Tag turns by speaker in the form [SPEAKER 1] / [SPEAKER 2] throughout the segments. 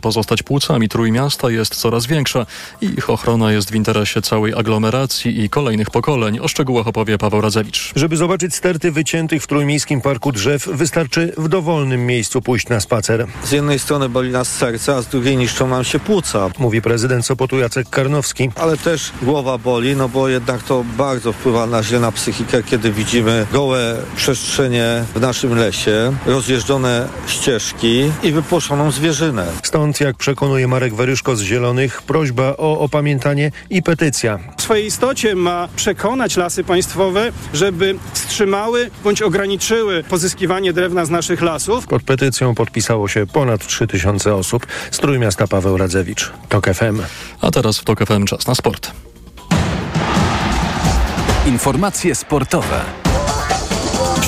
[SPEAKER 1] pozostać płucami Trójmiasta jest coraz większa i ich ochrona jest w interesie całej aglomeracji i kolejnych pokoleń. O szczegółach opowie Paweł Radzewicz.
[SPEAKER 2] Żeby zobaczyć sterty wyciętych w Trójmiejskim Parku Drzew wystarczy w dowolnym miejscu pójść na spacer.
[SPEAKER 3] Z jednej strony boli nas serce, a z drugiej niszczą nam się płuca.
[SPEAKER 2] Mówi prezydent Sopotu Jacek Karnowski.
[SPEAKER 3] Ale też głowa boli, no bo jednak to bardzo wpływa na źle na psychikę, kiedy widzimy gołe przestrzenie w naszym lesie, rozjeżdżone ścieżki i wypłoszoną zwierzynę.
[SPEAKER 2] Stąd, jak przekonuje Marek Weryszko z Zielonych, prośba o opamiętanie i petycja.
[SPEAKER 4] W swojej istocie ma przekonać lasy państwowe, żeby wstrzymały bądź ograniczyły pozyskiwanie drewna z naszych lasów.
[SPEAKER 2] Pod petycją podpisało się ponad 3000 osób. Z Trójmiasta Paweł Radzewicz. TOK FM.
[SPEAKER 1] A teraz w TOK FM czas na sport.
[SPEAKER 5] Informacje sportowe.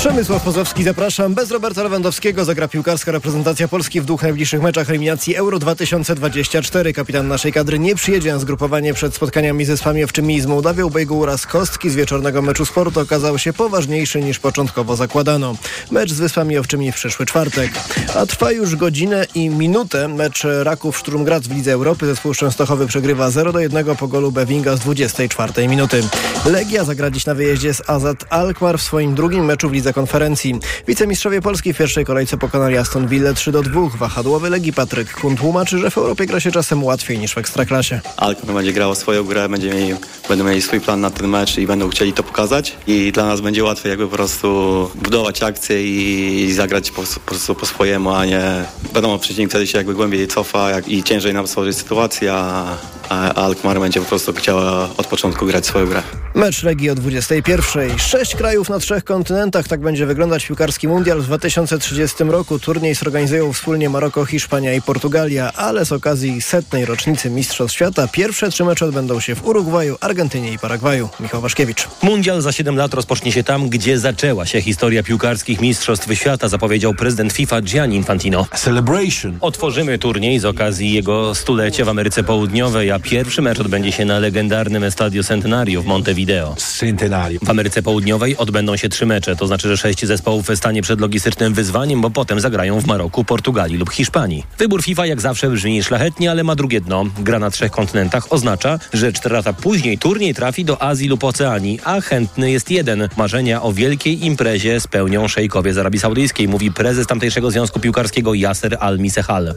[SPEAKER 6] Przemysław Pozowski, zapraszam. Bez Roberta Lewandowskiego zagra piłkarska reprezentacja Polski w dwóch najbliższych meczach eliminacji Euro 2024. Kapitan naszej kadry nie przyjedzie na zgrupowanie przed spotkaniami ze Spami Owczymi i z Mołdawią. Obejgu uraz kostki z wieczornego meczu sportu okazał się poważniejszy niż początkowo zakładano. Mecz z Wyspami Owczymi w przyszły czwartek. A trwa już godzinę i minutę. Mecz Raków Szturm Graz w Lidze Europy. Zespół Częstochowy przegrywa 0 do 1 po golu Bewinga z 24 minuty. Legia zagra dziś na wyjeździe z Azat Alkmaar w swoim drugim meczu w Lidze konferencji. Wicemistrzowie Polski w pierwszej kolejce pokonali Aston Villa 3 do 2. Wahadłowy Legii Patryk Kun tłumaczy, że w Europie gra się czasem łatwiej niż w Ekstraklasie.
[SPEAKER 7] Alkmaar będzie grało swoją grę, będzie mieli, będą mieli swój plan na ten mecz i będą chcieli to pokazać i dla nas będzie łatwiej jakby po prostu budować akcję i, i zagrać po, po prostu po swojemu, a nie wiadomo, przeciwnik wtedy się jakby głębiej cofa jak, i ciężej nam stworzyć sytuację, a, a Alkmaar będzie po prostu chciała od początku grać swoją grę.
[SPEAKER 6] Mecz Legii o 21. Sześć krajów na trzech kontynentach. Tak będzie wyglądać piłkarski mundial w 2030 roku. Turniej zorganizują wspólnie Maroko, Hiszpania i Portugalia, ale z okazji setnej rocznicy Mistrzostw Świata pierwsze trzy mecze odbędą się w Urugwaju, Argentynie i Paragwaju. Michał Waszkiewicz.
[SPEAKER 8] Mundial za 7 lat rozpocznie się tam, gdzie zaczęła się historia piłkarskich Mistrzostw Świata, zapowiedział prezydent FIFA Gianni Infantino.
[SPEAKER 9] Celebration.
[SPEAKER 8] Otworzymy turniej z okazji jego stulecia w Ameryce Południowej, a pierwszy mecz odbędzie się na legendarnym Estadio Centenario w Montevideo.
[SPEAKER 9] Centenario.
[SPEAKER 8] W Ameryce Południowej odbędą się trzy mecze, to znaczy, że sześć zespołów stanie przed logistycznym wyzwaniem, bo potem zagrają w Maroku, Portugalii lub Hiszpanii. Wybór FIFA jak zawsze brzmi szlachetnie, ale ma drugie dno. Gra na trzech kontynentach oznacza, że cztery lata później turniej trafi do Azji lub Oceanii, a chętny jest jeden. Marzenia o wielkiej imprezie spełnią szejkowie z Arabii Saudyjskiej, mówi prezes tamtejszego Związku Piłkarskiego Yasser Al-Misehal.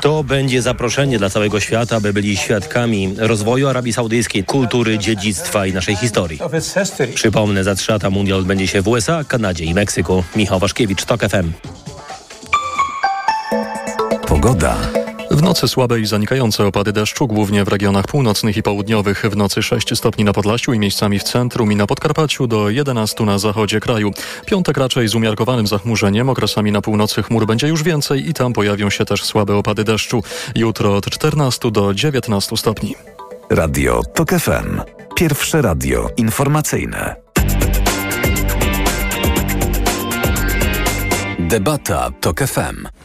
[SPEAKER 8] To będzie zaproszenie dla całego świata, by byli świadkami rozwoju Arabii Saudyjskiej, kultury, dziedzictwa i naszej historii. Przypomnę, za trzy lata mundial odbędzie się w USA, Kanadzie i Meksyku. Michał Waszkiewicz, TOK FM.
[SPEAKER 5] Pogoda.
[SPEAKER 1] W nocy słabe i zanikające opady deszczu, głównie w regionach północnych i południowych. W nocy 6 stopni na Podlasiu i miejscami w centrum i na Podkarpaciu do 11 na zachodzie kraju. Piątek raczej z umiarkowanym zachmurzeniem. Okresami na północy chmur będzie już więcej i tam pojawią się też słabe opady deszczu. Jutro od 14 do 19 stopni.
[SPEAKER 5] Radio TOK FM. Pierwsze radio informacyjne. Debata TOK FM.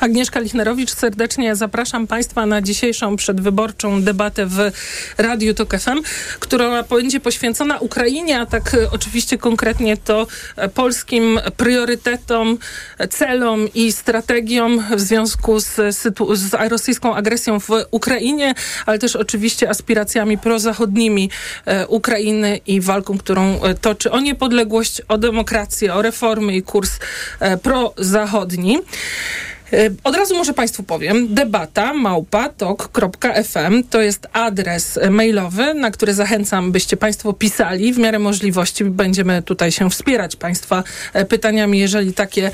[SPEAKER 10] Agnieszka Lichnerowicz, serdecznie zapraszam Państwa na dzisiejszą przedwyborczą debatę w Radiu Tok FM, która będzie poświęcona Ukrainie, a tak oczywiście konkretnie to polskim priorytetom, celom i strategiom w związku z, z rosyjską agresją w Ukrainie, ale też oczywiście aspiracjami prozachodnimi Ukrainy i walką, którą toczy o niepodległość, o demokrację, o reformy i kurs prozachodni. Od razu może Państwu powiem, debata małpa.tok.fm to jest adres mailowy, na który zachęcam, byście Państwo pisali. W miarę możliwości będziemy tutaj się wspierać Państwa pytaniami, jeżeli takie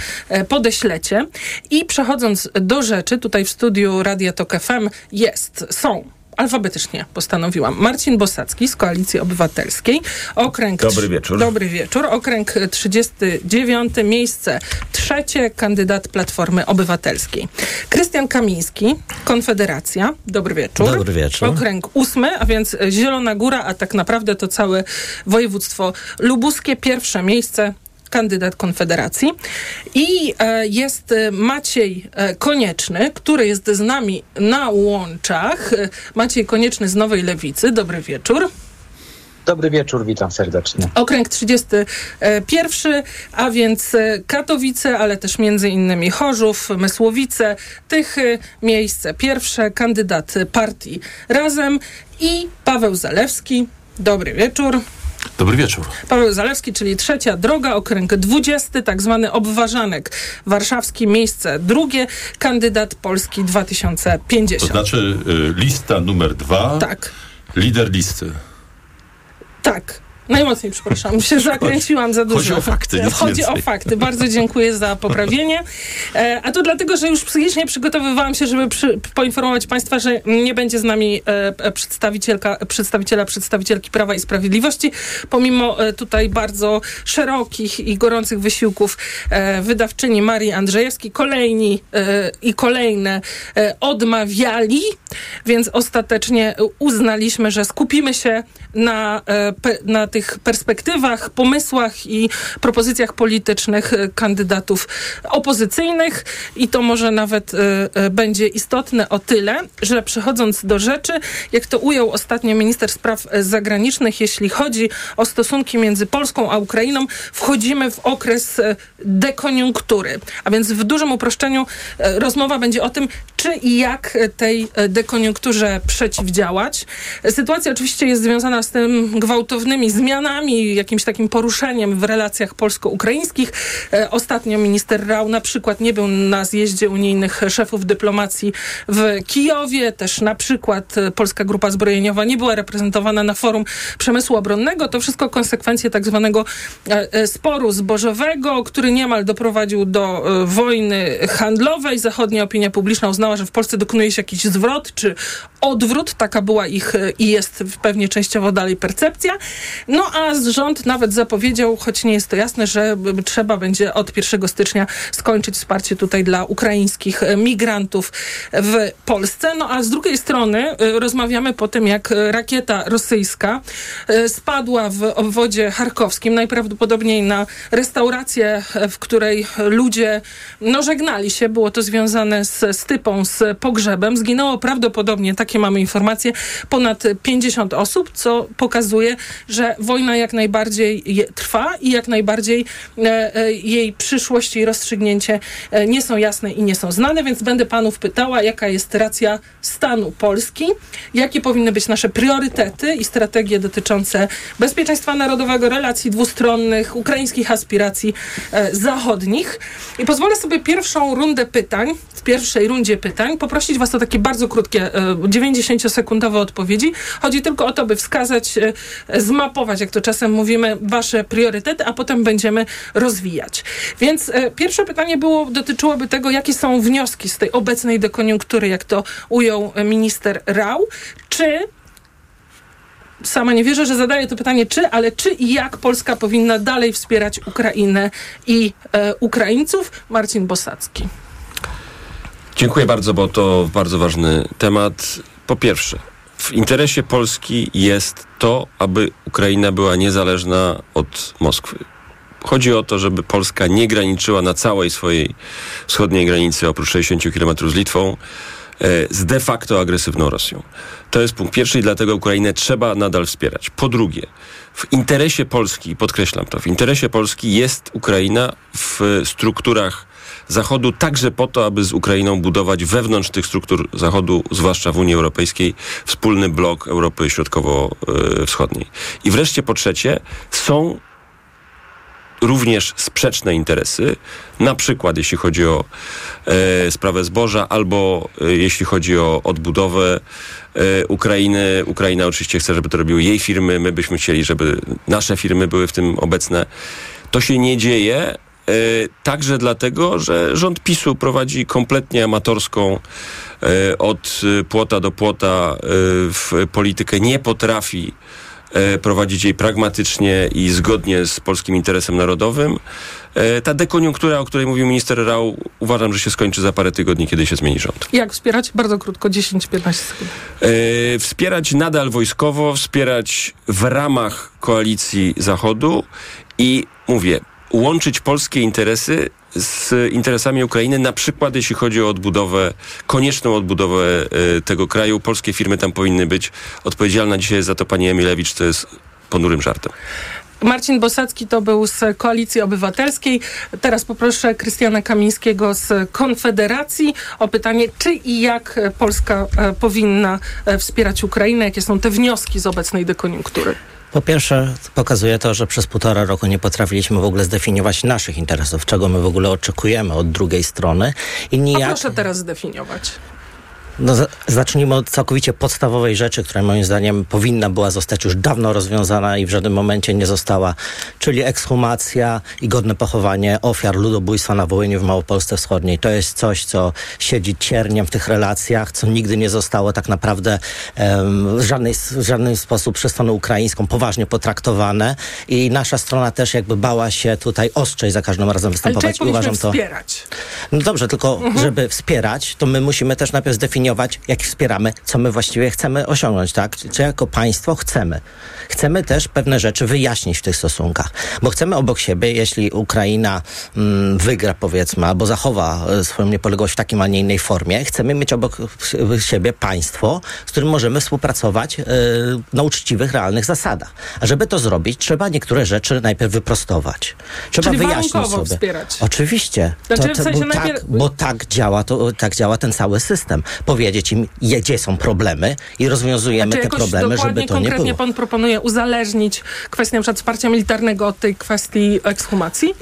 [SPEAKER 10] podeślecie. I przechodząc do rzeczy, tutaj w studiu Radia Tok FM jest, są alfabetycznie postanowiłam. Marcin Bosacki z Koalicji Obywatelskiej. Okręg
[SPEAKER 11] Dobry wieczór.
[SPEAKER 10] Dobry wieczór. Okręg 39, miejsce trzecie, kandydat Platformy Obywatelskiej. Krystian Kamiński, Konfederacja. Dobry wieczór.
[SPEAKER 12] Dobry wieczór.
[SPEAKER 10] Okręg ósmy, a więc Zielona Góra, a tak naprawdę to całe województwo lubuskie. Pierwsze miejsce kandydat Konfederacji. I e, jest Maciej e, Konieczny, który jest z nami na łączach. Maciej Konieczny z Nowej Lewicy. Dobry wieczór.
[SPEAKER 9] Dobry wieczór, witam serdecznie.
[SPEAKER 10] Okręg 31, a więc e, Katowice, ale też między innymi Chorzów, Mysłowice, Tychy, miejsce pierwsze, kandydat partii Razem i Paweł Zalewski. Dobry wieczór.
[SPEAKER 11] Dobry wieczór.
[SPEAKER 10] Paweł Zalewski, czyli trzecia droga, okręg 20, tak zwany obważanek warszawski, miejsce drugie, kandydat Polski 2050.
[SPEAKER 11] To znaczy y, lista numer dwa.
[SPEAKER 10] Tak.
[SPEAKER 11] Lider listy.
[SPEAKER 10] Tak. Najmocniej przepraszam, się zakręciłam za dużo.
[SPEAKER 11] Chodzi o fakty, nic
[SPEAKER 10] Chodzi
[SPEAKER 11] więcej.
[SPEAKER 10] o fakty. Bardzo dziękuję za poprawienie. E, a to dlatego, że już psychicznie przygotowywałam się, żeby przy, poinformować Państwa, że nie będzie z nami e, e, przedstawicielka, przedstawiciela, przedstawicielki Prawa i Sprawiedliwości, pomimo e, tutaj bardzo szerokich i gorących wysiłków wydawczyni Marii Andrzejewskiej. Kolejni i kolejne odmawiali, więc ostatecznie uznaliśmy, że skupimy się na, na tych perspektywach, pomysłach i propozycjach politycznych e, kandydatów opozycyjnych i to może nawet e, e, będzie istotne o tyle, że przechodząc do rzeczy, jak to ujął ostatnio minister spraw zagranicznych, jeśli chodzi o stosunki między Polską a Ukrainą, wchodzimy w okres dekoniunktury. A więc w dużym uproszczeniu rozmowa będzie o tym, czy i jak tej dekoniunkturze przeciwdziałać. Sytuacja oczywiście jest związana z tym gwałtownymi zmianami, jakimś takim poruszeniem w relacjach polsko-ukraińskich. E, Ostatnio minister Rał na przykład nie był na zjeździe unijnych szefów dyplomacji w Kijowie. Też na przykład e, Polska Grupa Zbrojeniowa nie była reprezentowana na forum przemysłu obronnego. To wszystko konsekwencje tak zwanego e, sporu zbożowego, który niemal doprowadził do wojny handlowej. Zachodnia opinia publiczna uznała, że w Polsce dokonuje się jakiś zwrot czy odwrót. Taka była ich i jest pewnie częściowo dalej percepcja. No a rząd nawet zapowiedział, choć nie jest to jasne, że trzeba będzie od 1 stycznia skończyć wsparcie tutaj dla ukraińskich e, migrantów w Polsce. No a z drugiej strony e, rozmawiamy po tym, jak e, rakieta rosyjska spadła w obwodzie charkowskim, najprawdopodobniej na restaurację, w której ludzie no, żegnali się. Było to związane z stypą, z pogrzebem. Zginęło prawdopodobnie, takie mamy informacje, ponad 50 osób, co pokazuje, że wojna jak najbardziej trwa i jak najbardziej e, e, jej przyszłość i rozstrzygnięcie e, nie są jasne i nie są znane, więc będę panów pytała, jaka jest racja stanu Polski, jakie powinny być nasze priorytety i strategie dotyczące bezpieczeństwa narodowego, relacji dwustronnych, ukraińskich aspiracji zachodnich. I pozwolę sobie pierwszą rundę pytań, w pierwszej rundzie pytań, poprosić was o takie bardzo krótkie, e, 90-sekundowe odpowiedzi. Chodzi tylko o to, by wskazać, e, jak to czasem mówimy, wasze priorytety, a potem będziemy rozwijać. Więc e, pierwsze pytanie było, dotyczyłoby tego, jakie są wnioski z tej obecnej dekoniunktury, jak to ujął minister Rał. Czy sama nie wierzę, że zadaję to pytanie czy, ale czy i jak Polska powinna dalej wspierać Ukrainę i e, Ukraińców? Marcin Bosacki.
[SPEAKER 12] Dziękuję bardzo, bo to bardzo ważny temat. Po pierwsze, w interesie Polski jest to, aby Ukraina była niezależna od Moskwy. Chodzi o to, żeby Polska nie graniczyła na całej swojej wschodniej granicy, oprócz 60 km z Litwą, e, z de facto agresywną Rosją. To jest punkt pierwszy i dlatego Ukrainę trzeba nadal wspierać. Po drugie, w interesie Polski, podkreślam to, w interesie Polski jest Ukraina w strukturach Zachodu, także po to, aby z Ukrainą budować wewnątrz tych struktur Zachodu, zwłaszcza w Unii Europejskiej, wspólny blok Europy Środkowo-Wschodniej. I wreszcie po trzecie, są również sprzeczne interesy, na przykład jeśli chodzi o e, sprawę zboża, albo e, jeśli chodzi o odbudowę e, Ukrainy. Ukraina oczywiście chce, żeby to robiły jej firmy, my byśmy chcieli, żeby nasze firmy były w tym obecne. To się nie dzieje. E, Także dlatego, że rząd PiSu prowadzi kompletnie amatorską e, od e, płota do płota w politykę, nie potrafi prowadzić jej pragmatycznie i zgodnie z polskim interesem narodowym. Ta dekoniunktura, o której mówił minister Rał, uważam, że się skończy za parę tygodni, kiedy się zmieni rząd.
[SPEAKER 10] Jak wspierać? Bardzo krótko, 10-15 sekund.
[SPEAKER 12] Wspierać nadal wojskowo, wspierać w ramach koalicji Zachodu i mówię, łączyć polskie interesy z interesami Ukrainy, na przykład jeśli chodzi o odbudowę, konieczną odbudowę e, tego kraju. Polskie firmy tam powinny być. Odpowiedzialna dzisiaj za to pani Emilewicz, to jest ponurym żartem.
[SPEAKER 10] Marcin Bosacki to był z Koalicji Obywatelskiej. Teraz poproszę Krystiana Kamińskiego z Konfederacji o pytanie, czy i jak Polska e, powinna e, wspierać Ukrainę, jakie są te wnioski z obecnej dekoniunktury.
[SPEAKER 13] Po pierwsze, pokazuje to, że przez półtora roku nie potrafiliśmy w ogóle zdefiniować naszych interesów, czego my w ogóle oczekujemy od drugiej strony. I
[SPEAKER 10] A
[SPEAKER 13] nijak...
[SPEAKER 10] proszę teraz zdefiniować.
[SPEAKER 13] No, za- zacznijmy od całkowicie podstawowej rzeczy, która moim zdaniem powinna była zostać już dawno rozwiązana i w żadnym momencie nie została, czyli ekshumacja i godne pochowanie ofiar ludobójstwa na Wołyniu w Małopolsce Wschodniej. To jest coś, co siedzi cierniem w tych relacjach, co nigdy nie zostało tak naprawdę em, w, żadnej, w żaden sposób przez stronę ukraińską poważnie potraktowane i nasza strona też jakby bała się tutaj ostrzej za każdym razem
[SPEAKER 10] Ale
[SPEAKER 13] występować
[SPEAKER 10] powinniśmy
[SPEAKER 13] uważam to...
[SPEAKER 10] wspierać?
[SPEAKER 13] No dobrze, tylko
[SPEAKER 10] Mhm.
[SPEAKER 13] żeby wspierać, to my musimy też najpierw zdefiniować, jak wspieramy, co my właściwie chcemy osiągnąć, tak? Czy jako państwo chcemy. Chcemy też pewne rzeczy wyjaśnić w tych stosunkach, bo chcemy obok siebie, jeśli Ukraina mm, wygra, powiedzmy, albo zachowa e, swoją niepodległość w takim, a nie innej formie, chcemy mieć obok siebie państwo, z którym możemy współpracować e, na uczciwych, realnych zasadach. A żeby to zrobić, trzeba niektóre rzeczy najpierw wyprostować. Trzeba
[SPEAKER 10] Czyli
[SPEAKER 13] wyjaśnić sobie.
[SPEAKER 10] wspierać.
[SPEAKER 13] Oczywiście.
[SPEAKER 10] Znaczy, w sensie
[SPEAKER 13] bo,
[SPEAKER 10] najpierw-
[SPEAKER 13] tak, bo tak działa, to, tak działa ten cały system. Powiedzieć im, gdzie są problemy i rozwiązujemy
[SPEAKER 10] Czy
[SPEAKER 13] te problemy, żeby to nie
[SPEAKER 10] konkretnie
[SPEAKER 13] było.
[SPEAKER 10] pan proponuje uzależnić kwestię wsparcia militarnego od tej kwestii ekshumacji?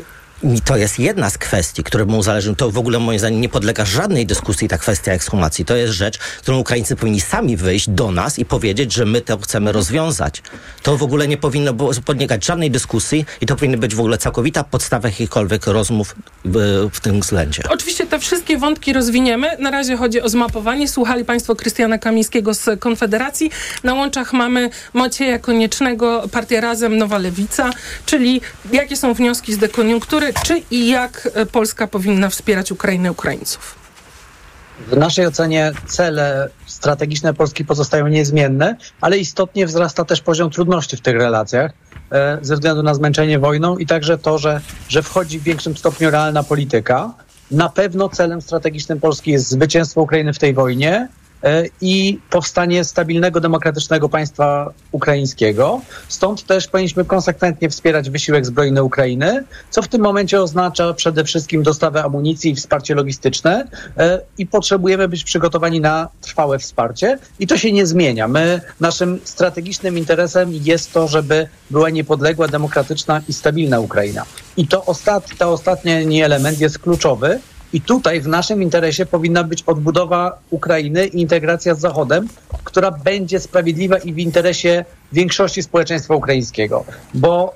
[SPEAKER 13] To jest jedna z kwestii, które mu uzależnią. To w ogóle moim zdaniem nie podlega żadnej dyskusji ta kwestia ekshumacji. To jest rzecz, którą Ukraińcy powinni sami wyjść do nas i powiedzieć, że my to chcemy rozwiązać. To w ogóle nie powinno podlegać żadnej dyskusji i to powinny być w ogóle całkowita podstawa jakichkolwiek rozmów w tym względzie.
[SPEAKER 10] Oczywiście te wszystkie wątki rozwiniemy. Na razie chodzi o zmapowanie. Słuchali Państwo Krystiana Kamińskiego z Konfederacji. Na łączach mamy Macieja Koniecznego, Partia Razem, Nowa Lewica, czyli jakie są wnioski z dekoniunktury, czy i jak e, Polska powinna wspierać Ukrainę Ukraińców.
[SPEAKER 9] W naszej ocenie cele strategiczne Polski pozostają niezmienne, ale istotnie wzrasta też poziom trudności w tych relacjach e, ze względu na zmęczenie wojną i także to, że, że wchodzi w większym stopniu realna polityka. Na pewno celem strategicznym Polski jest zwycięstwo Ukrainy w tej wojnie i powstanie stabilnego, demokratycznego państwa ukraińskiego. Stąd też powinniśmy konsekwentnie wspierać wysiłek zbrojny Ukrainy, co w tym momencie oznacza przede wszystkim dostawę amunicji i wsparcie logistyczne e, i potrzebujemy być przygotowani na trwałe wsparcie i to się nie zmienia. My, naszym strategicznym interesem jest to, żeby była niepodległa, demokratyczna i stabilna Ukraina. I to ostat, ta ostatni element jest kluczowy, i tutaj w naszym interesie powinna być odbudowa Ukrainy i integracja z Zachodem, która będzie sprawiedliwa i w interesie większości społeczeństwa ukraińskiego. Bo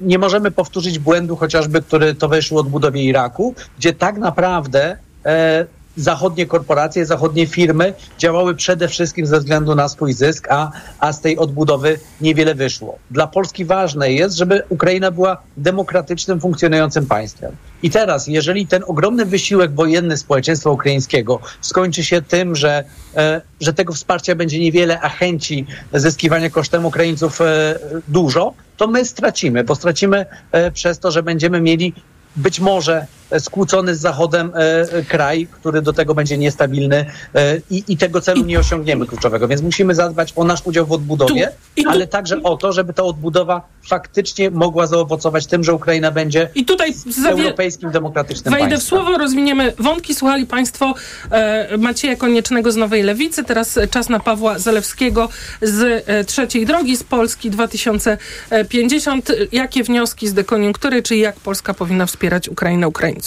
[SPEAKER 9] nie możemy powtórzyć błędu chociażby, który towarzyszył odbudowie Iraku, gdzie tak naprawdę e, zachodnie korporacje, zachodnie firmy działały przede wszystkim ze względu na swój zysk, a, a z tej odbudowy niewiele wyszło. Dla Polski ważne jest, żeby Ukraina była demokratycznym, funkcjonującym państwem. I teraz, jeżeli ten ogromny wysiłek wojenny społeczeństwa ukraińskiego skończy się tym, że, e, że tego wsparcia będzie niewiele, a chęci zyskiwania kosztem Ukraińców e, dużo, to my stracimy, bo stracimy e, przez to, że będziemy mieli być może skłócony z Zachodem e, e, kraj, który do tego będzie niestabilny e, i, i tego celu nie osiągniemy kluczowego. Więc musimy zadbać o nasz udział w odbudowie, ale także o to, żeby ta odbudowa faktycznie mogła zaowocować tym, że Ukraina będzie
[SPEAKER 10] I tutaj
[SPEAKER 9] europejskim, demokratycznym
[SPEAKER 10] Wejdę w
[SPEAKER 9] państwem.
[SPEAKER 10] słowo, rozwiniemy wątki. Słuchali Państwo e, Macieja Koniecznego z Nowej Lewicy, teraz e, czas na Pawła Zalewskiego z e, Trzeciej Drogi z Polski 2050. Jakie wnioski z dekoniunktury, czy jak Polska powinna wspierać Ukrainę, Ukraińców?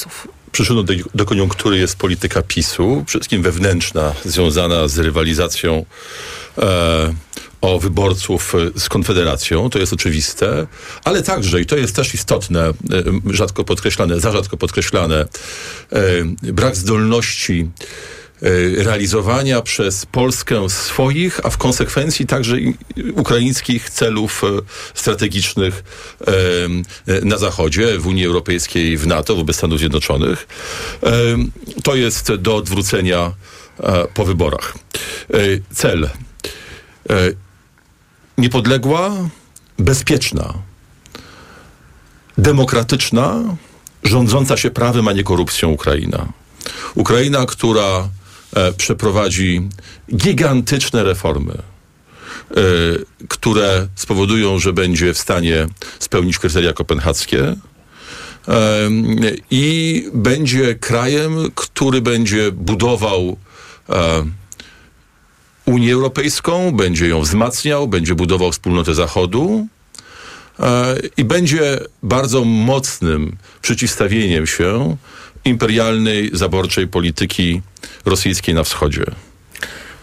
[SPEAKER 11] Przyczyną do, do koniunktury jest polityka PiSu, przede wszystkim wewnętrzna, związana z rywalizacją e, o wyborców z Konfederacją, to jest oczywiste, ale także, i to jest też istotne, e, rzadko podkreślane, za rzadko podkreślane, e, brak zdolności realizowania przez Polskę swoich, a w konsekwencji także ukraińskich celów e, strategicznych e, e, na Zachodzie, w Unii Europejskiej, w NATO, wobec Stanów Zjednoczonych. E, To jest do odwrócenia e, po wyborach. E, Cel. E, Niepodległa, bezpieczna, demokratyczna, rządząca się prawem, a nie korupcją Ukraina. Ukraina, która e, przeprowadzi gigantyczne reformy, które spowodują, że będzie w stanie spełnić kryteria kopenhaskie i będzie krajem, który będzie budował Unię Europejską, będzie ją wzmacniał, będzie budował wspólnotę Zachodu i będzie bardzo mocnym przeciwstawieniem się imperialnej, zaborczej polityki rosyjskiej na wschodzie.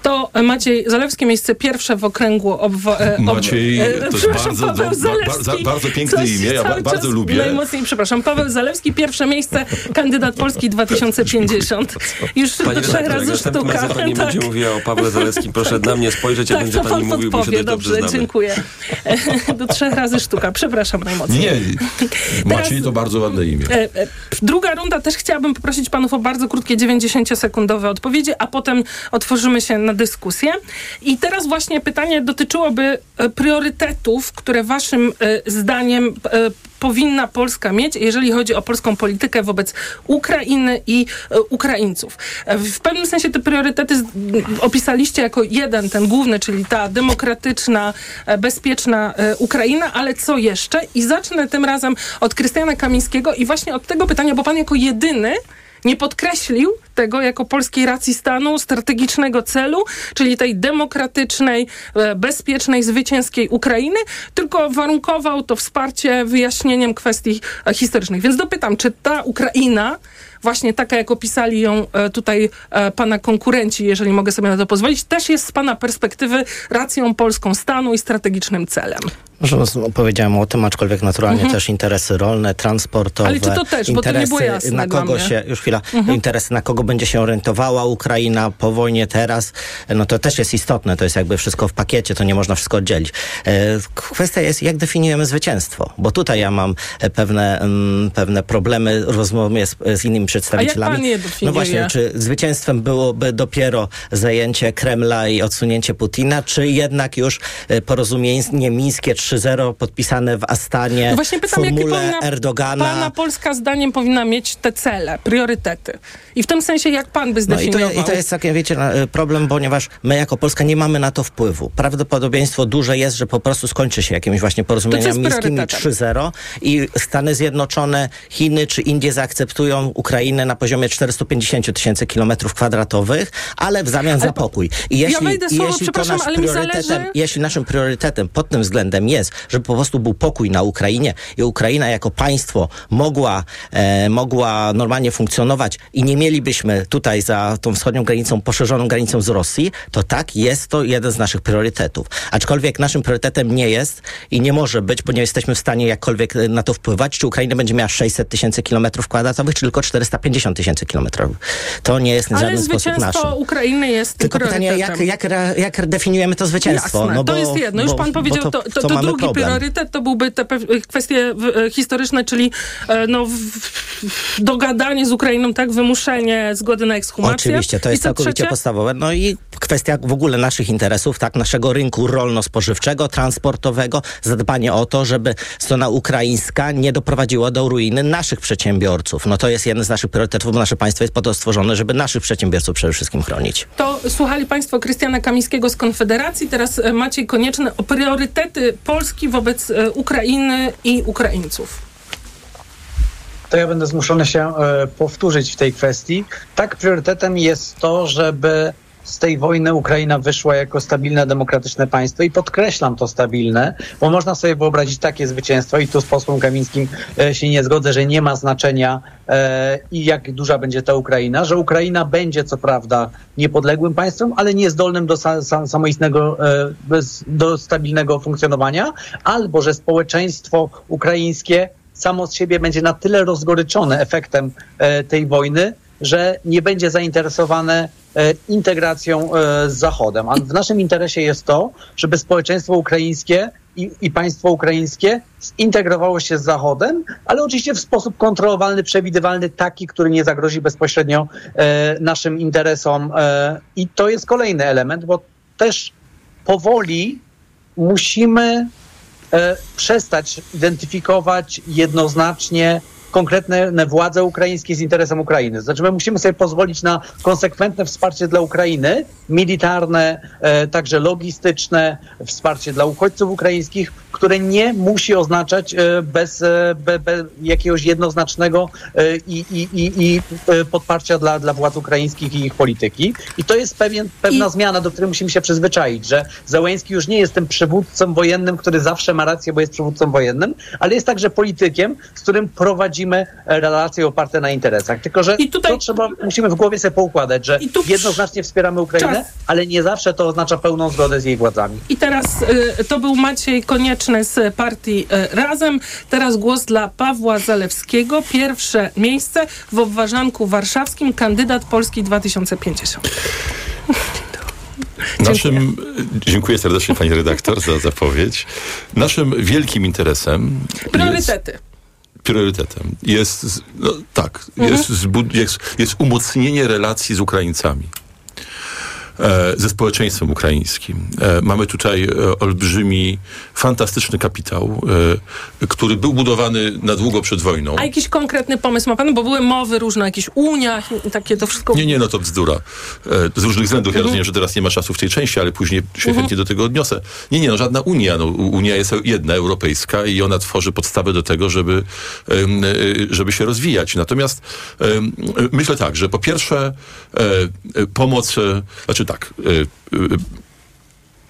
[SPEAKER 10] To Maciej Zalewski, miejsce pierwsze w okręgu obwo- e, ob-
[SPEAKER 11] Maciej,
[SPEAKER 10] e,
[SPEAKER 11] to jest
[SPEAKER 10] przepraszam,
[SPEAKER 11] bardzo,
[SPEAKER 10] Paweł
[SPEAKER 11] do-
[SPEAKER 10] Zalewski.
[SPEAKER 11] bardzo, bardzo piękne imię, ja ba- bardzo lubię.
[SPEAKER 10] Najmocniej, przepraszam. Paweł Zalewski, pierwsze miejsce, kandydat Polski 2050. Już do
[SPEAKER 12] Pani
[SPEAKER 10] trzech razy sztuka.
[SPEAKER 12] razem pani
[SPEAKER 10] tak.
[SPEAKER 12] będzie mówiła o Pawle Zalewskim, proszę na mnie spojrzeć, a
[SPEAKER 10] Tak,
[SPEAKER 12] będzie
[SPEAKER 10] to
[SPEAKER 12] pani
[SPEAKER 10] pan
[SPEAKER 12] mówił, bo się dobrze
[SPEAKER 10] Dobrze,
[SPEAKER 12] znamy.
[SPEAKER 10] dziękuję. Do trzech razy sztuka. Przepraszam najmocniej.
[SPEAKER 11] Nie, Maciej to bardzo ładne imię.
[SPEAKER 10] E, Druga runda też chciałabym poprosić panów o bardzo krótkie 90-sekundowe odpowiedzi, a potem otworzymy się na dyskusję. I teraz właśnie pytanie dotyczyłoby e, priorytetów, które waszym e, zdaniem e, powinna Polska mieć, jeżeli chodzi o polską politykę wobec Ukrainy i Ukraińców. W pewnym sensie te priorytety opisaliście jako jeden, ten główny, czyli ta demokratyczna, bezpieczna Ukraina, ale co jeszcze? I zacznę tym razem od Krystiana Kamińskiego i właśnie od tego pytania, bo pan jako jedyny nie podkreślił tego jako polskiej racji stanu, strategicznego celu, czyli tej demokratycznej, e, bezpiecznej, zwycięskiej Ukrainy, tylko warunkował to wsparcie wyjaśnieniem kwestii e, historycznych. Więc dopytam, czy ta Ukraina, właśnie taka jak opisali ją e, tutaj e, pana konkurenci, jeżeli mogę sobie na to pozwolić, też jest z pana perspektywy racją polską stanu i strategicznym celem.
[SPEAKER 13] Może powiedziałem o tym, aczkolwiek naturalnie
[SPEAKER 10] Mhm.
[SPEAKER 13] też interesy rolne, transportowe.
[SPEAKER 10] Ale czy to też? Bo to nie było jasne
[SPEAKER 13] na kogo się, już chwila,
[SPEAKER 10] Mhm.
[SPEAKER 13] interesy, na kogo będzie się orientowała Ukraina po wojnie teraz, no to też jest istotne, to jest jakby wszystko w pakiecie, to nie można wszystko oddzielić. E, Kwestia jest, jak definiujemy zwycięstwo, bo tutaj ja mam pewne, mm, pewne problemy, rozmowy z, z innymi przedstawicielami.
[SPEAKER 10] pan je definiuje?
[SPEAKER 13] No właśnie, czy zwycięstwem byłoby dopiero zajęcie Kremla i odsunięcie Putina, czy jednak już e, porozumienie mińskie 3.0 podpisane w Astanie
[SPEAKER 10] No właśnie pytam,
[SPEAKER 13] w
[SPEAKER 10] jakie
[SPEAKER 13] formule
[SPEAKER 10] powinna
[SPEAKER 13] Erdogana.
[SPEAKER 10] pana Polska zdaniem powinna mieć te cele, priorytety. I w tym sensie, jak pan by
[SPEAKER 13] No i
[SPEAKER 10] zdefiniował?
[SPEAKER 13] to, I to jest taki, wiecie, y, problem, ponieważ my jako Polska nie mamy na to wpływu. Prawdopodobieństwo duże jest, że po prostu skończy się jakimiś właśnie miejskimi
[SPEAKER 10] priorytetem?
[SPEAKER 13] 3.0 i Stany Zjednoczone, Chiny czy Indie zaakceptują Ukrainę na poziomie 450 tysięcy kilometrów kwadratowych, ale w zamian za pokój. I
[SPEAKER 10] ja
[SPEAKER 13] jeśli, i
[SPEAKER 10] słowo,
[SPEAKER 13] jeśli to nasz priorytetem,
[SPEAKER 10] zależy-
[SPEAKER 13] jeśli naszym priorytetem pod tym względem jest, żeby po prostu był pokój na Ukrainie i Ukraina jako państwo mogła, e, mogła normalnie funkcjonować i nie mielibyśmy tutaj za tą wschodnią granicą, poszerzoną granicą z Rosji, to tak, jest to jeden z naszych priorytetów. Aczkolwiek naszym priorytetem nie jest i nie może być, bo nie jesteśmy w stanie jakkolwiek na to wpływać, czy Ukraina będzie miała 600 tysięcy kilometrów kwadratowych, czy tylko 450 tysięcy kilometrów. To nie jest w
[SPEAKER 10] Ale
[SPEAKER 13] żaden sposób nasze.
[SPEAKER 10] zwycięstwo Ukrainy jest
[SPEAKER 13] Tylko pytanie, jak, jak, jak definiujemy to zwycięstwo?
[SPEAKER 10] Jasne,
[SPEAKER 13] no bo,
[SPEAKER 10] to jest jedno. Już
[SPEAKER 13] bo-
[SPEAKER 10] pan powiedział, to, to, to,
[SPEAKER 13] mamy
[SPEAKER 10] drugi
[SPEAKER 13] problem.
[SPEAKER 10] priorytet to byłby te kwestie e, historyczne, czyli e, no, dogadanie z Ukrainą, tak, wymuszenie zgody na ekshumację.
[SPEAKER 13] Oczywiście, to jest całkowicie
[SPEAKER 10] trzecie?
[SPEAKER 13] podstawowe. No i kwestia w ogóle naszych interesów, tak, naszego rynku rolno-spożywczego, transportowego, zadbanie o to, żeby strona ukraińska nie doprowadziła do ruiny naszych przedsiębiorców. No to jest jeden z naszych priorytetów, bo nasze państwo jest po to stworzone, żeby naszych przedsiębiorców przede wszystkim chronić.
[SPEAKER 10] To słuchali Państwo Krystiana Kamińskiego z Konfederacji. Teraz e, Maciej Konieczny o priorytety Polski wobec e, Ukrainy i Ukraińców.
[SPEAKER 9] to ja będę zmuszony się e, powtórzyć w tej kwestii. Tak, priorytetem jest to, żeby z tej wojny Ukraina wyszła jako stabilne, demokratyczne państwo i podkreślam to stabilne, bo można sobie wyobrazić takie zwycięstwo i tu z posłem Kamińskim e, się nie zgodzę, że nie ma znaczenia e, i jak duża będzie ta Ukraina, że Ukraina będzie co prawda niepodległym państwem, ale niezdolnym do sa, sa, samoistnego, e, do stabilnego funkcjonowania, albo że społeczeństwo ukraińskie samo z siebie będzie na tyle rozgoryczone efektem tej wojny, że nie będzie zainteresowane integracją e, z Zachodem. A w naszym interesie jest to, żeby społeczeństwo ukraińskie i, i państwo ukraińskie zintegrowało się z Zachodem, ale oczywiście w sposób kontrolowalny, przewidywalny, taki, który nie zagrozi bezpośrednio e, naszym interesom. E, I to jest kolejny element, bo też powoli musimy e, przestać identyfikować jednoznacznie konkretne władze ukraińskie z interesem Ukrainy. Znaczy my musimy sobie pozwolić na konsekwentne wsparcie dla Ukrainy, militarne, e, także logistyczne, wsparcie dla uchodźców ukraińskich, które nie musi oznaczać e, bez, e, be, be jakiegoś jednoznacznego e, i, i, i, i e, podparcia dla, dla władz ukraińskich i ich polityki. I to jest pewien, pewna zmiana, do której musimy się przyzwyczaić, że Zełęński już nie jest tym przywódcą wojennym, który zawsze ma rację, bo jest przywódcą wojennym, ale jest także politykiem, z którym prowadzimy relacje oparte na interesach. Tylko, że to trzeba, musimy w głowie sobie poukładać, że jednoznacznie wspieramy Ukrainę,
[SPEAKER 10] Czas.
[SPEAKER 9] ale nie zawsze to oznacza pełną zgodę z jej władzami.
[SPEAKER 10] I teraz y, to był Maciej Konieczny z partii y, Razem. Teraz głos dla Pawła Zalewskiego. Pierwsze miejsce w obważanku warszawskim, kandydat Polski 2050.
[SPEAKER 11] Naszym, dziękuję serdecznie pani redaktor za zapowiedź. Naszym wielkim interesem
[SPEAKER 10] Priorytety.
[SPEAKER 11] priorytetem jest, no, tak,
[SPEAKER 10] Mhm.
[SPEAKER 11] jest, jest, jest umocnienie relacji z Ukraińcami. E, ze społeczeństwem ukraińskim. E, mamy tutaj e, olbrzymi, fantastyczny kapitał, który był budowany na długo przed wojną.
[SPEAKER 10] A jakiś konkretny pomysł ma pan? Bo były mowy różne o jakichś uniach i takie to wszystko.
[SPEAKER 11] Nie, nie, no to bzdura. Z różnych względów. Ja
[SPEAKER 10] Mhm.
[SPEAKER 11] rozumiem, że teraz nie ma czasu w tej części, ale później się
[SPEAKER 10] Mhm.
[SPEAKER 11] chętnie do tego odniosę. Nie, nie, no żadna Unia. No, Unia jest jedna, europejska i ona tworzy podstawę do tego, żeby, żeby się rozwijać. Natomiast myślę tak, że po pierwsze pomoc, znaczy tak, e, e,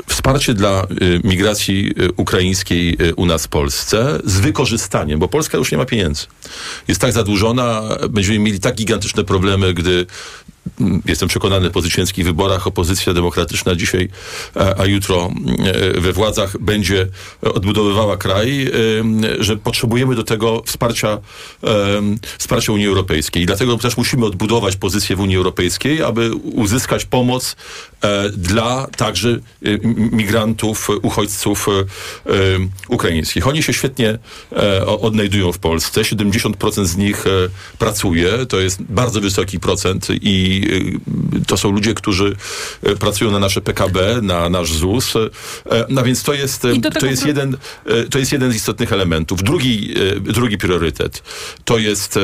[SPEAKER 11] Wsparcie dla y, migracji y, ukraińskiej y, u nas w Polsce z wykorzystaniem, bo Polska już nie ma pieniędzy. Jest tak zadłużona, będziemy mieli tak gigantyczne problemy, gdy jestem przekonany po zwycięskich wyborach opozycja demokratyczna dzisiaj, a, a jutro e, we władzach będzie odbudowywała kraj, e, że potrzebujemy do tego wsparcia, e, wsparcia Unii Europejskiej. I dlatego też musimy odbudować pozycję w Unii Europejskiej, aby uzyskać pomoc dla także migrantów, uchodźców ukraińskich. Oni się świetnie odnajdują w Polsce. 70% z nich pracuje. To jest bardzo wysoki procent i e, to są ludzie, którzy e, pracują na nasze PKB, na nasz ZUS. E, No więc to jest, to jest, jeden, to jest jeden z istotnych elementów. Drugi, drugi priorytet to jest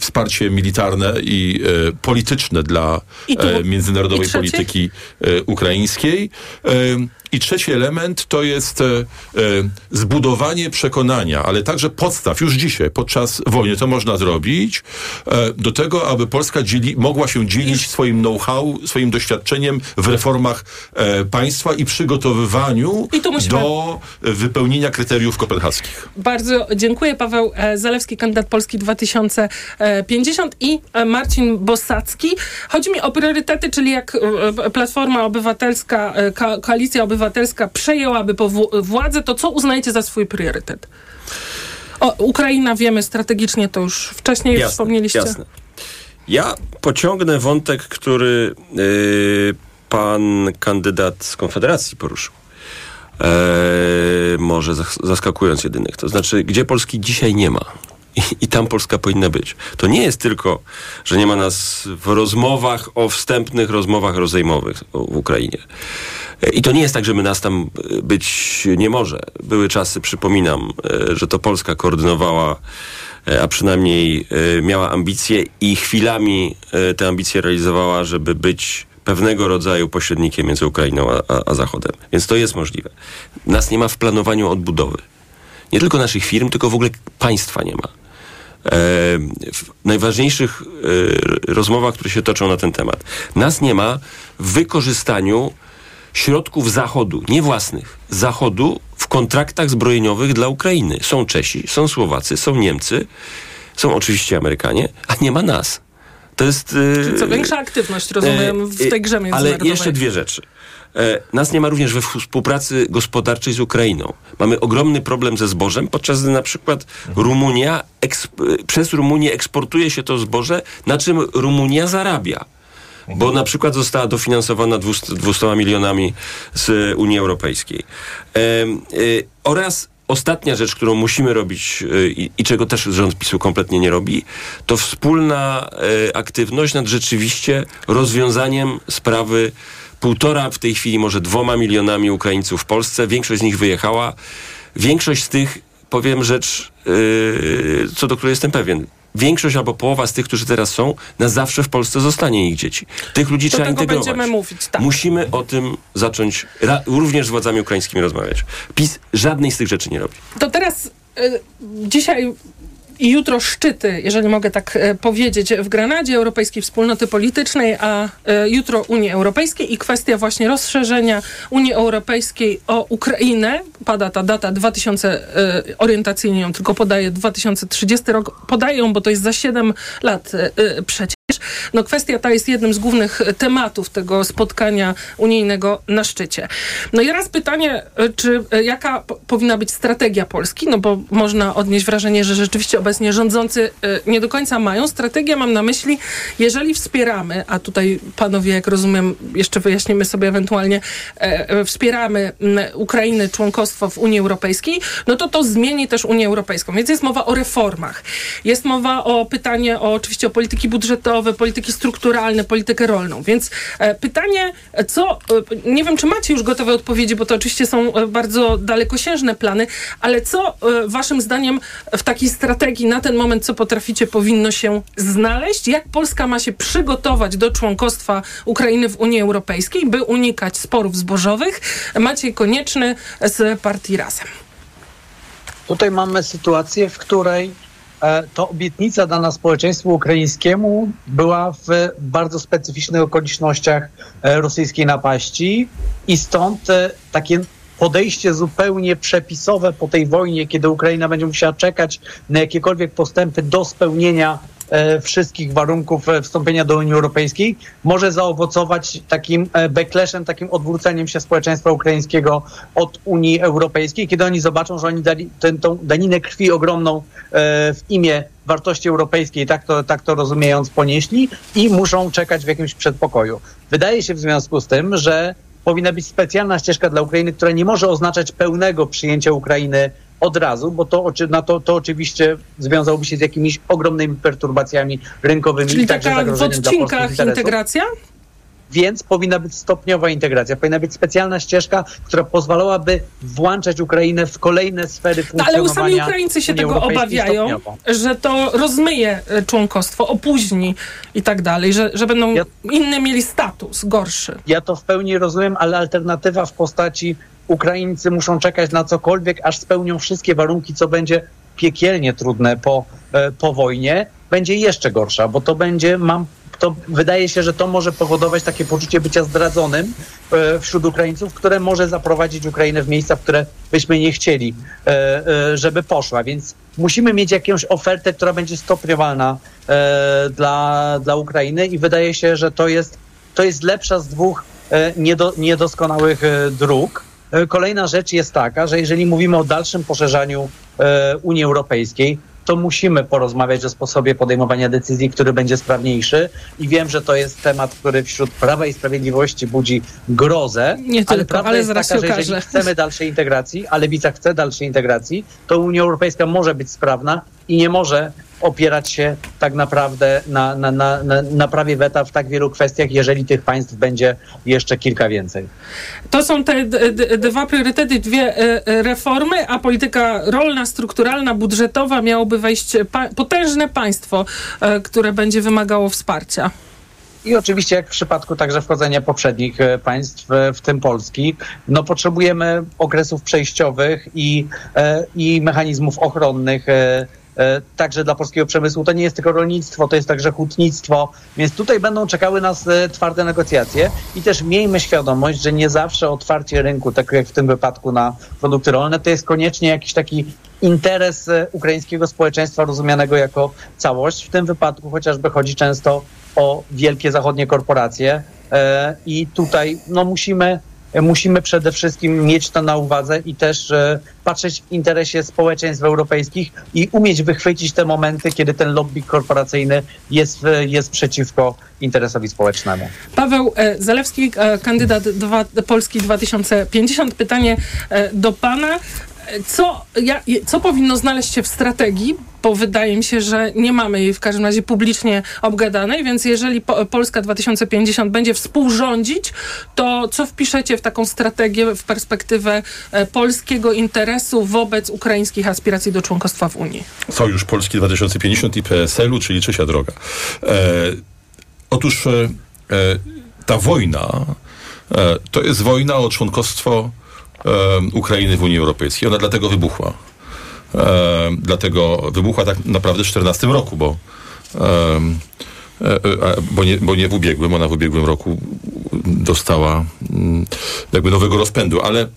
[SPEAKER 11] wsparcie militarne i polityczne dla
[SPEAKER 10] I tu-
[SPEAKER 11] międzynarodowej
[SPEAKER 10] i
[SPEAKER 11] polityki ukraińskiej. I trzeci element to jest e, e, zbudowanie przekonania, ale także podstaw już dzisiaj, podczas wojny to można zrobić, e, do tego, aby Polska dzieli, mogła się dzielić swoim know-how, swoim doświadczeniem w reformach państwa i przygotowywaniu
[SPEAKER 10] I musimy-
[SPEAKER 11] do wypełnienia kryteriów kopenhaskich.
[SPEAKER 10] Bardzo dziękuję. Paweł Zalewski, kandydat Polski 2050 i Marcin Bosacki. Chodzi mi o priorytety, czyli jak Platforma Obywatelska, Ko- Koalicja Obywatelska przejęłaby powu- władzę, to co uznajecie za swój priorytet? O, Ukraina wiemy strategicznie, to już wcześniej
[SPEAKER 12] Jasne,
[SPEAKER 10] wspomnieliście.
[SPEAKER 12] Jasne. Ja pociągnę wątek, który y, pan kandydat z Konfederacji poruszył. E, może zas- zaskakując jedynych. To znaczy, gdzie Polski dzisiaj nie ma. I, I tam Polska powinna być. To nie jest tylko, że nie ma nas w rozmowach, o wstępnych rozmowach rozejmowych w Ukrainie. I to nie jest tak, że my nas tam e, być nie może. Były czasy, przypominam, e, że to Polska koordynowała, e, a przynajmniej miała ambicje i chwilami te ambicje realizowała, żeby być pewnego rodzaju pośrednikiem między Ukrainą a, a, Zachodem. Więc to jest możliwe. Nas nie ma w planowaniu odbudowy. Nie tylko naszych firm, tylko w ogóle państwa nie ma. W najważniejszych rozmowach, które się toczą na ten temat. Nas nie ma w wykorzystaniu środków Zachodu, nie własnych, Zachodu w kontraktach zbrojeniowych dla Ukrainy. Są Czesi, są Słowacy, są Niemcy, są oczywiście Amerykanie, a nie ma nas. To jest...
[SPEAKER 10] Czyli co, większa aktywność, rozumiem, w
[SPEAKER 12] e,
[SPEAKER 10] tej grze
[SPEAKER 12] Ale
[SPEAKER 10] międzynarodowej.
[SPEAKER 12] jeszcze dwie rzeczy. E, Nas nie ma również we współpracy gospodarczej z Ukrainą. Mamy ogromny problem ze zbożem, podczas gdy na przykład Rumunia, przez Rumunię eksportuje się to zboże, na czym Rumunia zarabia. Bo na przykład została dofinansowana 200, 200 milionami z Unii Europejskiej. Y, oraz ostatnia rzecz, którą musimy robić y, i, czego też rząd PiSu kompletnie nie robi, to wspólna y, aktywność nad rzeczywiście rozwiązaniem sprawy półtora, w tej chwili może dwoma milionami Ukraińców w Polsce. Większość z nich wyjechała. Większość z tych powiem rzecz, co do której jestem pewien. Większość albo połowa z tych, którzy teraz są, na zawsze w Polsce zostanie ich dzieci. Tych ludzi
[SPEAKER 10] Do
[SPEAKER 12] trzeba integrować.
[SPEAKER 10] będziemy mówić, tak.
[SPEAKER 12] Musimy o tym zacząć również z władzami ukraińskimi rozmawiać. PiS żadnej z tych rzeczy nie robi.
[SPEAKER 10] To teraz y, dzisiaj i jutro szczyty, jeżeli mogę tak e, powiedzieć, w Granadzie Europejskiej Wspólnoty Politycznej, a e, jutro Unii Europejskiej i kwestia właśnie rozszerzenia Unii Europejskiej o Ukrainę. Pada ta data 2000, e, orientacyjnie ją tylko podaje 2030 rok. Podaję ją, bo to jest za 7 lat przecież. No kwestia ta jest jednym z głównych tematów tego spotkania unijnego na szczycie. No i raz pytanie, e, czy e, jaka powinna być strategia Polski? No bo można odnieść wrażenie, że rzeczywiście obecnie rządzący e, nie do końca mają. Strategię mam na myśli, jeżeli wspieramy, a tutaj panowie, jak rozumiem, jeszcze wyjaśnimy sobie ewentualnie, e, e, wspieramy Ukrainę członkostwo w Unii Europejskiej, no to to zmieni też Unię Europejską. Więc jest mowa o reformach. Jest mowa o pytanie o oczywiście o polityki budżetowe, polityki strukturalne, politykę rolną. Więc e, pytanie, e, co, e, nie wiem, czy macie już gotowe odpowiedzi, bo to oczywiście są bardzo dalekosiężne plany, ale co waszym zdaniem w takiej strategii na ten moment, co potraficie, powinno się znaleźć? Jak Polska ma się przygotować do członkostwa Ukrainy w Unii Europejskiej, by unikać sporów zbożowych? Maciej Konieczny z partii Razem.
[SPEAKER 9] Tutaj mamy sytuację, w której to obietnica dana społeczeństwu ukraińskiemu była w bardzo specyficznych okolicznościach e, rosyjskiej napaści i stąd e, takie podejście zupełnie przepisowe po tej wojnie, kiedy Ukraina będzie musiała czekać na jakiekolwiek postępy do spełnienia e, wszystkich warunków e, wstąpienia do Unii Europejskiej, może zaowocować takim e, backlashem, takim odwróceniem się społeczeństwa ukraińskiego od Unii Europejskiej, kiedy oni zobaczą, że oni dali tę, tą daninę krwi ogromną e, w imię wartości europejskiej, tak to, tak to rozumiejąc, ponieśli i muszą czekać w jakimś przedpokoju. Wydaje się w związku z tym, że powinna być specjalna ścieżka dla Ukrainy, która nie może oznaczać pełnego przyjęcia Ukrainy od razu, bo to, na to, to oczywiście związałoby się z jakimiś ogromnymi perturbacjami rynkowymi
[SPEAKER 10] Czyli
[SPEAKER 9] i także
[SPEAKER 10] taka w odcinkach integracja?
[SPEAKER 9] Więc powinna być stopniowa integracja, powinna być specjalna ścieżka, która pozwalałaby włączać Ukrainę w kolejne sfery
[SPEAKER 10] No, ale
[SPEAKER 9] funkcjonowania
[SPEAKER 10] sami Ukraińcy się tego obawiają,
[SPEAKER 9] stopniowo.
[SPEAKER 10] że to rozmyje e, członkostwo, opóźni i tak dalej, że, że będą inny mieli status, gorszy.
[SPEAKER 9] Ja to w pełni rozumiem, ale alternatywa w postaci Ukraińcy muszą czekać na cokolwiek, aż spełnią wszystkie warunki, co będzie piekielnie trudne po, e, po wojnie, będzie jeszcze gorsza, bo to będzie, mam, to wydaje się, że to może powodować takie poczucie bycia zdradzonym e, wśród Ukraińców, które może zaprowadzić Ukrainę w miejsca, w które byśmy nie chcieli, e, żeby poszła. Więc musimy mieć jakąś ofertę, która będzie stopniowalna dla, dla Ukrainy i wydaje się, że to jest, to jest lepsza z dwóch niedo, niedoskonałych dróg. E, Kolejna rzecz jest taka, że jeżeli mówimy o dalszym poszerzaniu e, Unii Europejskiej, to musimy porozmawiać o sposobie podejmowania decyzji, który będzie sprawniejszy. I wiem, że to jest temat, który wśród Prawa i Sprawiedliwości budzi grozę.
[SPEAKER 10] Nie
[SPEAKER 9] ale
[SPEAKER 10] tylko,
[SPEAKER 9] prawda
[SPEAKER 10] ale
[SPEAKER 9] jest
[SPEAKER 10] zaraz
[SPEAKER 9] taka,
[SPEAKER 10] się
[SPEAKER 9] że jeżeli chcemy dalszej integracji, a Lewica chce dalszej integracji, to Unia Europejska może być sprawna i nie może opierać się tak naprawdę na, na, na, na, prawie weta w tak wielu kwestiach, jeżeli tych państw będzie jeszcze kilka więcej.
[SPEAKER 10] To są te dwa priorytety, dwie e, e, reformy, a polityka rolna, strukturalna, budżetowa miałoby wejść pa- potężne państwo, e, które będzie wymagało wsparcia.
[SPEAKER 9] I oczywiście, jak w przypadku także wchodzenia poprzednich państw, w tym Polski, no potrzebujemy okresów przejściowych i, i mechanizmów ochronnych. E, Także dla polskiego przemysłu to nie jest tylko rolnictwo, to jest także hutnictwo, więc tutaj będą czekały nas e, twarde negocjacje. I też miejmy świadomość, że nie zawsze otwarcie rynku, tak jak w tym wypadku na produkty rolne, to jest koniecznie jakiś taki interes e, ukraińskiego społeczeństwa rozumianego jako całość. W tym wypadku chociażby chodzi często o wielkie zachodnie korporacje. I tutaj no, musimy, musimy przede wszystkim mieć to na uwadze i też e, patrzeć w interesie społeczeństw europejskich i umieć wychwycić te momenty, kiedy ten lobby korporacyjny jest, e, jest przeciwko interesowi społecznemu.
[SPEAKER 10] Paweł e, Zalewski, kandydat dwa, Polski 2050. Pytanie do pana. Co, ja, co powinno znaleźć się w strategii, bo wydaje mi się, że nie mamy jej w każdym razie publicznie obgadanej, więc jeżeli po, Polska 2050 będzie współrządzić, to co wpiszecie w taką strategię w perspektywę e, polskiego interesu wobec ukraińskich aspiracji do członkostwa w Unii?
[SPEAKER 11] Sojusz Polski 2050 i PSL-u, czyli trzecia droga. E, otóż e, e, ta wojna e, to jest wojna o członkostwo Ukrainy w Unii Europejskiej. Ona dlatego wybuchła. E, dlatego wybuchła tak naprawdę w 2014 roku, bo, e, e, bo, nie, bo nie w ubiegłym, ona w ubiegłym roku dostała mm, jakby nowego rozpędu. Ale e,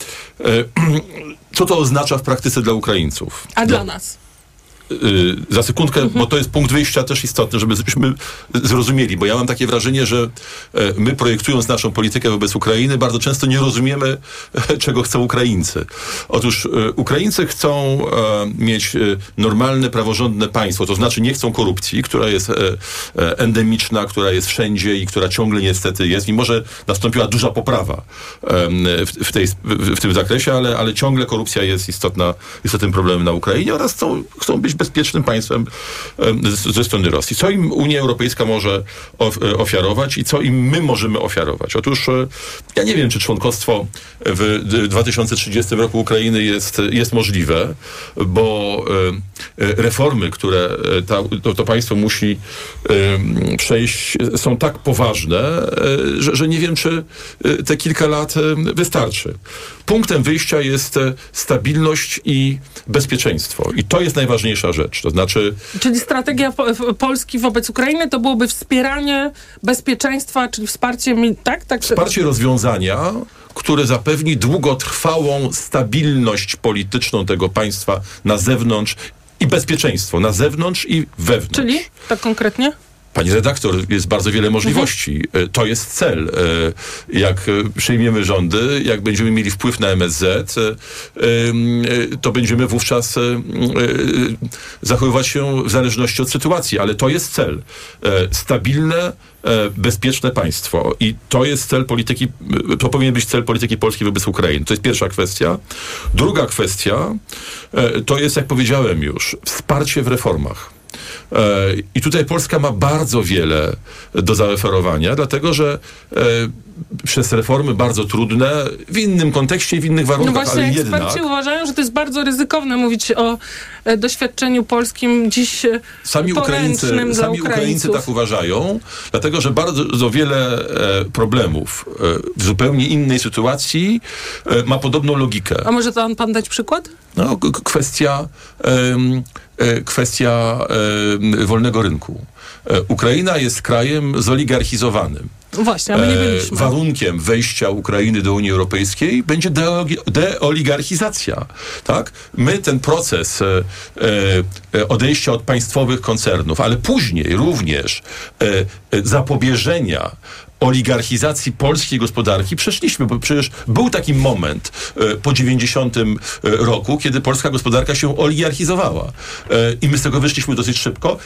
[SPEAKER 11] co to oznacza w praktyce dla Ukraińców?
[SPEAKER 10] A dla nas?
[SPEAKER 11] Y, za sekundkę, bo to jest punkt wyjścia też istotny, żebyśmy zrozumieli, bo ja mam takie wrażenie, że e, my projektując naszą politykę wobec Ukrainy bardzo często nie rozumiemy, e, czego chcą Ukraińcy. Otóż e, Ukraińcy chcą mieć normalne, praworządne państwo, to znaczy nie chcą korupcji, która jest endemiczna, która jest wszędzie i która ciągle niestety jest, mimo że nastąpiła duża poprawa w, tej, w tym zakresie, ale, ale ciągle korupcja jest istotna, istotnym problemem na Ukrainie oraz chcą, chcą być bezpiecznym państwem ze strony Rosji. Co im Unia Europejska może e, ofiarować i co im my możemy ofiarować? Otóż e, ja nie wiem, czy członkostwo w 2030 roku Ukrainy jest, jest możliwe, bo e, reformy, które ta, to, to państwo musi przejść, są tak poważne, że, że nie wiem, czy te kilka lat wystarczy. Punktem wyjścia jest stabilność i bezpieczeństwo. I to jest najważniejsze rzecz. To znaczy...
[SPEAKER 10] Czyli strategia Polski wobec Ukrainy to byłoby wspieranie bezpieczeństwa, czyli wsparcie, tak? tak?
[SPEAKER 11] Wsparcie rozwiązania, które zapewni długotrwałą stabilność polityczną tego państwa na zewnątrz i bezpieczeństwo na zewnątrz i wewnątrz.
[SPEAKER 10] Czyli tak konkretnie?
[SPEAKER 11] Pani redaktor, jest bardzo wiele możliwości. Mhm. To jest cel. E, jak przejmiemy rządy, jak będziemy mieli wpływ na MSZ, e, to będziemy wówczas zachowywać się w zależności od sytuacji, ale to jest cel. Stabilne, bezpieczne państwo. I to jest cel polityki, to powinien być cel polityki polskiej wobec Ukrainy. To jest pierwsza kwestia. Druga kwestia to jest, jak powiedziałem już, wsparcie w reformach. E, I tutaj Polska ma bardzo wiele do zaoferowania, dlatego że e, przez reformy bardzo trudne, w innym kontekście i w innych warunkach,
[SPEAKER 10] no właśnie,
[SPEAKER 11] ale
[SPEAKER 10] eksperci
[SPEAKER 11] jednak...
[SPEAKER 10] uważają, że to jest bardzo ryzykowne mówić o e, doświadczeniu polskim dziś
[SPEAKER 11] sami Ukraińcy, sami Ukraińcy tak uważają, dlatego że bardzo wiele problemów w zupełnie innej sytuacji ma podobną logikę.
[SPEAKER 10] A może to pan dać przykład?
[SPEAKER 11] No, kwestia E, kwestia e, wolnego rynku. E, Ukraina jest krajem zoligarchizowanym.
[SPEAKER 10] Właśnie, a my nie byliśmy.
[SPEAKER 11] Warunkiem wejścia Ukrainy do Unii Europejskiej będzie deoligarchizacja. Tak? My ten proces odejścia od państwowych koncernów, ale później również zapobieżenia oligarchizacji polskiej gospodarki przeszliśmy, bo przecież był taki moment e, po 90 e, roku, kiedy polska gospodarka się oligarchizowała. E, I my z tego wyszliśmy dosyć szybko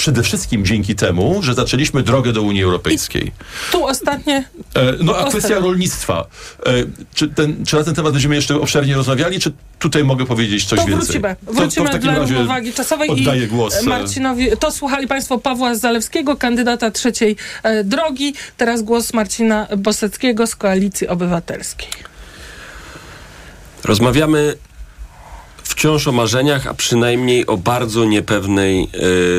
[SPEAKER 11] przede wszystkim dzięki temu, że zaczęliśmy drogę do Unii Europejskiej.
[SPEAKER 10] I tu ostatnie.
[SPEAKER 11] E, no a kwestia rolnictwa. E, czy, ten, czy na ten temat będziemy jeszcze obszernie rozmawiali, czy tutaj mogę powiedzieć coś
[SPEAKER 10] to
[SPEAKER 11] więcej?
[SPEAKER 10] Wrócimy. Wrócimy to, to dla równowagi czasowej
[SPEAKER 11] oddaję i głos.
[SPEAKER 10] E, Marcinowi. To słuchali Państwo Pawła Zalewskiego, kandydata trzeciej e, drogi. Teraz głos Marcina Boseckiego z Koalicji Obywatelskiej.
[SPEAKER 12] Rozmawiamy wciąż o marzeniach, a przynajmniej o bardzo niepewnej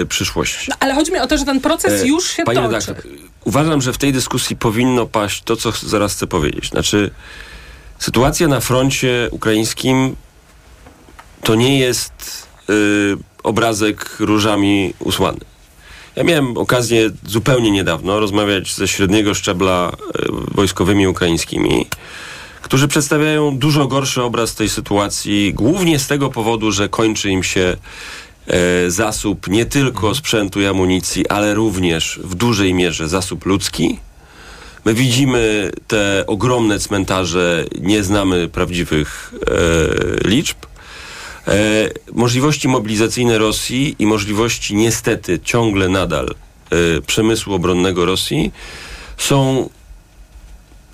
[SPEAKER 12] e, przyszłości.
[SPEAKER 10] No, ale chodzi mi o to, że ten proces e, już się Panie toczy. Redaktor,
[SPEAKER 12] uważam, że w tej dyskusji powinno paść to, co zaraz chcę powiedzieć. Znaczy, sytuacja na froncie ukraińskim to nie jest e, obrazek różami usłany. Ja miałem okazję zupełnie niedawno rozmawiać ze średniego szczebla wojskowymi ukraińskimi którzy przedstawiają dużo gorszy obraz tej sytuacji, głównie z tego powodu, że kończy im się e, zasób nie tylko sprzętu i amunicji, ale również w dużej mierze zasób ludzki. My widzimy te ogromne cmentarze, nie znamy prawdziwych e, liczb. E, możliwości mobilizacyjne Rosji i możliwości niestety ciągle nadal e, przemysłu obronnego Rosji są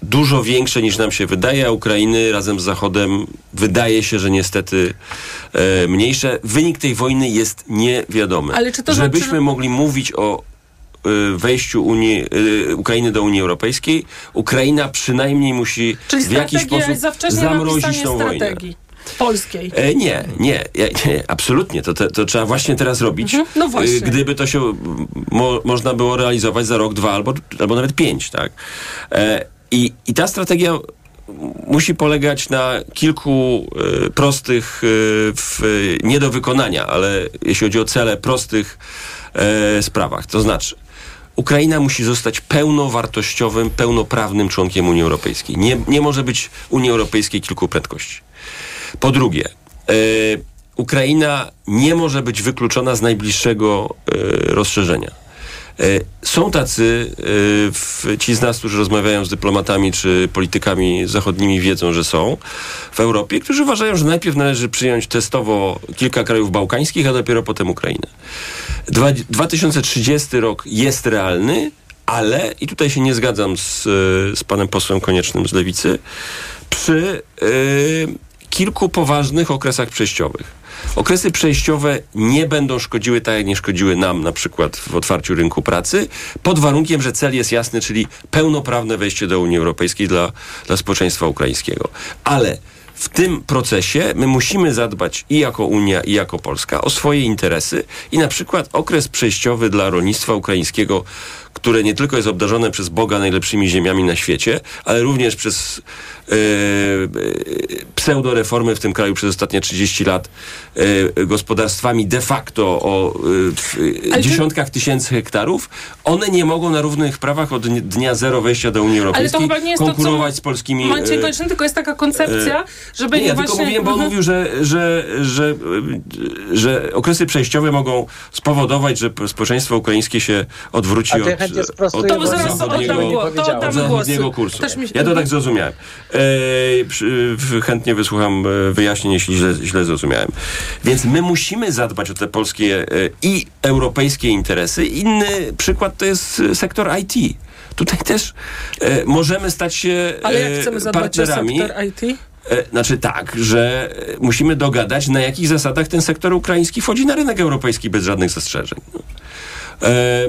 [SPEAKER 12] dużo większe niż nam się wydaje, a Ukrainy razem z Zachodem wydaje się, że niestety e, mniejsze. Wynik tej wojny jest niewiadomy.
[SPEAKER 10] Ale czy to
[SPEAKER 12] Żebyśmy
[SPEAKER 10] znaczy-
[SPEAKER 12] mogli mówić o y, wejściu Unii, y, Ukrainy do Unii Europejskiej, Ukraina przynajmniej musi
[SPEAKER 10] Czyli
[SPEAKER 12] w jakiś sposób zamrozić tą wojnę.
[SPEAKER 10] strategii polskiej.
[SPEAKER 12] E, nie, nie, nie, nie, absolutnie. To, to, to trzeba właśnie teraz robić.
[SPEAKER 10] No właśnie.
[SPEAKER 12] Y, Gdyby to się mo, można było realizować za rok, dwa albo, albo nawet pięć, tak? E, i, I ta strategia musi polegać na kilku e, prostych, e, w, nie do wykonania, ale jeśli chodzi o cele, prostych e, sprawach. To znaczy, Ukraina musi zostać pełnowartościowym, pełnoprawnym członkiem Unii Europejskiej. Nie, nie może być Unii Europejskiej kilku prędkości. Po drugie, Ukraina nie może być wykluczona z najbliższego rozszerzenia. E, Są tacy, e, ci z nas, którzy rozmawiają z dyplomatami czy politykami zachodnimi, wiedzą, że są w Europie, którzy uważają, że najpierw należy przyjąć testowo kilka krajów bałkańskich, a dopiero potem Ukrainę. Dwa, 2030 rok jest realny, ale, i tutaj się nie zgadzam z, e, z panem posłem Koniecznym z Lewicy, przy e, kilku poważnych okresach przejściowych. Okresy przejściowe nie będą szkodziły tak, jak nie szkodziły nam na przykład w otwarciu rynku pracy, pod warunkiem, że cel jest jasny, czyli pełnoprawne wejście do Unii Europejskiej dla, dla społeczeństwa ukraińskiego. Ale w tym procesie my musimy zadbać i jako Unia, i jako Polska o swoje interesy i na przykład okres przejściowy dla rolnictwa ukraińskiego, które nie tylko jest obdarzone przez Boga najlepszymi ziemiami na świecie, ale również przez e, pseudoreformy w tym kraju przez ostatnie 30 lat e, gospodarstwami de facto o
[SPEAKER 10] ty-
[SPEAKER 12] dziesiątkach tysięcy hektarów, one nie mogą na równych prawach od dni- dnia zero wejścia do Unii
[SPEAKER 10] Ale to
[SPEAKER 12] Europejskiej
[SPEAKER 10] chyba nie jest to, co
[SPEAKER 12] konkurować z polskimi...
[SPEAKER 10] Maciej
[SPEAKER 12] e,
[SPEAKER 10] Konieczny, tylko jest taka koncepcja, żeby
[SPEAKER 12] nie, ja
[SPEAKER 10] właśnie...
[SPEAKER 12] tylko mówiłem, bo on
[SPEAKER 10] Mhm.
[SPEAKER 12] mówił, że, że, że, że okresy przejściowe mogą spowodować, że społeczeństwo ukraińskie się odwróci
[SPEAKER 9] to
[SPEAKER 12] od,
[SPEAKER 9] chętnie sprostuję,
[SPEAKER 10] To
[SPEAKER 9] bo
[SPEAKER 10] zaraz
[SPEAKER 12] zachodniego,
[SPEAKER 10] oddam głos, to oddam
[SPEAKER 12] zachodniego
[SPEAKER 10] głos.
[SPEAKER 12] kursu.
[SPEAKER 10] Mi się-
[SPEAKER 12] Ja to tak zrozumiałem. E, chętnie wysłucham e, wyjaśnień, jeśli źle, źle zrozumiałem. Więc my musimy zadbać o te polskie e, i europejskie interesy. Inny przykład to jest e, sektor IT. Tutaj też e, możemy stać się
[SPEAKER 10] Ale
[SPEAKER 12] e,
[SPEAKER 10] jak chcemy zadbać o sektor IT?
[SPEAKER 12] Znaczy tak, że musimy dogadać, na jakich zasadach ten sektor ukraiński wchodzi na rynek europejski bez żadnych zastrzeżeń. E,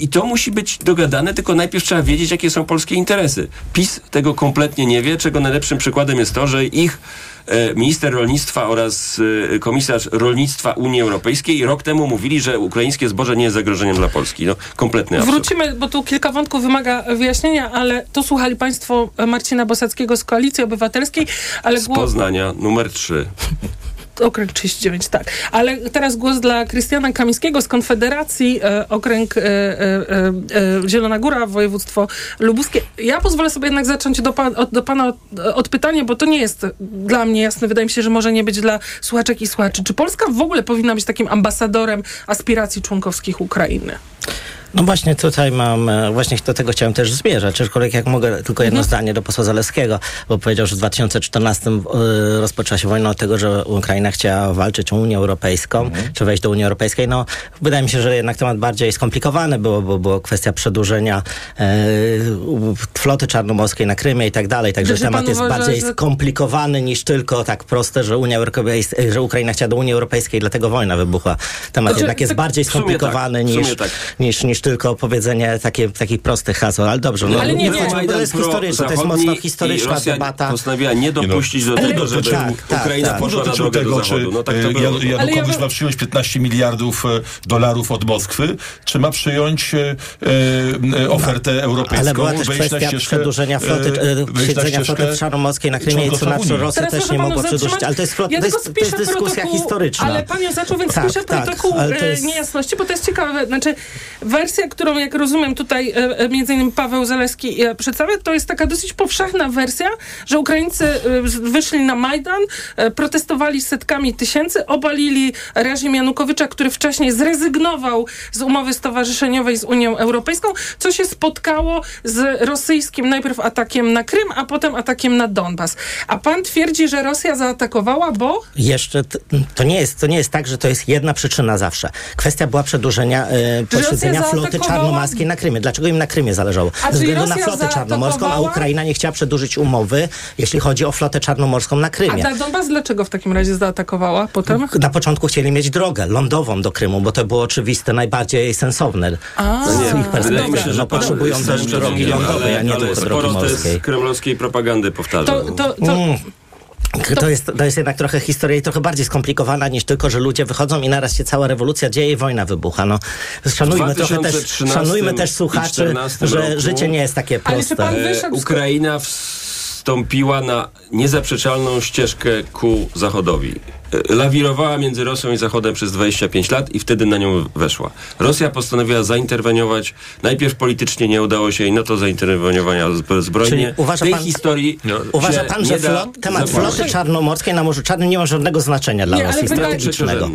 [SPEAKER 12] I to musi być dogadane, tylko najpierw trzeba wiedzieć, jakie są polskie interesy. PiS tego kompletnie nie wie, czego najlepszym przykładem jest to, że ich e, minister rolnictwa oraz e, komisarz rolnictwa Unii Europejskiej rok temu mówili, że ukraińskie zboże nie jest zagrożeniem dla Polski. No, kompletny absurd.
[SPEAKER 10] Wrócimy, bo tu kilka wątków wymaga wyjaśnienia, ale to słuchali Państwo Marcina Bosackiego z Koalicji Obywatelskiej, ale
[SPEAKER 12] Z
[SPEAKER 10] głos...
[SPEAKER 12] Poznania, numer 3.
[SPEAKER 10] Okręg 39, tak. Ale teraz głos dla Krystiana Kamińskiego z Konfederacji, e, okręg e, e, e, Zielona Góra, województwo lubuskie. Ja pozwolę sobie jednak zacząć do, pan, od, do Pana od, od pytania, bo to nie jest dla mnie jasne. Wydaje mi się, że może nie być dla słuchaczek i słuchaczy. Czy Polska w ogóle powinna być takim ambasadorem aspiracji członkowskich Ukrainy?
[SPEAKER 13] No właśnie tutaj mam, e, właśnie do tego chciałem też zmierzać, aczkolwiek jak mogę tylko jedno zdanie do posła Zaleskiego, bo powiedział, że w 2014 e, rozpoczęła się wojna od tego, że Ukraina chciała walczyć o Unię Europejską, czy wejść do Unii Europejskiej. No wydaje mi się, że jednak temat bardziej skomplikowany było, bo było kwestia przedłużenia e, floty czarnomorskiej na Krymie i tak dalej, także
[SPEAKER 10] Że- że
[SPEAKER 13] temat jest
[SPEAKER 10] uważa,
[SPEAKER 13] bardziej
[SPEAKER 10] że-
[SPEAKER 13] skomplikowany niż tylko tak proste, że Unia Europejska, że Ukraina chciała do Unii Europejskiej, dlatego wojna wybuchła. Temat
[SPEAKER 10] Znaczy,
[SPEAKER 13] jednak jest
[SPEAKER 10] tak-
[SPEAKER 13] bardziej
[SPEAKER 12] tak,
[SPEAKER 13] skomplikowany
[SPEAKER 12] sumie
[SPEAKER 13] niż,
[SPEAKER 12] tak.
[SPEAKER 13] niż, niż tylko powiedzenie takie, takich prostych haseł, ale dobrze. No,
[SPEAKER 10] Ale nie, nie.
[SPEAKER 13] bo to jest historyczne, to jest mocno historyczna
[SPEAKER 12] Rosja
[SPEAKER 13] debata.
[SPEAKER 12] postanowiła nie dopuścić do
[SPEAKER 10] Ale-
[SPEAKER 12] tego, żeby
[SPEAKER 13] Tak, tak,
[SPEAKER 12] Ukraina
[SPEAKER 13] tak.
[SPEAKER 12] poszła na drogę
[SPEAKER 14] tego,
[SPEAKER 12] do
[SPEAKER 14] czy
[SPEAKER 12] zachodu. No tak to
[SPEAKER 14] e,
[SPEAKER 12] było.
[SPEAKER 14] Jan- Janukowicz ma przyjąć 15 miliardów e, dolarów od Moskwy, czy ma przyjąć e, e, ofertę europejską,
[SPEAKER 13] Ale była też
[SPEAKER 14] wejść na
[SPEAKER 13] kwestia
[SPEAKER 14] ścieżkę,
[SPEAKER 13] przedłużenia floty,
[SPEAKER 14] e,
[SPEAKER 13] siedzenia floty czarnomorskiej na Krymie i na co. Rosja też nie mogła przedłużyć, ale to jest, flot,
[SPEAKER 10] ja
[SPEAKER 13] to jest,
[SPEAKER 10] tylko
[SPEAKER 13] to jest
[SPEAKER 10] spiszę
[SPEAKER 13] dyskusja
[SPEAKER 10] protokół,
[SPEAKER 13] historyczna.
[SPEAKER 10] Ale pan ją zaczął, więc
[SPEAKER 13] Tak,
[SPEAKER 10] spiszę
[SPEAKER 13] tak,
[SPEAKER 10] protokół
[SPEAKER 13] jest-
[SPEAKER 10] niejasności, bo to jest ciekawe. Znaczy, wersja, którą jak rozumiem tutaj e, e, między innymi Paweł Zaleski e, przedstawia, to jest taka dosyć powszechna wersja, że Ukraińcy wyszli na Majdan, protestowali setkami tysięcy, obalili reżim Janukowycza, który wcześniej zrezygnował z umowy stowarzyszeniowej z Unią Europejską, co się spotkało z rosyjskim najpierw atakiem na Krym, a potem atakiem na Donbas. A pan twierdzi, że Rosja zaatakowała, bo
[SPEAKER 13] Jeszcze t- to nie, jest, to nie jest tak, że to jest jedna przyczyna zawsze. Kwestia była przedłużenia e, posiedzenia floty floty czarnomorskiej na Krymie. Dlaczego im na Krymie zależało?
[SPEAKER 10] A
[SPEAKER 13] Ze względu na flotę czarnomorską, a? Ukraina nie chciała przedłużyć umowy, jeśli chodzi o flotę czarnomorską na
[SPEAKER 10] A
[SPEAKER 13] Krymie.
[SPEAKER 10] na Donbas dlaczego w takim razie zaatakowała potem?
[SPEAKER 13] Na początku chcieli mieć drogę lądową do Krymu, bo to było oczywiste, najbardziej sensowne
[SPEAKER 10] A,
[SPEAKER 13] z ich
[SPEAKER 12] Wydaje mi
[SPEAKER 13] perspektywy.
[SPEAKER 12] się,
[SPEAKER 13] No
[SPEAKER 12] pan
[SPEAKER 13] potrzebują
[SPEAKER 12] z
[SPEAKER 13] też drogi lądowej, a nie tylko
[SPEAKER 12] sporo
[SPEAKER 13] drogi morskiej.
[SPEAKER 12] kremlowskiej propagandy powtarzał.
[SPEAKER 10] To, to, to,
[SPEAKER 13] Mm. To jest, to jest jednak trochę historia i trochę bardziej skomplikowana niż tylko, że ludzie wychodzą i naraz się cała rewolucja dzieje i wojna wybucha. No, szanujmy trochę też,
[SPEAKER 12] 2013
[SPEAKER 13] szanujmy też słuchaczy,
[SPEAKER 12] 14
[SPEAKER 13] że
[SPEAKER 12] roku.
[SPEAKER 13] życie nie jest takie proste.
[SPEAKER 10] pan
[SPEAKER 12] E, Ukraina wstąpiła na niezaprzeczalną ścieżkę ku Zachodowi. E, Lawirowała między Rosją i Zachodem przez 25 lat i wtedy na nią weszła. Rosja postanowiła zainterweniować. Najpierw politycznie nie udało się i no to zainterweniowania zb- zbrojnie.
[SPEAKER 13] Czyli uważa
[SPEAKER 12] tej
[SPEAKER 13] pan-
[SPEAKER 12] historii
[SPEAKER 13] Uważa
[SPEAKER 12] się
[SPEAKER 13] pan, że flot, temat
[SPEAKER 12] zapłacić.
[SPEAKER 13] floty czarnomorskiej na Morzu Czarnym nie ma żadnego znaczenia dla
[SPEAKER 10] Nie, ale
[SPEAKER 13] Rosji strategicznego?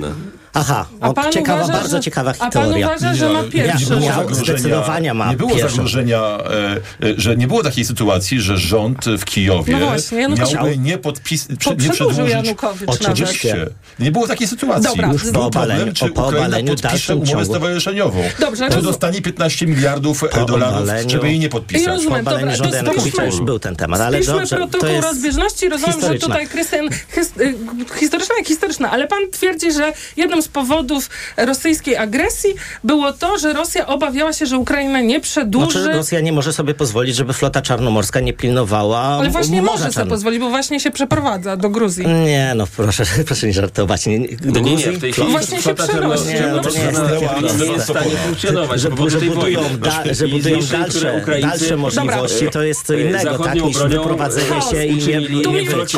[SPEAKER 13] Aha, o, ciekawa,
[SPEAKER 10] uważa,
[SPEAKER 13] bardzo
[SPEAKER 10] że-
[SPEAKER 13] ciekawa
[SPEAKER 10] a pan uważa, że ma
[SPEAKER 14] Nie,
[SPEAKER 10] pierwszy?
[SPEAKER 14] nie było
[SPEAKER 13] Miał
[SPEAKER 14] zagrożenia,
[SPEAKER 13] zdecydowania ma
[SPEAKER 14] nie było
[SPEAKER 13] pierwszą.
[SPEAKER 14] zagrożenia, e, e, że nie było takiej sytuacji, że rząd w Kijowie
[SPEAKER 10] No właśnie,
[SPEAKER 14] miałby nie podpis, nie przedłużyć.
[SPEAKER 10] Janukowicz
[SPEAKER 14] Oczywiście.
[SPEAKER 10] Nawet.
[SPEAKER 14] Nie było takiej sytuacji.
[SPEAKER 10] Dobra,
[SPEAKER 14] Już był
[SPEAKER 13] po obaleniu-
[SPEAKER 14] problem, czy
[SPEAKER 13] po
[SPEAKER 14] Ukraina podpisze umowę stowarzyszeniową.
[SPEAKER 10] Dobrze,
[SPEAKER 14] czy
[SPEAKER 10] roz-
[SPEAKER 14] dostanie 15 miliardów
[SPEAKER 13] Po
[SPEAKER 14] dolarów,
[SPEAKER 13] obaleniu-
[SPEAKER 14] żeby jej nie podpisać.
[SPEAKER 10] rozumiem,
[SPEAKER 13] Po obaleniu
[SPEAKER 10] dobra, to spiszmy-
[SPEAKER 13] już był ten temat, ale
[SPEAKER 10] Spiszmy
[SPEAKER 13] dobrze, to
[SPEAKER 10] protokół
[SPEAKER 13] jest
[SPEAKER 10] rozbieżności. Rozumiem, że tutaj Krystian, his, y, historyczne jak historyczne, ale pan twierdzi, że jednym z powodów rosyjskiej agresji było to, że Rosja obawiała się, że Ukraina nie przedłuży.
[SPEAKER 13] Znaczy, Rosja nie może sobie pozwolić, żeby flota czarnomorska nie pilnowała
[SPEAKER 10] ale właśnie może sobie pozwolić, bo właśnie się przeprowadza do Gruzji.
[SPEAKER 13] Nie, no proszę, proszę nie żartować. Nie, do
[SPEAKER 12] nie, nie, w tej chwili
[SPEAKER 10] Właśnie się przenosi.
[SPEAKER 13] Nie, no to nie jest
[SPEAKER 12] w
[SPEAKER 13] proste.
[SPEAKER 12] stanie funkcjonować.
[SPEAKER 13] że, budują, da, że budują dalsze, dalsze możliwości, to jest co
[SPEAKER 12] e,
[SPEAKER 13] innego, tak, niż wyprowadzenie się i nie,
[SPEAKER 10] Tu
[SPEAKER 13] nie wycie.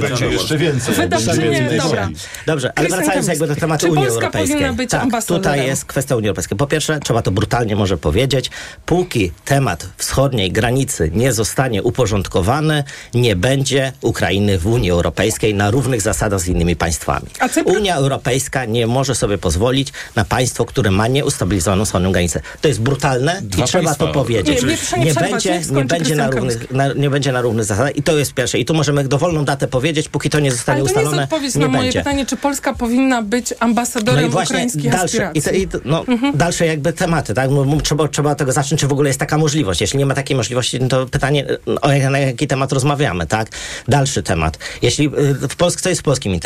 [SPEAKER 14] Będzie jeszcze więcej.
[SPEAKER 13] Dobrze, ale wracając jakby do tematu Unii Europejskiej. tak, tutaj jest kwestia Unii Europejskiej. Po pierwsze, trzeba to brutalnie może powiedzieć, póki temat wschodniej granicy nie zostanie uporządkowany, nie będzie Ukrainy w Unii Europejskiej na równych zasadach z innymi państwami.
[SPEAKER 10] A Cypr?
[SPEAKER 13] Unia Europejska nie może sobie pozwolić na państwo, które ma nieustabilizowaną wschodnią granicę. To jest brutalne
[SPEAKER 14] Dwa
[SPEAKER 13] i trzeba
[SPEAKER 14] państwa.
[SPEAKER 13] to powiedzieć.
[SPEAKER 10] Nie, nie, nie
[SPEAKER 13] będzie, nie, będzie na
[SPEAKER 10] Krystian
[SPEAKER 13] równych, na, nie będzie na równych zasadach i to jest pierwsze. I tu możemy dowolną datę powiedzieć, póki to nie zostanie
[SPEAKER 10] Ale to nie jest
[SPEAKER 13] ustalone,
[SPEAKER 10] odpowiedź
[SPEAKER 13] nie
[SPEAKER 10] na moje
[SPEAKER 13] będzie.
[SPEAKER 10] pytanie, czy Polska powinna być ambasadorem ukraińskich
[SPEAKER 13] dalsze,
[SPEAKER 10] aspiracji.
[SPEAKER 13] i te, i, no,
[SPEAKER 10] Mhm.
[SPEAKER 13] dalsze jakby tematy, tak? Trzeba, trzeba tego zacząć, czy w ogóle jest taka możliwość. Jeśli nie ma takiej możliwości, no to pytanie, o jak, na jaki temat rozmawiamy, tak? Dalszy temat. Jeśli y, w Polsce, co jest w polskim interesie?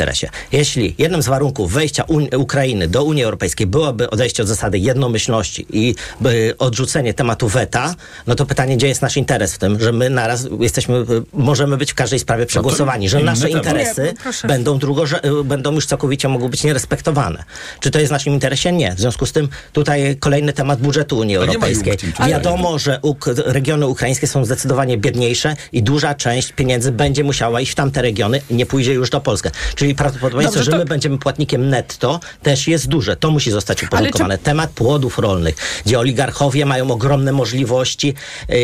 [SPEAKER 13] Jeśli jednym z warunków wejścia Uni- Ukrainy do Unii Europejskiej byłoby odejście od zasady jednomyślności i by odrzucenie tematu weta, no to pytanie, gdzie jest nasz interes w tym, że my naraz jesteśmy, y, możemy być w każdej sprawie przegłosowani, że nasze interesy
[SPEAKER 10] Nie, proszę.
[SPEAKER 13] będą drugo, będą już całkowicie mogą być nierespektowane. Czy to jest w naszym interesie? Nie. W związku z tym tutaj kolejny temat budżetu Unii Europejskiej. Wiadomo, że uk- regiony ukraińskie są zdecydowanie biedniejsze i duża część pieniędzy będzie musiała iść w tamte regiony i nie pójdzie już do Polski. Czyli prawdopodobieństwo,
[SPEAKER 10] Dobrze,
[SPEAKER 13] że
[SPEAKER 10] to-
[SPEAKER 13] my będziemy płatnikiem netto też jest duże. To musi zostać uporządkowane. Temat płodów rolnych, gdzie oligarchowie mają ogromne możliwości yy,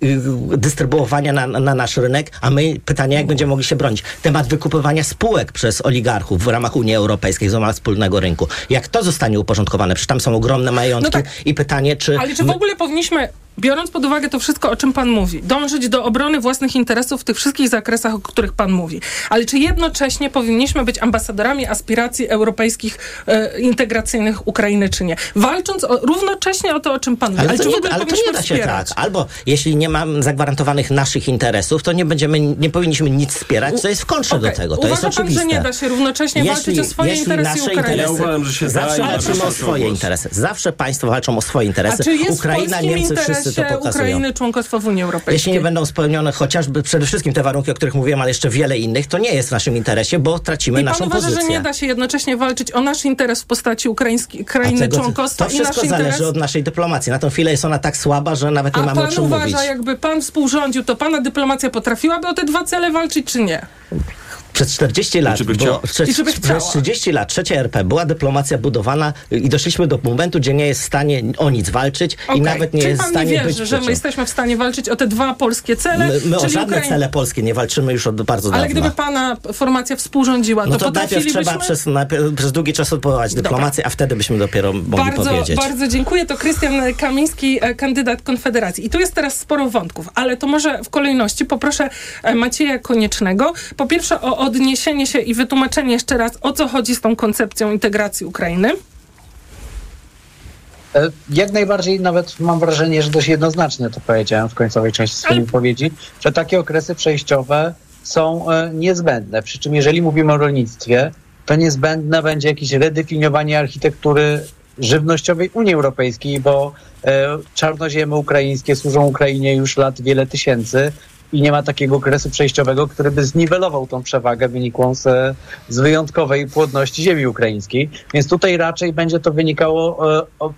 [SPEAKER 13] yy, dystrybuowania na, na nasz rynek, a my pytanie, jak będziemy mogli się bronić. Temat wykupywania spółek przez oligarchów w ramach Unii Europejskiej, w ramach wspólnego rynku. Jak to zostanie uporządkowane? Przecież tam są ogromne majątki
[SPEAKER 10] No tak.
[SPEAKER 13] i pytanie, czy...
[SPEAKER 10] Ale czy w ogóle powinniśmy, biorąc pod uwagę to wszystko, o czym pan mówi, dążyć do obrony własnych interesów w tych wszystkich zakresach, o których pan mówi, ale czy jednocześnie powinniśmy być ambasadorami aspiracji europejskich e, integracyjnych Ukrainy, czy nie? Walcząc o, równocześnie o to, o czym pan mówi.
[SPEAKER 13] Ale,
[SPEAKER 10] Ale,
[SPEAKER 13] to nie,
[SPEAKER 10] ogóle
[SPEAKER 13] ale to nie da się
[SPEAKER 10] wspierać?
[SPEAKER 13] tak. Albo jeśli nie mam zagwarantowanych naszych interesów, to nie będziemy, nie powinniśmy nic wspierać, co jest w kontrze
[SPEAKER 10] Okej.
[SPEAKER 13] do tego. To
[SPEAKER 10] Uważa
[SPEAKER 13] jest
[SPEAKER 10] pan,
[SPEAKER 13] oczywiste.
[SPEAKER 10] że nie da się równocześnie walczyć o swoje interesy
[SPEAKER 13] nasze
[SPEAKER 10] Ukrainy?
[SPEAKER 13] interesy,
[SPEAKER 12] Ja uważam, że się da
[SPEAKER 13] zawsze walczymy o swoje
[SPEAKER 12] głos.
[SPEAKER 13] interesy. Zawsze państwo walczą o swoje interesy.
[SPEAKER 10] A czy jest
[SPEAKER 13] Ukraina, Niemcy, wszyscy to
[SPEAKER 10] interesie
[SPEAKER 13] pokazują.
[SPEAKER 10] Ukrainy członkostwo w Unii Europejskiej?
[SPEAKER 13] Jeśli nie będą spełnione chociażby przede wszystkim te warunki, o których mówiłem, ale jeszcze wiele innych, to nie jest w naszym interesie, bo tracimy
[SPEAKER 10] I pan
[SPEAKER 13] naszą
[SPEAKER 10] uważa,
[SPEAKER 13] pozycję.
[SPEAKER 10] że nie da się jednocześnie walczyć o nasz interes w postaci ukraińskiej
[SPEAKER 13] A
[SPEAKER 10] krainy
[SPEAKER 13] tego-
[SPEAKER 10] członkostwa
[SPEAKER 13] to
[SPEAKER 10] i nasz
[SPEAKER 13] wszystko
[SPEAKER 10] interes?
[SPEAKER 13] zależy od naszej dyplomacji. Na tą chwilę jest ona tak słaba, że nawet nie
[SPEAKER 10] A
[SPEAKER 13] mamy o
[SPEAKER 10] pan
[SPEAKER 13] czym
[SPEAKER 10] uważa,
[SPEAKER 13] mówić.
[SPEAKER 10] jakby pan współrządził, to pana dyplomacja potrafiłaby o te dwa cele walczyć, czy nie?
[SPEAKER 13] Przez 40 lat, było-
[SPEAKER 12] chciała?
[SPEAKER 13] przez,
[SPEAKER 10] I
[SPEAKER 13] przez 30 lat trzecia RP była dyplomacja budowana i doszliśmy do momentu, gdzie nie jest w stanie o nic walczyć i
[SPEAKER 10] Okej.
[SPEAKER 13] nawet nie
[SPEAKER 10] Czyli
[SPEAKER 13] jest w stanie
[SPEAKER 10] nie
[SPEAKER 13] być
[SPEAKER 10] wierzy, że my jesteśmy w stanie walczyć o te dwa polskie cele,
[SPEAKER 13] My, my o
[SPEAKER 10] czyli
[SPEAKER 13] żadne
[SPEAKER 10] Ukraiń-
[SPEAKER 13] cele polskie nie walczymy już od bardzo
[SPEAKER 10] Ale
[SPEAKER 13] dawna.
[SPEAKER 10] gdyby pana formacja współrządziła,
[SPEAKER 13] no
[SPEAKER 10] to,
[SPEAKER 13] to najpierw
[SPEAKER 10] potrafilibyśmy...
[SPEAKER 13] trzeba przez, najpierw, przez długi czas odwołać dyplomację, a wtedy byśmy dopiero mogli
[SPEAKER 10] Bardzo,
[SPEAKER 13] powiedzieć.
[SPEAKER 10] bardzo dziękuję. To Krystian Kamiński, e, kandydat Konfederacji. I tu jest teraz sporo wątków, ale to może w kolejności poproszę e, Macieja Koniecznego. Po pierwsze o odniesienie się i wytłumaczenie jeszcze raz, o co chodzi z tą koncepcją integracji Ukrainy.
[SPEAKER 9] E, Jak najbardziej, nawet mam wrażenie, że dość jednoznacznie to powiedziałem w końcowej części swojej wypowiedzi, że takie okresy przejściowe są e, niezbędne. Przy czym jeżeli mówimy o rolnictwie, to niezbędne będzie jakieś redefiniowanie architektury żywnościowej Unii Europejskiej, bo e, czarnoziemy ukraińskie służą Ukrainie już lat wiele tysięcy i nie ma takiego okresu przejściowego, który by zniwelował tą przewagę wynikłą z, z wyjątkowej płodności ziemi ukraińskiej. Więc tutaj raczej będzie to wynikało e, o,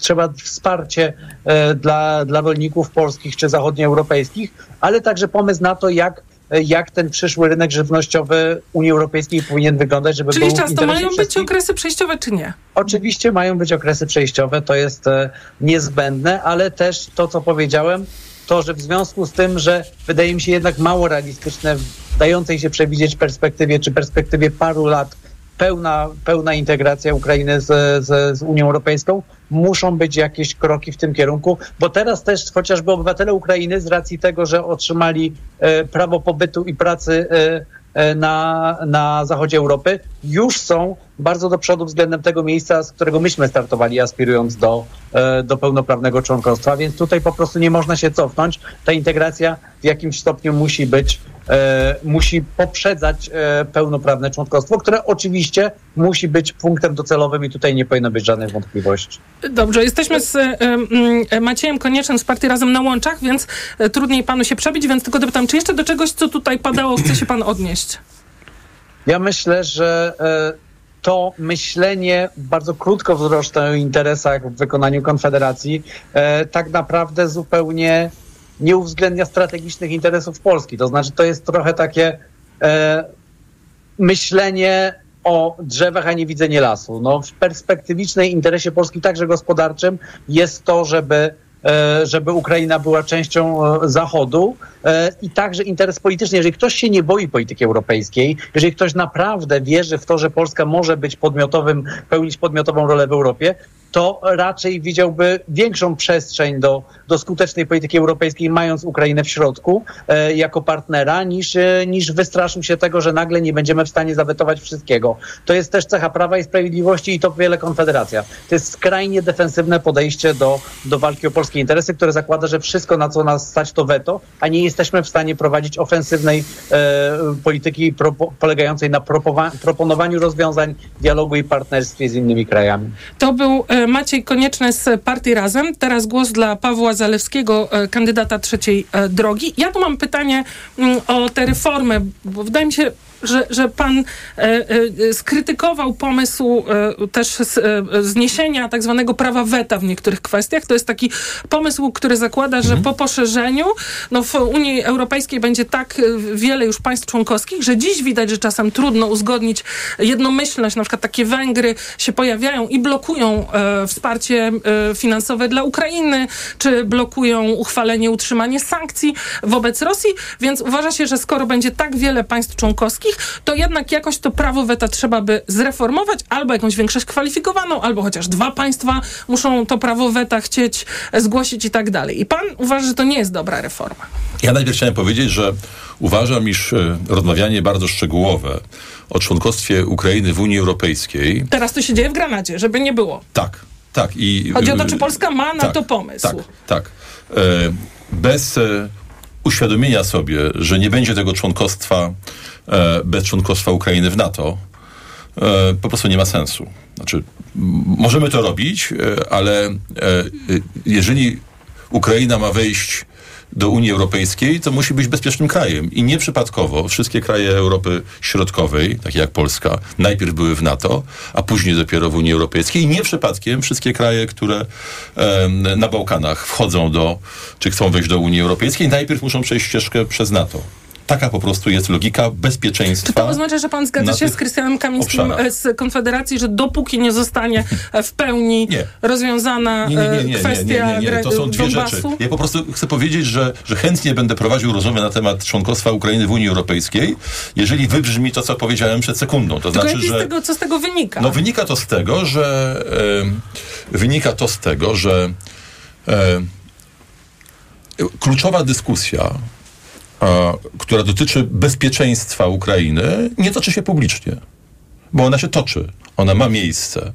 [SPEAKER 9] trzeba wsparcie e, dla, dla rolników polskich czy zachodnioeuropejskich, ale także pomysł na to, jak jak ten przyszły rynek żywnościowy Unii Europejskiej powinien wyglądać, żeby
[SPEAKER 10] Czyli
[SPEAKER 9] był
[SPEAKER 10] raz, to mają być okresy przejściowe, czy nie?
[SPEAKER 9] Oczywiście mają być okresy przejściowe, to jest e, niezbędne, ale też to, co powiedziałem, to, że w związku z tym, że wydaje mi się jednak mało realistyczne w dającej się przewidzieć perspektywie, czy perspektywie paru lat pełna, pełna integracja Ukrainy z, z, z Unią Europejską, muszą być jakieś kroki w tym kierunku, bo teraz też chociażby obywatele Ukrainy z racji tego, że otrzymali e, prawo pobytu i pracy e, na, na zachodzie Europy, już są bardzo do przodu względem tego miejsca, z którego myśmy startowali, aspirując do, e, do pełnoprawnego członkostwa, więc tutaj po prostu nie można się cofnąć. Ta integracja w jakimś stopniu musi być, e, musi poprzedzać e, pełnoprawne członkostwo, które oczywiście musi być punktem docelowym i tutaj nie powinno być żadnych wątpliwości.
[SPEAKER 10] Dobrze, jesteśmy z e, Maciejem Koniecznym z Partii Razem na Łączach, więc e, trudniej panu się przebić, więc tylko dopytam, czy jeszcze do czegoś, co tutaj padało, chce się pan odnieść?
[SPEAKER 9] Ja myślę, że e, to myślenie bardzo krótkowzroczne o interesach w wykonaniu Konfederacji e, tak naprawdę zupełnie nie uwzględnia strategicznych interesów Polski. To znaczy, to jest trochę takie e, myślenie o drzewach, a nie widzenie lasu. No, w perspektywicznej interesie Polski, także gospodarczym, jest to, żeby e, żeby Ukraina była częścią e, Zachodu e, i także interes polityczny. Jeżeli ktoś się nie boi polityki europejskiej, jeżeli ktoś naprawdę wierzy w to, że Polska może być podmiotowym, pełnić podmiotową rolę w Europie, to raczej widziałby większą przestrzeń do, do skutecznej polityki europejskiej, mając Ukrainę w środku e, jako partnera, niż, e, niż wystraszył się tego, że nagle nie będziemy w stanie zawetować wszystkiego. To jest też cecha Prawa i Sprawiedliwości i to wiele Konfederacja. To jest skrajnie defensywne podejście do, do walki o polskie interesy, które zakłada, że wszystko, na co nas stać, to weto, a nie jesteśmy w stanie prowadzić ofensywnej e, polityki propo, polegającej na proponowaniu rozwiązań, dialogu i partnerstwie z innymi krajami.
[SPEAKER 10] To był e, Maciej Konieczny z Partii Razem. Teraz głos dla Pawła Zalewskiego, e, kandydata trzeciej e, drogi. Ja tu mam pytanie mm, o tę reformę, bo wydaje mi się, że, że pan e, e, skrytykował pomysł e, też zniesienia tak zwanego prawa weta w niektórych kwestiach. To jest taki pomysł, który zakłada, że po poszerzeniu no w Unii Europejskiej będzie tak wiele już państw członkowskich, że dziś widać, że czasem trudno uzgodnić jednomyślność. Na przykład takie Węgry się pojawiają i blokują e, wsparcie e, finansowe dla Ukrainy, czy blokują uchwalenie, utrzymanie sankcji wobec Rosji, więc uważa się, że skoro będzie tak wiele państw członkowskich, to jednak jakoś to prawo weta trzeba by zreformować, albo jakąś większość kwalifikowaną, albo chociaż dwa państwa muszą to prawo weta chcieć e, zgłosić i tak dalej. I pan uważa, że to nie jest dobra reforma.
[SPEAKER 11] Ja najpierw chciałem powiedzieć, że uważam, iż e, rozmawianie bardzo szczegółowe o członkostwie Ukrainy w Unii Europejskiej,
[SPEAKER 10] Teraz to się dzieje w Granadzie, żeby nie było.
[SPEAKER 11] tak, tak. I,
[SPEAKER 10] Chodzi o to, czy Polska ma na
[SPEAKER 11] tak,
[SPEAKER 10] to pomysł.
[SPEAKER 11] Tak, tak. E, bez e, uświadomienia sobie, że nie będzie tego członkostwa e, bez członkostwa Ukrainy w NATO, e, po prostu nie ma sensu. Znaczy, możemy to robić, e, ale e, e, jeżeli Ukraina ma wejść do Unii Europejskiej, to musi być bezpiecznym krajem. I nieprzypadkowo wszystkie kraje Europy Środkowej, takie jak Polska, najpierw były w NATO, a później dopiero w Unii Europejskiej. I nie przypadkiem wszystkie kraje, które em, na Bałkanach wchodzą do, czy chcą wejść do Unii Europejskiej, najpierw muszą przejść ścieżkę przez NATO. Taka po prostu jest logika bezpieczeństwa.
[SPEAKER 10] Czy to oznacza, że pan zgadza się z Krystianem Kamińskim
[SPEAKER 11] obszarach.
[SPEAKER 10] e, z Konfederacji, że dopóki nie zostanie e, w pełni rozwiązana
[SPEAKER 11] Nie, nie, nie,
[SPEAKER 10] e,
[SPEAKER 11] nie, nie,
[SPEAKER 10] kwestia
[SPEAKER 11] nie, nie, nie. To są dwie
[SPEAKER 10] Donbasu?
[SPEAKER 11] rzeczy. Ja po prostu chcę powiedzieć, że, że chętnie będę prowadził rozmowę na temat członkostwa Ukrainy w Unii Europejskiej, jeżeli wybrzmi to, co powiedziałem przed sekundą. To
[SPEAKER 10] Tylko
[SPEAKER 11] znaczy,
[SPEAKER 10] jaki z
[SPEAKER 11] że...
[SPEAKER 10] tego, co z tego wynika?
[SPEAKER 11] No wynika to z tego, że em, wynika to z tego, że em, kluczowa dyskusja, która dotyczy bezpieczeństwa Ukrainy, nie toczy się publicznie. Bo ona się toczy. Ona ma miejsce.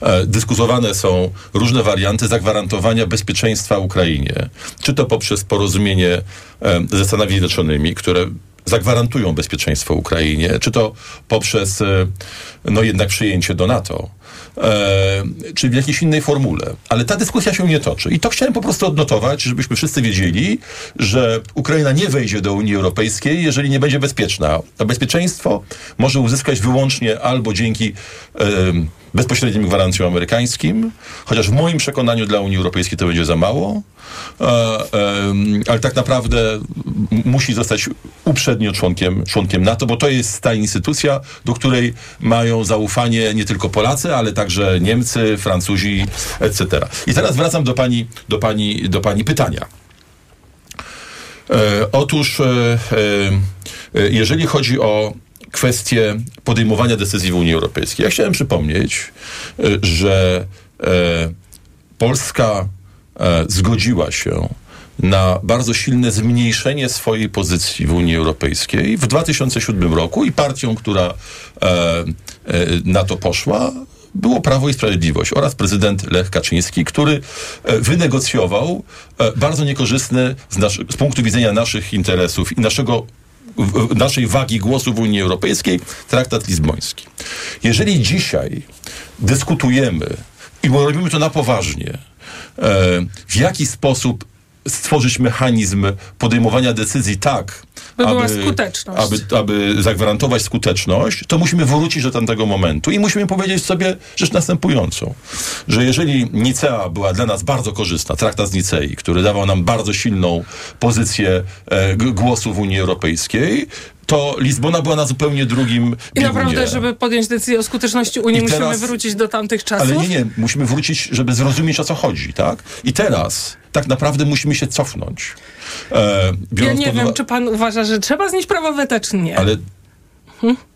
[SPEAKER 11] E, dyskutowane są różne warianty zagwarantowania bezpieczeństwa Ukrainie. Czy to poprzez porozumienie e, ze Stanami Zjednoczonymi, które zagwarantują bezpieczeństwo Ukrainie, czy to poprzez e, no jednak przyjęcie do NATO. E, czy w jakiejś innej formule. Ale ta dyskusja się nie toczy. I to chciałem po prostu odnotować, żebyśmy wszyscy wiedzieli, że Ukraina nie wejdzie do Unii Europejskiej, jeżeli nie będzie bezpieczna. A bezpieczeństwo może uzyskać wyłącznie albo dzięki bezpośrednim gwarancjom amerykańskim, chociaż w moim przekonaniu dla Unii Europejskiej to będzie za mało, e, ale tak naprawdę musi zostać uprzednio członkiem, członkiem NATO, bo to jest ta instytucja, do której mają zaufanie nie tylko Polacy, ale także Niemcy, Francuzi, etc. I teraz wracam do pani, do pani, do pani pytania. E, otóż, e, jeżeli chodzi o kwestię podejmowania decyzji w Unii Europejskiej, ja chciałem przypomnieć, e, że e, Polska e, zgodziła się na bardzo silne zmniejszenie swojej pozycji w Unii Europejskiej w 2007 roku i partią, która na to poszła, było Prawo i Sprawiedliwość oraz prezydent Lech Kaczyński, który wynegocjował bardzo niekorzystny z, z punktu widzenia naszych interesów i naszego naszej wagi głosu w Unii Europejskiej traktat lizboński. Jeżeli dzisiaj dyskutujemy i robimy to na poważnie, e, w jaki sposób stworzyć mechanizm podejmowania decyzji tak,
[SPEAKER 10] By była skuteczność.
[SPEAKER 11] aby, aby zagwarantować skuteczność, to musimy wrócić do tamtego momentu i musimy powiedzieć sobie rzecz następującą, że jeżeli Nicea była dla nas bardzo korzystna, traktat z Nicei, który dawał nam bardzo silną pozycję e, głosu w Unii Europejskiej, to Lizbona była na zupełnie drugim
[SPEAKER 10] I
[SPEAKER 11] biegunie.
[SPEAKER 10] naprawdę, żeby podjąć decyzję o skuteczności Unii,
[SPEAKER 11] teraz-
[SPEAKER 10] musimy wrócić do tamtych czasów?
[SPEAKER 11] Ale nie, nie, musimy wrócić, żeby zrozumieć o co chodzi, tak? I teraz tak naprawdę musimy się cofnąć. E,
[SPEAKER 10] Ja nie wiem, czy pan uważa, że trzeba znieść prawo weta, czy nie.
[SPEAKER 11] Ale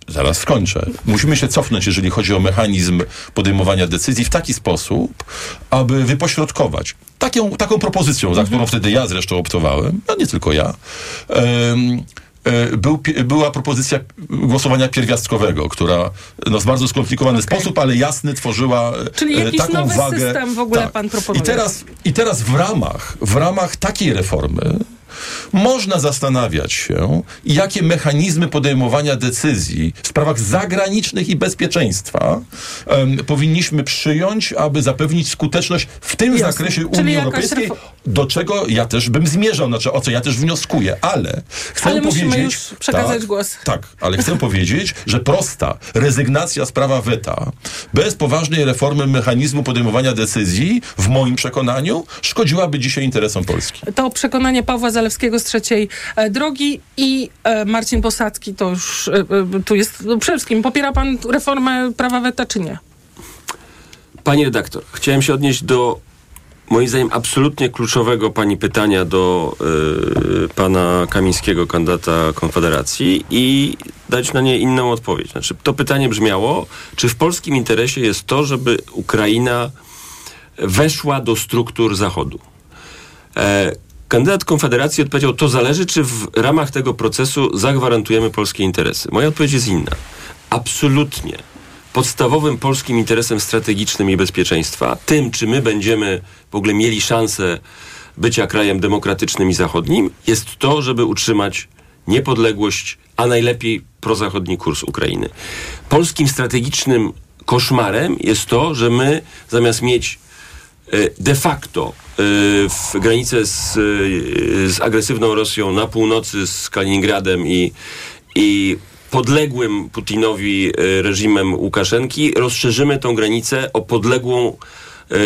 [SPEAKER 11] zaraz skończę. Musimy się cofnąć, jeżeli chodzi o mechanizm podejmowania decyzji w taki sposób, aby wypośrodkować taką, taką propozycją, za którą wtedy ja zresztą optowałem, no nie tylko ja, e, był, pi- była propozycja głosowania pierwiastkowego, która no, w bardzo skomplikowany sposób, ale jasny tworzyła e,
[SPEAKER 10] Czyli jakiś
[SPEAKER 11] taką
[SPEAKER 10] nowy
[SPEAKER 11] wagę.
[SPEAKER 10] system w ogóle
[SPEAKER 11] Tak.
[SPEAKER 10] pan proponuje?
[SPEAKER 11] I teraz, I teraz w ramach, w ramach takiej reformy można zastanawiać się, jakie mechanizmy podejmowania decyzji w sprawach zagranicznych i bezpieczeństwa em, powinniśmy przyjąć, aby zapewnić skuteczność w tym
[SPEAKER 10] Jasne.
[SPEAKER 11] zakresie Unii Europejskiej,
[SPEAKER 10] refo-
[SPEAKER 11] do czego ja też bym zmierzał, znaczy o co ja też wnioskuję, ale chcę
[SPEAKER 10] Ale
[SPEAKER 11] powiedzieć...
[SPEAKER 10] przekazać
[SPEAKER 11] tak,
[SPEAKER 10] głos.
[SPEAKER 11] tak, ale chcę powiedzieć, że prosta rezygnacja z prawa weta bez poważnej reformy mechanizmu podejmowania decyzji, w moim przekonaniu, szkodziłaby dzisiaj interesom Polski.
[SPEAKER 10] To przekonanie Pawła Zalewskiego z trzeciej e, drogi i e, Marcin Posadzki to już e, tu jest no, przede wszystkim. Popiera pan reformę prawa weta, czy nie?
[SPEAKER 12] Pani redaktor, chciałem się odnieść do moim zdaniem absolutnie kluczowego pani pytania do y, pana Kamińskiego, kandydata Konfederacji i dać na nie inną odpowiedź. Znaczy, to pytanie brzmiało, czy w polskim interesie jest to, żeby Ukraina weszła do struktur Zachodu? E, kandydat Konfederacji odpowiedział, to zależy, czy w ramach tego procesu zagwarantujemy polskie interesy. Moja odpowiedź jest inna. Absolutnie. Podstawowym polskim interesem strategicznym i bezpieczeństwa, tym, czy my będziemy w ogóle mieli szansę bycia krajem demokratycznym i zachodnim, jest to, żeby utrzymać niepodległość, a najlepiej prozachodni kurs Ukrainy. Polskim strategicznym koszmarem jest to, że my zamiast mieć de facto e, w granicę z, e, z agresywną Rosją na północy z Kaliningradem i, i podległym Putinowi e, reżimem Łukaszenki rozszerzymy tą granicę o podległą e,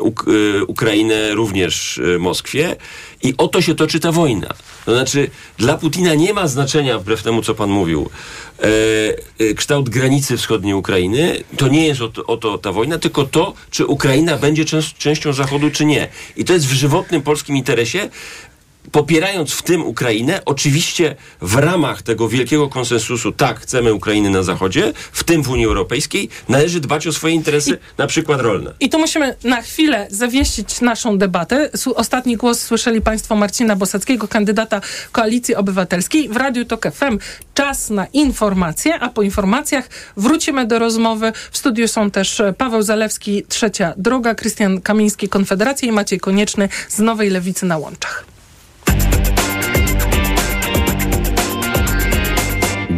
[SPEAKER 12] Uk- e, Ukrainę również e, Moskwie i o to się toczy ta wojna. To znaczy, dla Putina nie ma znaczenia, wbrew temu, co pan mówił, e, e, kształt granicy wschodniej Ukrainy. To nie jest o o to ta wojna, tylko to, czy Ukraina będzie częścią Zachodu, czy nie. I to jest w żywotnym polskim interesie. Popierając w tym Ukrainę, oczywiście w ramach tego wielkiego konsensusu, tak, chcemy Ukrainy na Zachodzie, w tym w Unii Europejskiej, należy dbać o swoje interesy, na przykład rolne.
[SPEAKER 10] I tu musimy na chwilę zawieścić naszą debatę. Ostatni głos słyszeli Państwo Marcina Bosackiego, kandydata Koalicji Obywatelskiej w Radiu Tok FM. Czas na informacje, a po informacjach wrócimy do rozmowy. W studiu są też Paweł Zalewski, Trzecia Droga, Krystian Kamiński, Konfederacja i Maciej Konieczny z Nowej Lewicy na Łączach.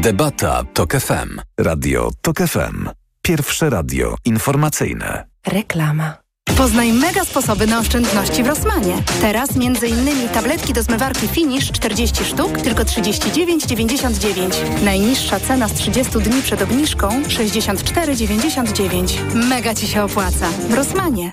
[SPEAKER 5] Debata TOK FM. Radio TOK FM. Pierwsze radio informacyjne.
[SPEAKER 15] Reklama. Poznaj mega sposoby na oszczędności w Rossmanie. Teraz m.in. tabletki do zmywarki Finish 40 sztuk, tylko 39,99. Najniższa cena z 30 dni przed obniżką 64,99. Mega Ci się opłaca. W Rossmanie.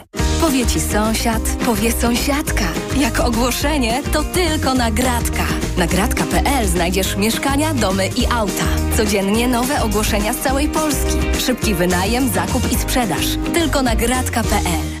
[SPEAKER 16] Powie ci sąsiad, powie sąsiadka. Jak ogłoszenie, to tylko nagradka. Nagradka.pl znajdziesz mieszkania, domy i auta. Codziennie nowe ogłoszenia z całej Polski. Szybki wynajem, zakup i sprzedaż. Tylko nagradka.pl.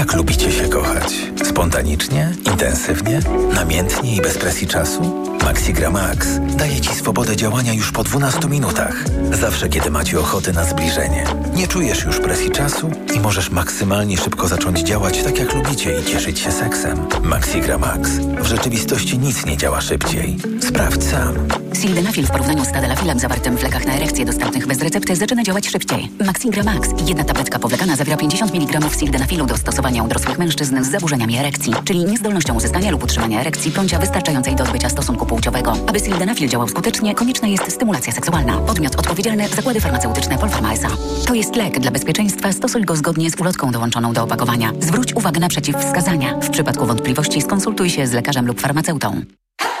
[SPEAKER 17] Jak lubicie się kochać? Spontanicznie? Intensywnie? Namiętnie i bez presji czasu? Maxigra Max daje Ci swobodę działania już po 12 minutach. Zawsze, kiedy macie ochotę na zbliżenie. Nie czujesz już presji czasu i możesz maksymalnie szybko zacząć działać tak, jak lubicie i cieszyć się seksem. Maxigra Max. W rzeczywistości nic nie działa szybciej. Sprawdź sam.
[SPEAKER 18] Sildenafil w porównaniu z tadalafilem zawartym w lekach na erekcję dostępnych bez recepty zaczyna działać szybciej. Maxigra Max. Jedna tabletka powlekana zawiera 50 mg sildenafilu do stosowania u dorosłych mężczyzn z zaburzeniami erekcji, czyli niezdolnością uzyskania lub utrzymania erekcji bądź wystarczającej do odbycia stosunku płciowego. Aby sildenafil działał skutecznie, konieczna jest stymulacja seksualna. Podmiot odpowiedzialny Zakłady Farmaceutyczne Polpharma S.A. To jest lek. Dla bezpieczeństwa stosuj go zgodnie z ulotką dołączoną do opakowania. Zwróć uwagę na przeciwwskazania. W przypadku wątpliwości skonsultuj się z lekarzem lub farmaceutą.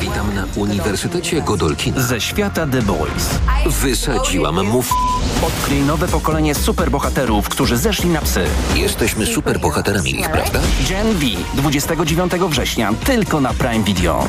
[SPEAKER 19] Witam na Uniwersytecie Godolkina.
[SPEAKER 20] Ze świata The Boys.
[SPEAKER 19] Wysadziłam mów.
[SPEAKER 20] Odkryj nowe pokolenie superbohaterów, którzy zeszli na psy.
[SPEAKER 19] Jesteśmy superbohaterami ich, prawda?
[SPEAKER 20] Gen V. 29 września. Tylko na Prime Video.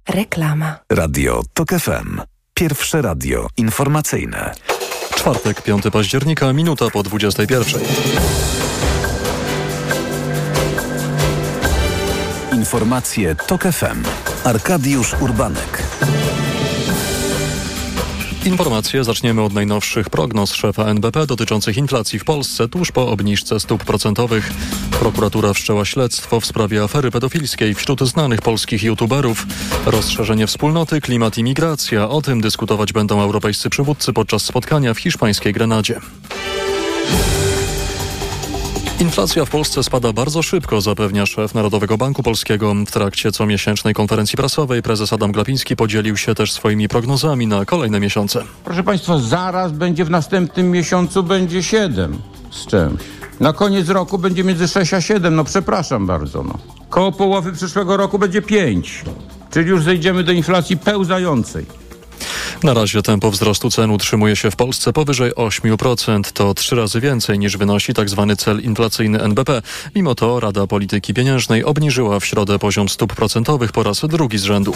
[SPEAKER 15] Reklama.
[SPEAKER 5] Radio TOK FM. Pierwsze radio informacyjne.
[SPEAKER 1] Czwartek, 5 października, minuta po 21.
[SPEAKER 5] Informacje TOK FM. Arkadiusz Urbanek.
[SPEAKER 1] Informacje zaczniemy od najnowszych prognoz szefa NBP dotyczących inflacji w Polsce tuż po obniżce stóp procentowych. Prokuratura wszczęła śledztwo w sprawie afery pedofilskiej wśród znanych polskich youtuberów. Rozszerzenie wspólnoty, klimat i migracja. O tym dyskutować będą europejscy przywódcy podczas spotkania w hiszpańskiej Grenadzie. Inflacja w Polsce spada bardzo szybko, zapewnia szef Narodowego Banku Polskiego. W trakcie comiesięcznej konferencji prasowej prezes Adam Glapiński podzielił się też swoimi prognozami na kolejne miesiące.
[SPEAKER 21] Proszę Państwa, zaraz będzie w następnym miesiącu będzie 7 z czymś. Na koniec roku będzie między 6 a 7, no przepraszam bardzo. No. Koło połowy przyszłego roku będzie 5, czyli już zejdziemy do inflacji pełzającej.
[SPEAKER 1] Na razie tempo wzrostu cen utrzymuje się w Polsce powyżej 8%. To trzy razy więcej niż wynosi tzw. Tak cel inflacyjny NBP. Mimo to Rada Polityki Pieniężnej obniżyła w środę poziom stóp procentowych po raz drugi z rzędu.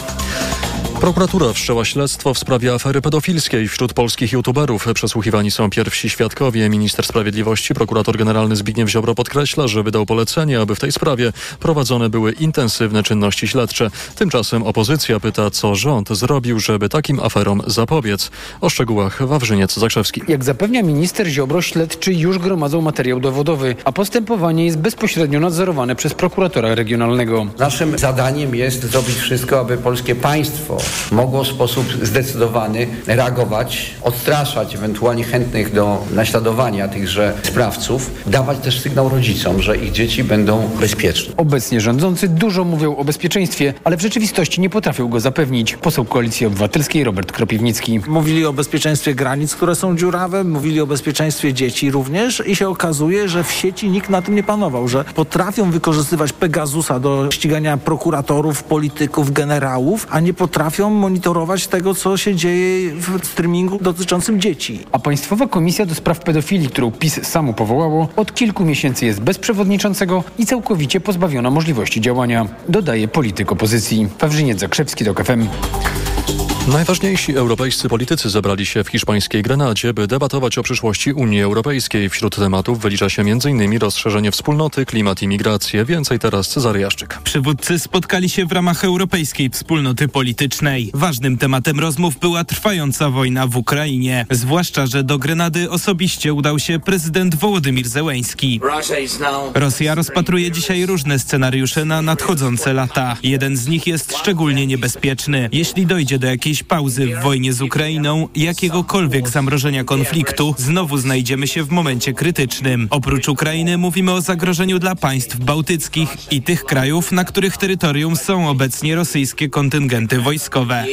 [SPEAKER 1] Prokuratura wszczęła śledztwo w sprawie afery pedofilskiej wśród polskich youtuberów. Przesłuchiwani są pierwsi świadkowie. Minister Sprawiedliwości, prokurator generalny Zbigniew Ziobro podkreśla, że wydał polecenie, aby w tej sprawie prowadzone były intensywne czynności śledcze. Tymczasem opozycja pyta, co rząd zrobił, żeby takim aferom zapobiec. O szczegółach Wawrzyniec Zakrzewski.
[SPEAKER 22] Jak zapewnia minister Ziobro, śledczy już gromadzą materiał dowodowy, a postępowanie jest bezpośrednio nadzorowane przez prokuratora regionalnego.
[SPEAKER 23] Naszym zadaniem jest zrobić wszystko, aby polskie państwo mogło w sposób zdecydowany reagować, odstraszać ewentualnie chętnych do naśladowania tychże sprawców, dawać też sygnał rodzicom, że ich dzieci będą bezpieczne.
[SPEAKER 22] Obecnie rządzący dużo mówią o bezpieczeństwie, ale w rzeczywistości nie potrafią go zapewnić. Poseł Koalicji Obywatelskiej Robert Kropiwnicki.
[SPEAKER 24] Mówili o bezpieczeństwie granic, które są dziurawe, mówili o bezpieczeństwie dzieci również i się okazuje, że w sieci nikt na tym nie panował, że potrafią wykorzystywać Pegasusa do ścigania prokuratorów, polityków, generałów, a nie potrafią monitorować tego, co się dzieje w streamingu dotyczącym dzieci.
[SPEAKER 22] A Państwowa Komisja do Spraw Pedofilii, którą PiS samo powołało, od kilku miesięcy jest bez przewodniczącego i całkowicie pozbawiona możliwości działania, dodaje polityk opozycji. Wawrzyniec Zakrzewski do KFM.
[SPEAKER 1] Najważniejsi europejscy politycy zebrali się w hiszpańskiej Grenadzie, by debatować o przyszłości Unii Europejskiej. Wśród tematów wylicza się m.in. rozszerzenie wspólnoty, klimat i migrację. Więcej teraz Cezary Jaszczyk.
[SPEAKER 25] Przywódcy spotkali się w ramach Europejskiej Wspólnoty Politycznej. Ważnym tematem rozmów była trwająca wojna w Ukrainie. Zwłaszcza, że do Grenady osobiście udał się prezydent Wołodymir Zełeński. Rosja rozpatruje dzisiaj różne scenariusze na nadchodzące lata. Jeden z nich jest szczególnie niebezpieczny. Jeśli dojdzie do jakiejś pauzy w wojnie z Ukrainą, jakiegokolwiek zamrożenia konfliktu, znowu znajdziemy się w momencie krytycznym. Oprócz Ukrainy mówimy o zagrożeniu dla państw bałtyckich i tych krajów, na których terytorium są obecnie rosyjskie kontyngenty wojskowe.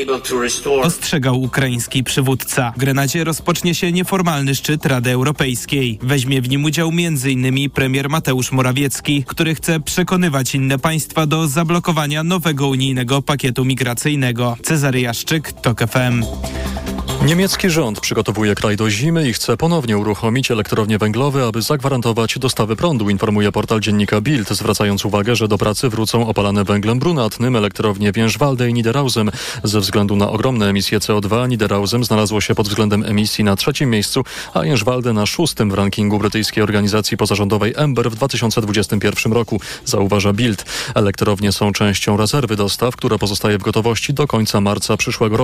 [SPEAKER 25] Ostrzegał ukraiński przywódca. W Grenadzie rozpocznie się nieformalny szczyt Rady Europejskiej. Weźmie w nim udział m.in. premier Mateusz Morawiecki, który chce przekonywać inne państwa do zablokowania nowego unijnego pakietu migracyjnego. Cezary Jaszczyk, TOK FM.
[SPEAKER 1] Niemiecki rząd przygotowuje kraj do zimy i chce ponownie uruchomić elektrownie węglowe, aby zagwarantować dostawy prądu, informuje portal dziennika Bild, zwracając uwagę, że do pracy wrócą opalane węglem brunatnym elektrownie Więżwalde i Niederausen. Ze względu na ogromne emisje CO2 Niederausen znalazło się pod względem emisji na trzecim miejscu, a Więżwalde na szóstym w rankingu brytyjskiej organizacji pozarządowej Ember w 2021 roku, zauważa Bild. Elektrownie są częścią rezerwy dostaw, która pozostaje w gotowości do końca marca przyszłego roku.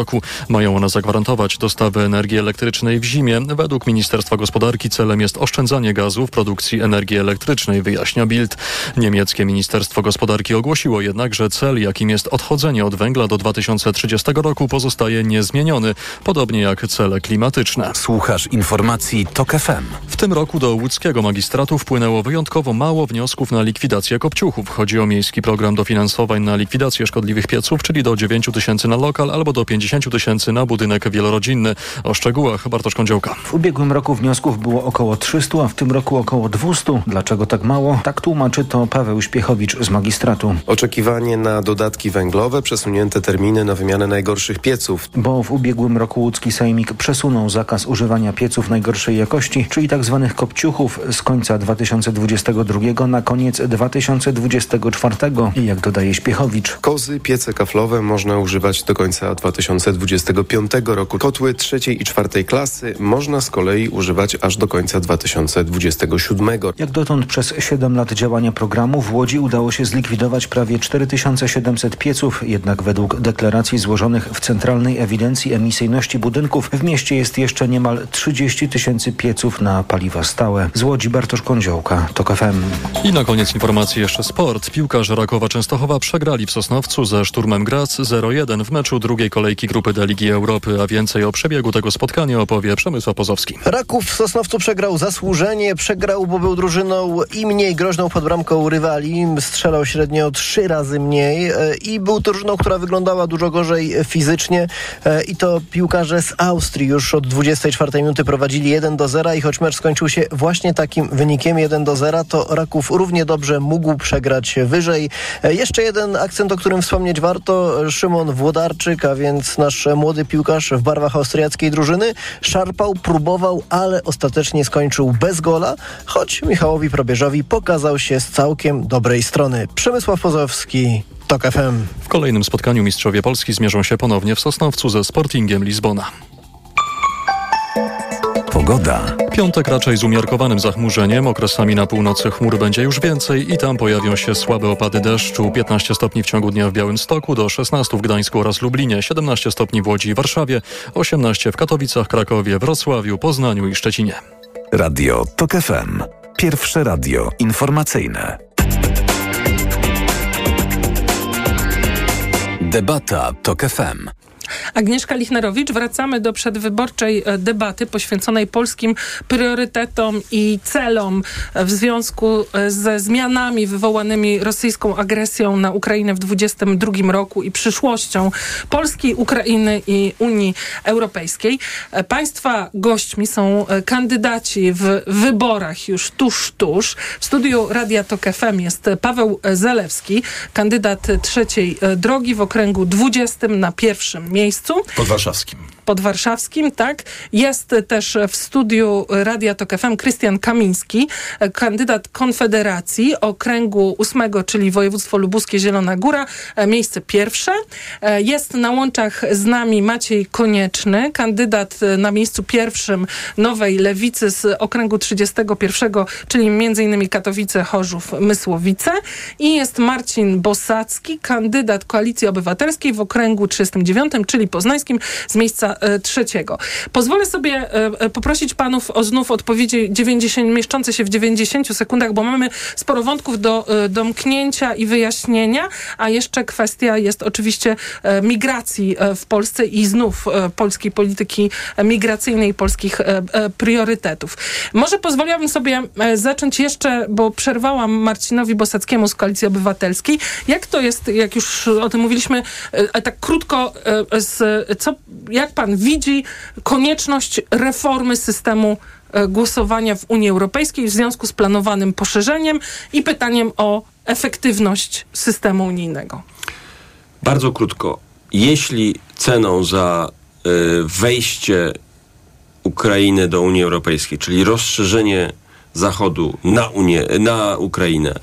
[SPEAKER 1] Mają one zagwarantować dostawy energii elektrycznej w zimie. Według Ministerstwa Gospodarki celem jest oszczędzanie gazu w produkcji energii elektrycznej, wyjaśnia Bild. Niemieckie Ministerstwo Gospodarki ogłosiło jednak, że cel, jakim jest odchodzenie od węgla do 2030 roku, pozostaje niezmieniony, podobnie jak cele klimatyczne.
[SPEAKER 5] Słuchasz informacji TOK FM.
[SPEAKER 1] W tym roku do łódzkiego magistratu wpłynęło wyjątkowo mało wniosków na likwidację kopciuchów. Chodzi o miejski program dofinansowań na likwidację szkodliwych pieców, czyli do 9 tysięcy na lokal albo do 50 tysięcy na budynek wielorodzinny. O szczegółach Bartosz Kądziołka.
[SPEAKER 26] W ubiegłym roku wniosków było około 300, a w tym roku około 200. Dlaczego tak mało? Tak tłumaczy to Paweł Śpiechowicz z magistratu.
[SPEAKER 27] Oczekiwanie na dodatki węglowe, przesunięte terminy na wymianę najgorszych pieców.
[SPEAKER 26] Bo w ubiegłym roku łódzki sejmik przesunął zakaz używania pieców najgorszej jakości, czyli tzw. Tak kopciuchów z końca 2022 na koniec 2024. I jak dodaje Śpiechowicz.
[SPEAKER 27] Kozy, piece kaflowe można używać do końca 2025 roku. Kotły trzeciej i czwartej klasy można z kolei używać aż do końca 2027.
[SPEAKER 26] Jak dotąd przez 7 lat działania programu w Łodzi udało się zlikwidować prawie 4700 pieców, jednak według deklaracji złożonych w Centralnej Ewidencji Emisyjności Budynków w mieście jest jeszcze niemal 30 tysięcy pieców na paliwa stałe. Z Łodzi Bartosz Kądziołka, TOK FM.
[SPEAKER 1] I na koniec informacji jeszcze sport. Piłkarze Rakowa Częstochowa przegrali w Sosnowcu ze Szturmem Graz 0-1 w meczu drugiej kolejki grupy D Ligi Europy, a więcej o przebiegu tego spotkania opowie Przemysław Pozowski.
[SPEAKER 6] Raków w Sosnowcu przegrał zasłużenie, przegrał, bo był drużyną i mniej groźną pod bramką rywali, strzelał średnio trzy razy mniej e, i był drużyną, która wyglądała dużo gorzej fizycznie e, i to piłkarze z Austrii już od 24 minuty prowadzili 1 do 0 i choć mecz skończył się właśnie takim wynikiem 1 do 0, to Raków równie dobrze mógł przegrać wyżej. E, Jeszcze jeden akcent, o którym wspomnieć warto, Szymon Włodarczyk, a więc nasz młody piłkarz w barwach austriackiej drużyny, szarpał, próbował, ale ostatecznie skończył bez gola, choć Michałowi Probierzowi pokazał się z całkiem dobrej strony. Przemysław Pozowski, TOK FM.
[SPEAKER 1] W kolejnym spotkaniu mistrzowie Polski zmierzą się ponownie w Sosnowcu ze Sportingiem Lizbona.
[SPEAKER 5] Pogoda.
[SPEAKER 1] Piątek raczej z umiarkowanym zachmurzeniem. Okresami na północy chmur będzie już więcej i tam pojawią się słabe opady deszczu. 15 stopni w ciągu dnia w Białymstoku, do 16 w Gdańsku oraz Lublinie, 17 stopni w Łodzi i Warszawie, 18 w Katowicach, Krakowie, Wrocławiu, Poznaniu i Szczecinie.
[SPEAKER 5] Radio TOK FM. Pierwsze radio informacyjne. Debata TOK FM.
[SPEAKER 10] Agnieszka Lichnerowicz. Wracamy do przedwyborczej e, debaty poświęconej polskim priorytetom i celom w związku e, ze zmianami wywołanymi rosyjską agresją na Ukrainę w 2022 roku i przyszłością Polski, Ukrainy i Unii Europejskiej. E, Państwa gośćmi są kandydaci w wyborach już tuż, tuż. W studiu Radia Tok FM jest Paweł Zalewski, kandydat trzeciej drogi w okręgu 20 na pierwszym miejscu.
[SPEAKER 12] Podwarszawskim.
[SPEAKER 10] Podwarszawskim, tak. Jest też w studiu Radia Tok FM Krystian Kamiński, kandydat Konfederacji okręgu ósmego, czyli województwo lubuskie Zielona Góra, miejsce pierwsze. Jest na łączach z nami Maciej Konieczny, kandydat na miejscu pierwszym Nowej Lewicy z okręgu 31, czyli innymi Katowice, Chorzów, Mysłowice. I jest Marcin Bosacki, kandydat Koalicji Obywatelskiej w okręgu 39, czyli poznańskim z miejsca e, trzeciego. Pozwolę sobie e, e, poprosić panów o znów odpowiedzi 90, mieszczące się w 90 sekundach, bo mamy sporo wątków do e, domknięcia i wyjaśnienia, a jeszcze kwestia jest oczywiście e, migracji e, w Polsce i znów e, polskiej polityki migracyjnej, polskich e, e, priorytetów. Może pozwoliłabym sobie e, zacząć jeszcze, bo przerwałam Marcinowi Bosackiemu z Koalicji Obywatelskiej. Jak to jest, jak już o tym mówiliśmy, e, tak krótko, e, z, co, jak pan widzi konieczność reformy systemu e, głosowania w Unii Europejskiej w związku z planowanym poszerzeniem i pytaniem o efektywność systemu unijnego?
[SPEAKER 12] Bardzo krótko. Jeśli ceną za y, wejście Ukrainy do Unii Europejskiej, czyli rozszerzenie Zachodu na, Unię, na Ukrainę,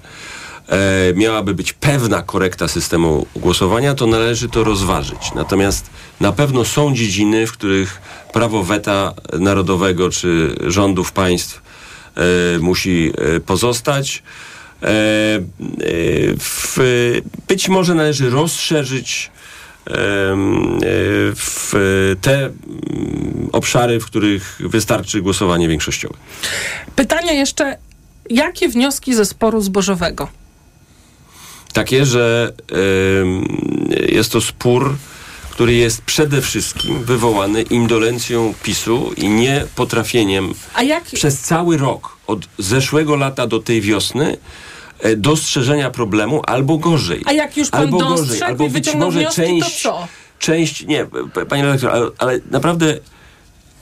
[SPEAKER 12] e, miałaby być pewna korekta systemu głosowania, to należy to rozważyć. Natomiast na pewno są dziedziny, w których prawo weta narodowego czy rządów państw e, musi e, pozostać. E, e, w, być może należy rozszerzyć e, w te obszary, w których wystarczy głosowanie większościowe.
[SPEAKER 10] Pytanie jeszcze, jakie wnioski ze sporu zbożowego?
[SPEAKER 12] Takie, że em, jest to spór, który jest przede wszystkim wywołany indolencją PiSu i niepotrafieniem
[SPEAKER 10] A jak...
[SPEAKER 12] przez cały rok, od zeszłego lata do tej wiosny, e, dostrzeżenia problemu albo gorzej.
[SPEAKER 10] A jak już pan
[SPEAKER 12] albo gorzej, albo być może
[SPEAKER 10] wnioski,
[SPEAKER 12] część,
[SPEAKER 10] to
[SPEAKER 12] część, nie, panie redaktor, ale, ale naprawdę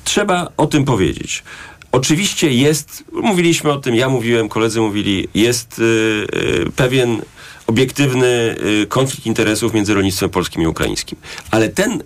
[SPEAKER 12] trzeba o tym powiedzieć. Oczywiście jest, mówiliśmy o tym, ja mówiłem, koledzy mówili, jest y, y, pewien obiektywny y, konflikt interesów między rolnictwem polskim i ukraińskim. Ale ten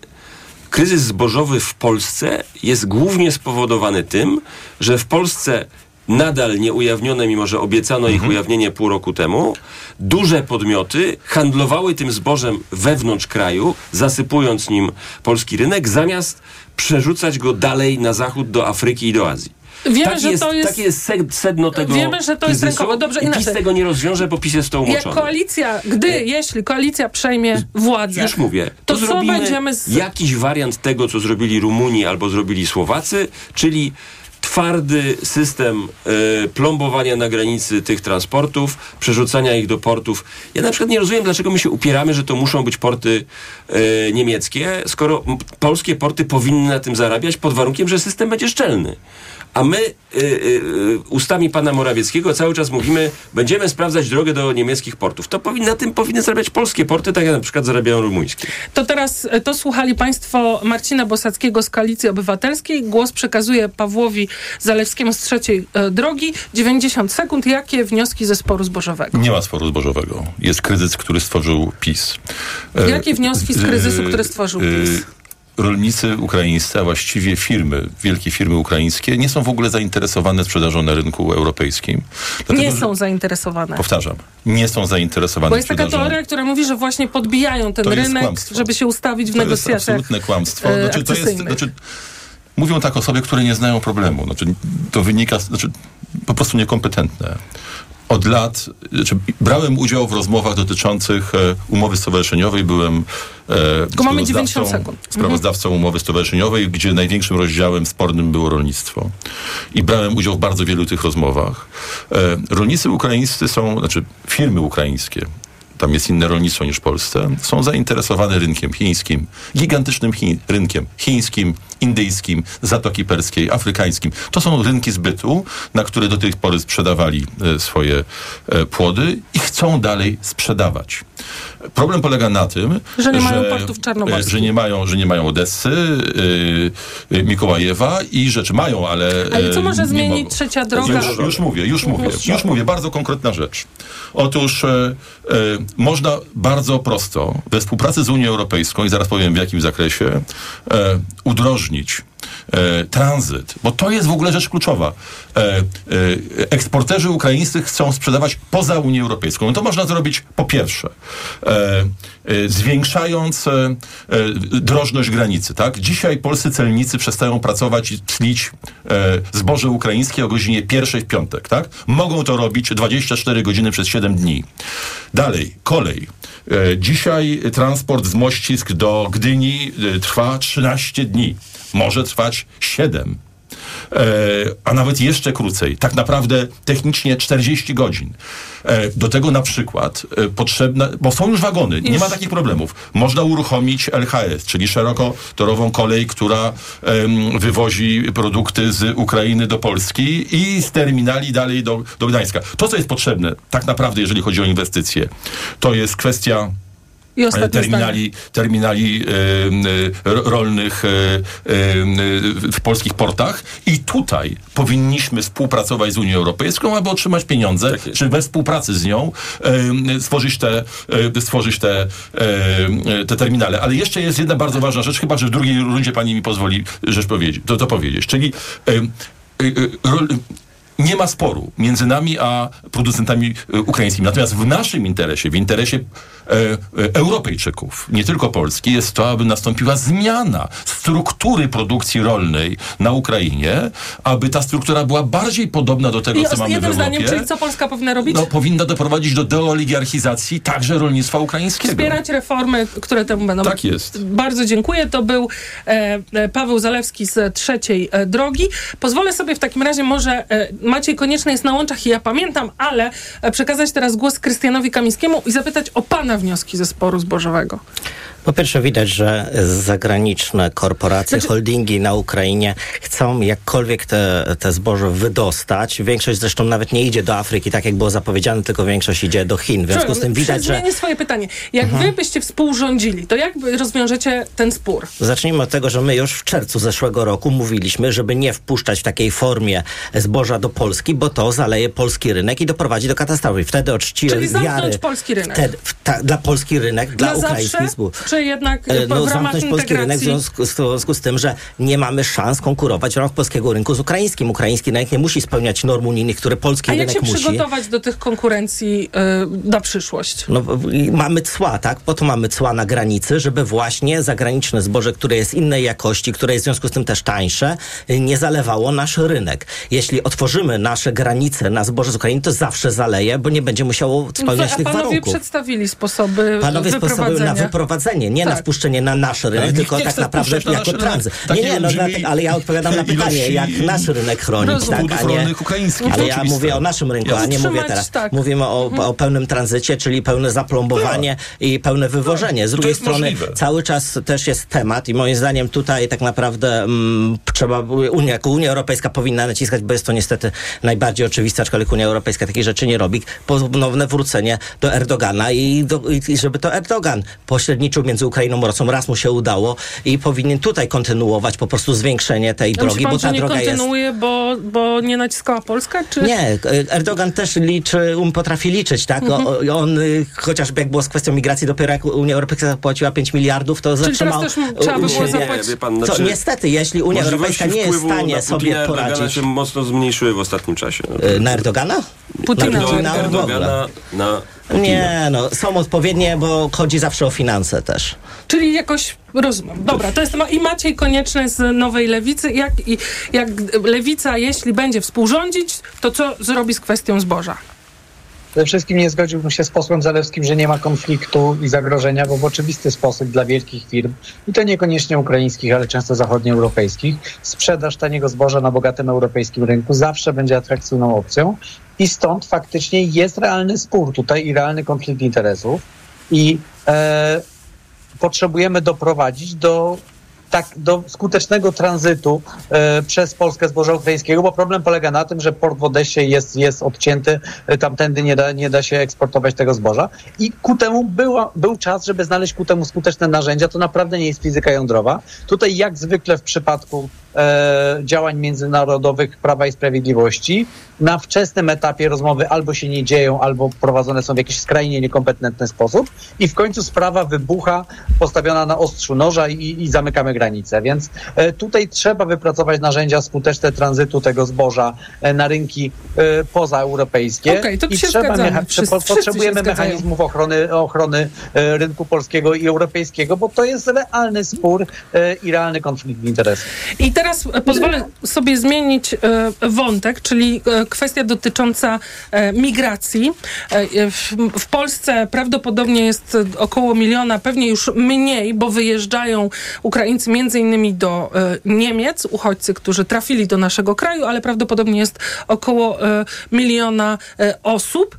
[SPEAKER 12] kryzys zbożowy w Polsce jest głównie spowodowany tym, że w Polsce nadal nie ujawnione, mimo że obiecano ich ujawnienie pół roku temu, duże podmioty handlowały tym zbożem wewnątrz kraju, zasypując nim polski rynek, zamiast przerzucać go dalej na zachód, do Afryki i do Azji.
[SPEAKER 10] Wiemy,
[SPEAKER 12] tak
[SPEAKER 10] że
[SPEAKER 12] jest,
[SPEAKER 10] to jest-
[SPEAKER 12] Takie jest sed- sedno tego
[SPEAKER 10] Wiemy, że to jest rynkowo. Dobrze,
[SPEAKER 12] i PiS
[SPEAKER 10] inaczej.
[SPEAKER 12] tego nie rozwiąże, bo PiS jest to
[SPEAKER 10] Jak
[SPEAKER 12] umoczony.
[SPEAKER 10] koalicja, gdy, jeśli koalicja przejmie władzę,
[SPEAKER 12] Już mówię.
[SPEAKER 10] to,
[SPEAKER 12] To,
[SPEAKER 10] co będziemy z...
[SPEAKER 12] jakiś wariant tego, co zrobili Rumuni albo zrobili Słowacy, czyli twardy system e, plombowania na granicy tych transportów, przerzucania ich do portów. Ja na przykład nie rozumiem, dlaczego my się upieramy, że to muszą być porty e, niemieckie, skoro polskie porty powinny na tym zarabiać pod warunkiem, że system będzie szczelny. A my y, y, y, ustami pana Morawieckiego cały czas mówimy, będziemy sprawdzać drogę do niemieckich portów. To na tym powinny zarabiać polskie porty, tak jak na przykład zarabiają rumuńskie.
[SPEAKER 10] To teraz e, to słuchali Państwo Marcina Bosackiego z Koalicji Obywatelskiej. Głos przekazuje Pawłowi Zalewskiemu z trzeciej e, drogi. 90 sekund. Jakie wnioski ze sporu zbożowego?
[SPEAKER 11] Nie ma sporu zbożowego. Jest kryzys, który stworzył PiS.
[SPEAKER 10] Jakie wnioski z kryzysu, który stworzył PiS?
[SPEAKER 11] Rolnicy ukraińscy, a właściwie firmy, wielkie firmy ukraińskie, nie są w ogóle zainteresowane sprzedażą na rynku europejskim.
[SPEAKER 10] Dlatego, nie są zainteresowane.
[SPEAKER 11] Powtarzam, nie są zainteresowane
[SPEAKER 10] Bo jest taka teoria, która mówi, że właśnie podbijają ten
[SPEAKER 11] to
[SPEAKER 10] rynek, żeby się ustawić w
[SPEAKER 11] to
[SPEAKER 10] negocjacjach.
[SPEAKER 11] To jest absolutne kłamstwo. Znaczy, to jest, znaczy, mówią tak osoby, które nie znają problemu. Znaczy, to wynika, znaczy, po prostu niekompetentne od lat, znaczy brałem udział w rozmowach dotyczących e, umowy stowarzyszeniowej, byłem
[SPEAKER 10] e, mamy 90 sekund.
[SPEAKER 11] sprawozdawcą mhm. umowy stowarzyszeniowej, gdzie największym rozdziałem spornym było rolnictwo. I brałem udział w bardzo wielu tych rozmowach. E, rolnicy ukraińscy są, znaczy firmy ukraińskie, tam jest inne rolnictwo niż w Polsce, są zainteresowane rynkiem chińskim, gigantycznym chi rynkiem chińskim, indyjskim, Zatoki Perskiej, afrykańskim. To są rynki zbytu, na które do tej pory sprzedawali e, swoje e, płody i chcą dalej sprzedawać. Problem polega na tym,
[SPEAKER 10] że nie mają portów czarnomorskich.
[SPEAKER 11] Że nie mają, że nie mają Odessy, yy, Mikołajewa i rzeczy mają, ale...
[SPEAKER 10] Ale co może zmienić mogą. trzecia droga?
[SPEAKER 11] Już, już mówię, już mówię, już mówię. Bardzo konkretna rzecz. Otóż yy, można bardzo prosto we współpracy z Unią Europejską i zaraz powiem w jakim zakresie yy, udrożnić e, tranzyt, bo to jest w ogóle rzecz kluczowa. E, e, eksporterzy ukraińscy chcą sprzedawać poza Unię Europejską. No to można zrobić po pierwsze, e, e, zwiększając e, drożność granicy. Tak? Dzisiaj polscy celnicy przestają pracować i tlić zboże ukraińskie o godzinie pierwszej w piątek. Tak? Mogą to robić 24 godziny przez 7 dni. Dalej, kolej. Dzisiaj transport z Mościsk do Gdyni trwa 13 dni może trwać 7, e, a nawet jeszcze krócej. Tak naprawdę technicznie 40 godzin. E, do tego na przykład e, potrzebne, bo są już wagony, nie ma takich problemów. Można uruchomić LHS, czyli szerokotorową kolej, która wywozi produkty z Ukrainy do Polski i z terminali dalej do, do Gdańska. To, co jest potrzebne, tak naprawdę, jeżeli chodzi o inwestycje, to jest kwestia terminali, terminali rolnych w polskich portach i tutaj powinniśmy współpracować z Unią Europejską, aby otrzymać pieniądze, tak czy we współpracy z nią stworzyć te, stworzyć te, te terminale. Ale jeszcze jest jedna bardzo ważna rzecz, chyba, że w drugiej rundzie pani mi pozwoli rzecz powiedzieć, to, to powiedzieć. Czyli nie ma sporu między nami a producentami e, ukraińskimi. Natomiast w naszym interesie, w interesie Europejczyków, nie tylko Polski, jest to, aby nastąpiła zmiana struktury produkcji rolnej na Ukrainie, aby ta struktura była bardziej podobna do tego,
[SPEAKER 10] I
[SPEAKER 11] co mamy w Europie.
[SPEAKER 10] zdaniem, czyli co Polska powinna robić?
[SPEAKER 11] No, powinna doprowadzić do deoligarchizacji także rolnictwa ukraińskiego.
[SPEAKER 10] Wspierać reformy, które temu będą.
[SPEAKER 11] Tak jest.
[SPEAKER 10] Bardzo dziękuję. To był e, Paweł Zalewski z Trzeciej e, Drogi. Pozwolę sobie w takim razie może e, Maciej Konieczny jest na łączach i ja pamiętam, ale e, przekazać teraz głos Krystianowi Kamińskiemu i zapytać o pana wnioski ze sporu zbożowego.
[SPEAKER 13] Po pierwsze widać, że zagraniczne korporacje, znaczy... holdingi na Ukrainie chcą jakkolwiek te, te zboże wydostać. Większość zresztą nawet nie idzie do Afryki, tak jak było zapowiedziane, tylko większość idzie do Chin. W związku z tym widać, że...
[SPEAKER 10] Zmienię swoje pytanie. Jak mhm. wy byście współrządzili, to jak rozwiążecie ten spór?
[SPEAKER 13] Zacznijmy od tego, że my już w czerwcu zeszłego roku mówiliśmy, żeby nie wpuszczać w takiej formie zboża do Polski, bo to zaleje polski rynek i doprowadzi do katastrofy. Wtedy oczci
[SPEAKER 10] Czyli wiary... polski rynek.
[SPEAKER 13] Wtedy, ta, dla polski rynek, dla ukraińskich zbóż
[SPEAKER 10] czy jednak e, no,
[SPEAKER 13] w zamknąć polski rynek w związku, w związku, z tym, że nie mamy szans konkurować w ramach polskiego rynku z ukraińskim. Ukraiński rynek nie musi spełniać norm unijnych, które polski
[SPEAKER 10] A
[SPEAKER 13] rynek
[SPEAKER 10] musi.
[SPEAKER 13] A
[SPEAKER 10] jak się przygotować do tych konkurencji y, na przyszłość?
[SPEAKER 13] No, mamy cła, tak? Po to mamy cła na granicy, żeby właśnie zagraniczne zboże, które jest innej jakości, które jest w związku z tym też tańsze, nie zalewało nasz rynek. Jeśli otworzymy nasze granice na zboże z Ukrainy, to zawsze zaleje, bo nie będzie musiało spełniać
[SPEAKER 10] no,
[SPEAKER 13] tych warunków.
[SPEAKER 10] Panowie przedstawili sposoby
[SPEAKER 13] Panowie
[SPEAKER 10] sposoby
[SPEAKER 13] na wyprowadzenie wpuszczenie, nie na
[SPEAKER 10] Tak.
[SPEAKER 13] wpuszczenie na nasz rynek,
[SPEAKER 11] nikt
[SPEAKER 13] tylko
[SPEAKER 11] nie
[SPEAKER 13] tak naprawdę
[SPEAKER 11] na
[SPEAKER 13] jako tranzyt. Nie,
[SPEAKER 11] takiej
[SPEAKER 13] nie, no, dlatego- ale ja odpowiadam na pytanie, jak nasz rynek chronić, tak, a nie... Ale ja
[SPEAKER 11] oczywiste.
[SPEAKER 13] mówię o naszym rynku, a nie mówię teraz.
[SPEAKER 10] tak.
[SPEAKER 13] Mówimy o, o pełnym tranzycie, czyli pełne zaplombowanie i pełne wywożenie. Z drugiej strony
[SPEAKER 11] możliwe.
[SPEAKER 13] cały czas też jest temat i moim zdaniem tutaj tak naprawdę mm, trzeba, Unia, jako Unia Europejska powinna naciskać, bo jest to niestety najbardziej oczywiste, aczkolwiek Unia Europejska takich rzeczy nie robi, ponowne wrócenie do Erdogana i, do, i żeby to Erdogan pośredniczył między Ukrainą a Rosją. Raz mu się udało i powinien tutaj kontynuować po prostu zwiększenie tej
[SPEAKER 10] A myśli
[SPEAKER 13] drogi,
[SPEAKER 10] pan,
[SPEAKER 13] bo ta
[SPEAKER 10] nie
[SPEAKER 13] droga jest...
[SPEAKER 10] kontynuuje, bo, bo nie naciskała Polska? Czy...
[SPEAKER 13] Nie, Erdogan też liczy, um, potrafi liczyć, tak?
[SPEAKER 10] Mhm.
[SPEAKER 13] O, on, y, chociażby jak było z kwestią migracji, dopiero jak Unia Europejska zapłaciła 5 miliardów, to
[SPEAKER 10] Czyli
[SPEAKER 13] zatrzymał...
[SPEAKER 10] teraz też trzeba by było zapłacić-
[SPEAKER 12] pan, znaczy,
[SPEAKER 13] niestety, jeśli Unia Europejska nie jest w stanie
[SPEAKER 12] na
[SPEAKER 13] sobie
[SPEAKER 12] Putina i Erdogana
[SPEAKER 13] poradzić...
[SPEAKER 12] się mocno zmniejszyły w ostatnim czasie.
[SPEAKER 13] Y, Na Erdogana?
[SPEAKER 10] Putina.
[SPEAKER 13] Na Putina.
[SPEAKER 12] Erdogana na.
[SPEAKER 13] Nie, no, są odpowiednie, bo chodzi zawsze o finanse też.
[SPEAKER 10] Czyli jakoś rozumiem. Dobra, to jest ma- i Maciej Konieczny z Nowej Lewicy. Jak, i, jak Lewica, jeśli będzie współrządzić, to co zrobi z kwestią zboża?
[SPEAKER 9] Przede wszystkim nie zgodziłbym się z posłem Zalewskim, że nie ma konfliktu i zagrożenia, bo w oczywisty sposób dla wielkich firm, i to niekoniecznie ukraińskich, ale często zachodnioeuropejskich, sprzedaż taniego zboża na bogatym europejskim rynku zawsze będzie atrakcyjną opcją i stąd faktycznie jest realny spór tutaj i realny konflikt interesów i e, potrzebujemy doprowadzić do tak, do skutecznego tranzytu e, przez Polskę zboża ukraińskiego, bo problem polega na tym, że port w Odessie jest, jest odcięty, e, tamtędy nie da, nie da się eksportować tego zboża i ku temu była, był czas, żeby znaleźć ku temu skuteczne narzędzia. To naprawdę nie jest fizyka jądrowa. Tutaj jak zwykle w przypadku działań międzynarodowych Prawa i Sprawiedliwości na wczesnym etapie rozmowy albo się nie dzieją, albo prowadzone są w jakiś skrajnie niekompetentny sposób i w końcu sprawa wybucha postawiona na ostrzu noża i, i zamykamy granicę. Więc e, tutaj trzeba wypracować narzędzia skuteczne tranzytu tego zboża e, na rynki e, pozaeuropejskie.
[SPEAKER 10] Okej, to
[SPEAKER 9] I
[SPEAKER 10] się
[SPEAKER 9] trzeba mecha-
[SPEAKER 10] Wszyscy-
[SPEAKER 9] po-
[SPEAKER 10] wszyscy
[SPEAKER 9] potrzebujemy
[SPEAKER 10] zgadzają.
[SPEAKER 9] mechanizmów ochrony, ochrony e, rynku polskiego i europejskiego, bo to jest realny spór e, i realny konflikt interesów.
[SPEAKER 10] I teraz e, pozwolę sobie zmienić e, wątek, czyli e, kwestia dotycząca migracji. W, Polsce prawdopodobnie jest około miliona, pewnie już mniej, bo wyjeżdżają Ukraińcy między innymi do Niemiec, uchodźcy, którzy trafili do naszego kraju, ale prawdopodobnie jest około miliona osób.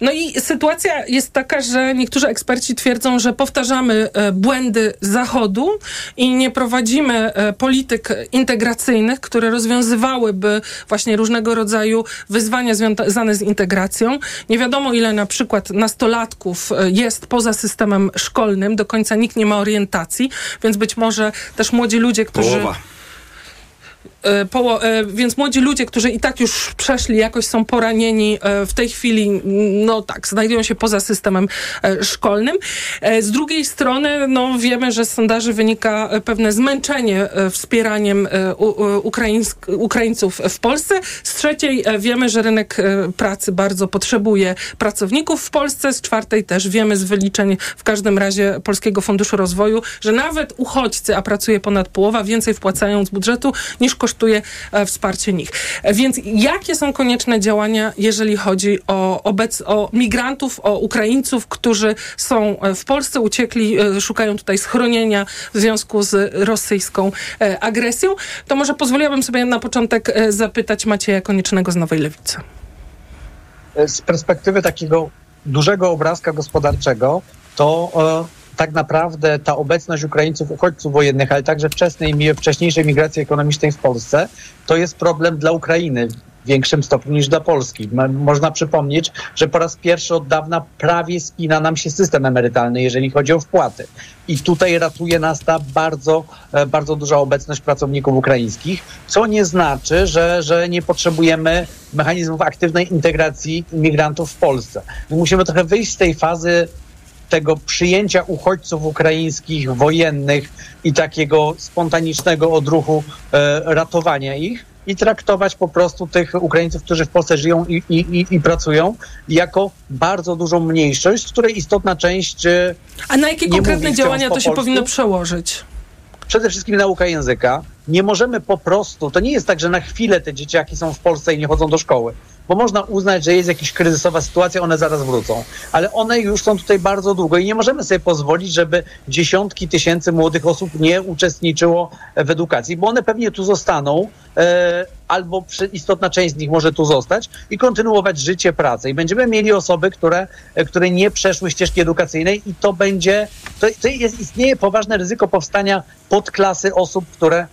[SPEAKER 10] No i sytuacja jest taka, że niektórzy eksperci twierdzą, że powtarzamy błędy Zachodu i nie prowadzimy polityk które rozwiązywałyby właśnie różnego rodzaju wyzwania związane z integracją. Nie wiadomo, ile na przykład nastolatków e, jest poza systemem szkolnym, do końca nikt nie ma orientacji, więc być może też młodzi ludzie, którzy...
[SPEAKER 12] Połowa.
[SPEAKER 10] E, Poło- e, więc młodzi ludzie, którzy i tak już przeszli, jakoś są poranieni, e, w tej chwili, no tak, znajdują się poza systemem szkolnym. Z drugiej strony, no wiemy, że z sondaży wynika pewne zmęczenie wspieraniem ukraińsk- Ukraińców w Polsce. Z trzeciej wiemy, że rynek pracy bardzo potrzebuje pracowników w Polsce. Z czwartej też wiemy z wyliczeń w każdym razie Polskiego Funduszu Rozwoju, że nawet uchodźcy, a pracuje ponad połowa, więcej wpłacają z budżetu niż kosztuje e, wsparcie nich. E, Więc jakie są konieczne działania, jeżeli chodzi o, obec, o migrantów, o Ukraińców, którzy są e, w Polsce, uciekli, szukają tutaj schronienia w związku z rosyjską agresją? To może pozwoliłabym sobie na początek zapytać Macieja Koniecznego z Nowej Lewicy.
[SPEAKER 9] z perspektywy takiego dużego obrazka gospodarczego, to tak naprawdę ta obecność Ukraińców, uchodźców wojennych, ale także wczesnej, wcześniejszej migracji ekonomicznej w Polsce, to jest problem dla Ukrainy większym stopniu niż dla Polski. Można przypomnieć, że po raz pierwszy od dawna prawie spina nam się system emerytalny, jeżeli chodzi o wpłaty. I tutaj ratuje nas ta bardzo, e, bardzo duża obecność pracowników ukraińskich, co nie znaczy, że, że nie potrzebujemy mechanizmów aktywnej integracji imigrantów w Polsce. My musimy trochę wyjść z tej fazy tego przyjęcia uchodźców ukraińskich, wojennych i takiego spontanicznego odruchu e, ratowania ich i traktować po prostu tych Ukraińców, którzy w Polsce żyją i, i, i, pracują, jako bardzo dużą mniejszość, z której istotna część. e,
[SPEAKER 10] A na jakie konkretne działania to się powinno przełożyć?
[SPEAKER 9] Przede wszystkim nauka języka. nie możemy po prostu, to nie jest tak, że na chwilę te dzieciaki są w Polsce i nie chodzą do szkoły, bo można uznać, że jest jakaś kryzysowa sytuacja, one zaraz wrócą, ale one już są tutaj bardzo długo i nie możemy sobie pozwolić, żeby dziesiątki tysięcy młodych osób nie uczestniczyło w edukacji, bo one pewnie tu zostaną, e, albo istotna część z nich może tu zostać i kontynuować życie, pracę. I będziemy mieli osoby, które, e, które nie przeszły ścieżki edukacyjnej i to będzie, to, to jest, istnieje poważne ryzyko powstania podklasy osób, które